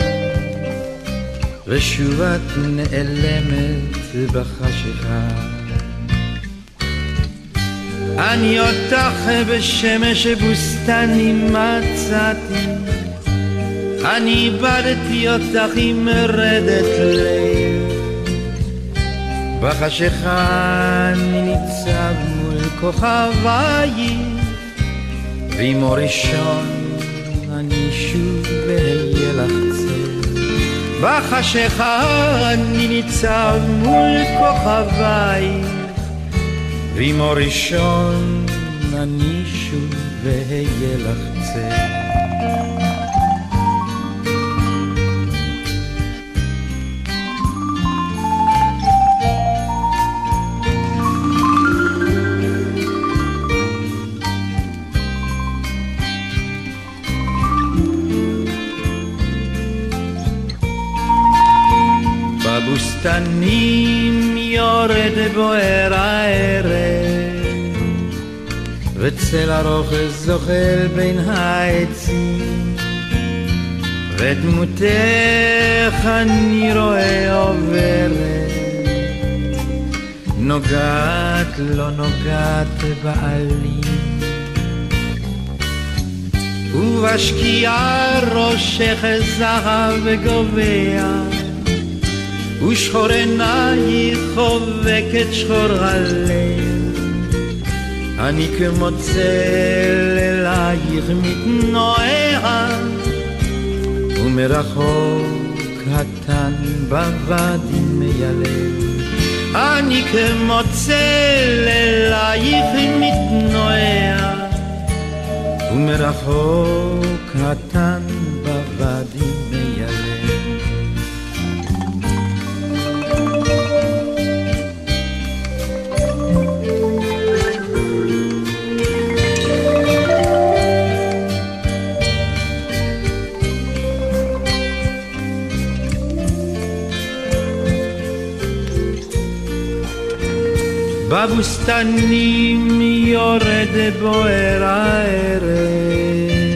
ושוב את נעלמת בחשיכה. אני אותך בשמש בוסתני מצאתי אני איבדתי אותך עם מרדת לב. בחשיכה אני ניצב מול כוכבייך, ועם אור ראשון אני שוב אהיה לך צל. בחשיכה אני ניצב מול כוכבייך, ועם אור ראשון אני שוב אהיה לך צל. בבוסתנים יורד בוער הערב, וצל ארוך זוחל בין העצים, ודמותך אני רואה עוברת, נוגעת לא נוגעת בעלים. ובשקיעה ראשך זהב גובע ושחור עינייך חובקת שחור הלב. אני כמו צל אלייך מתנועע, ומרחוק קטן בוואדי מיילב. אני כמו צל אלייך מתנועע, ומרחוק קטן בבוסתנים יורד בוער הערב.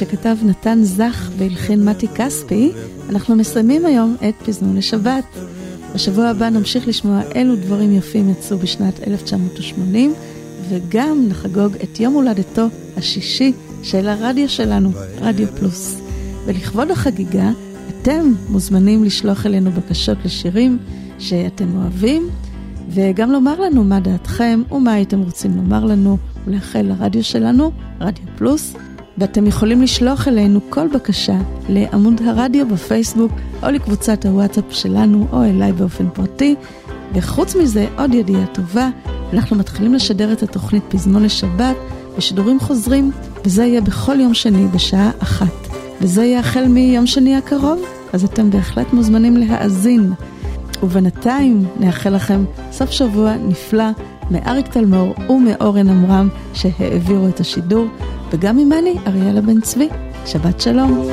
שכתב נתן זך והלחין מתי כספי, אנחנו מסיימים היום את פזמון לשבת. בשבוע הבא נמשיך לשמוע אילו דברים יפים יצאו בשנת 1980, וגם נחגוג את יום הולדתו השישי של הרדיו שלנו, רדיו פלוס. ולכבוד החגיגה, אתם מוזמנים לשלוח אלינו בקשות לשירים שאתם אוהבים, וגם לומר לנו מה דעתכם ומה הייתם רוצים לומר לנו ולאחל לרדיו שלנו, רדיו פלוס. ואתם יכולים לשלוח אלינו כל בקשה לעמוד הרדיו בפייסבוק או לקבוצת הוואטסאפ שלנו או אליי באופן פרטי. וחוץ מזה, עוד ידיעה טובה, אנחנו מתחילים לשדר את התוכנית פזמון לשבת בשידורים חוזרים, וזה יהיה בכל יום שני בשעה אחת. וזה יהיה החל מיום שני הקרוב, אז אתם בהחלט מוזמנים להאזין. ובינתיים נאחל לכם סוף שבוע נפלא מאריק תלמור ומאורן עמרם שהעבירו את השידור, וגם ממני, אריאלה בן צבי. שבת שלום.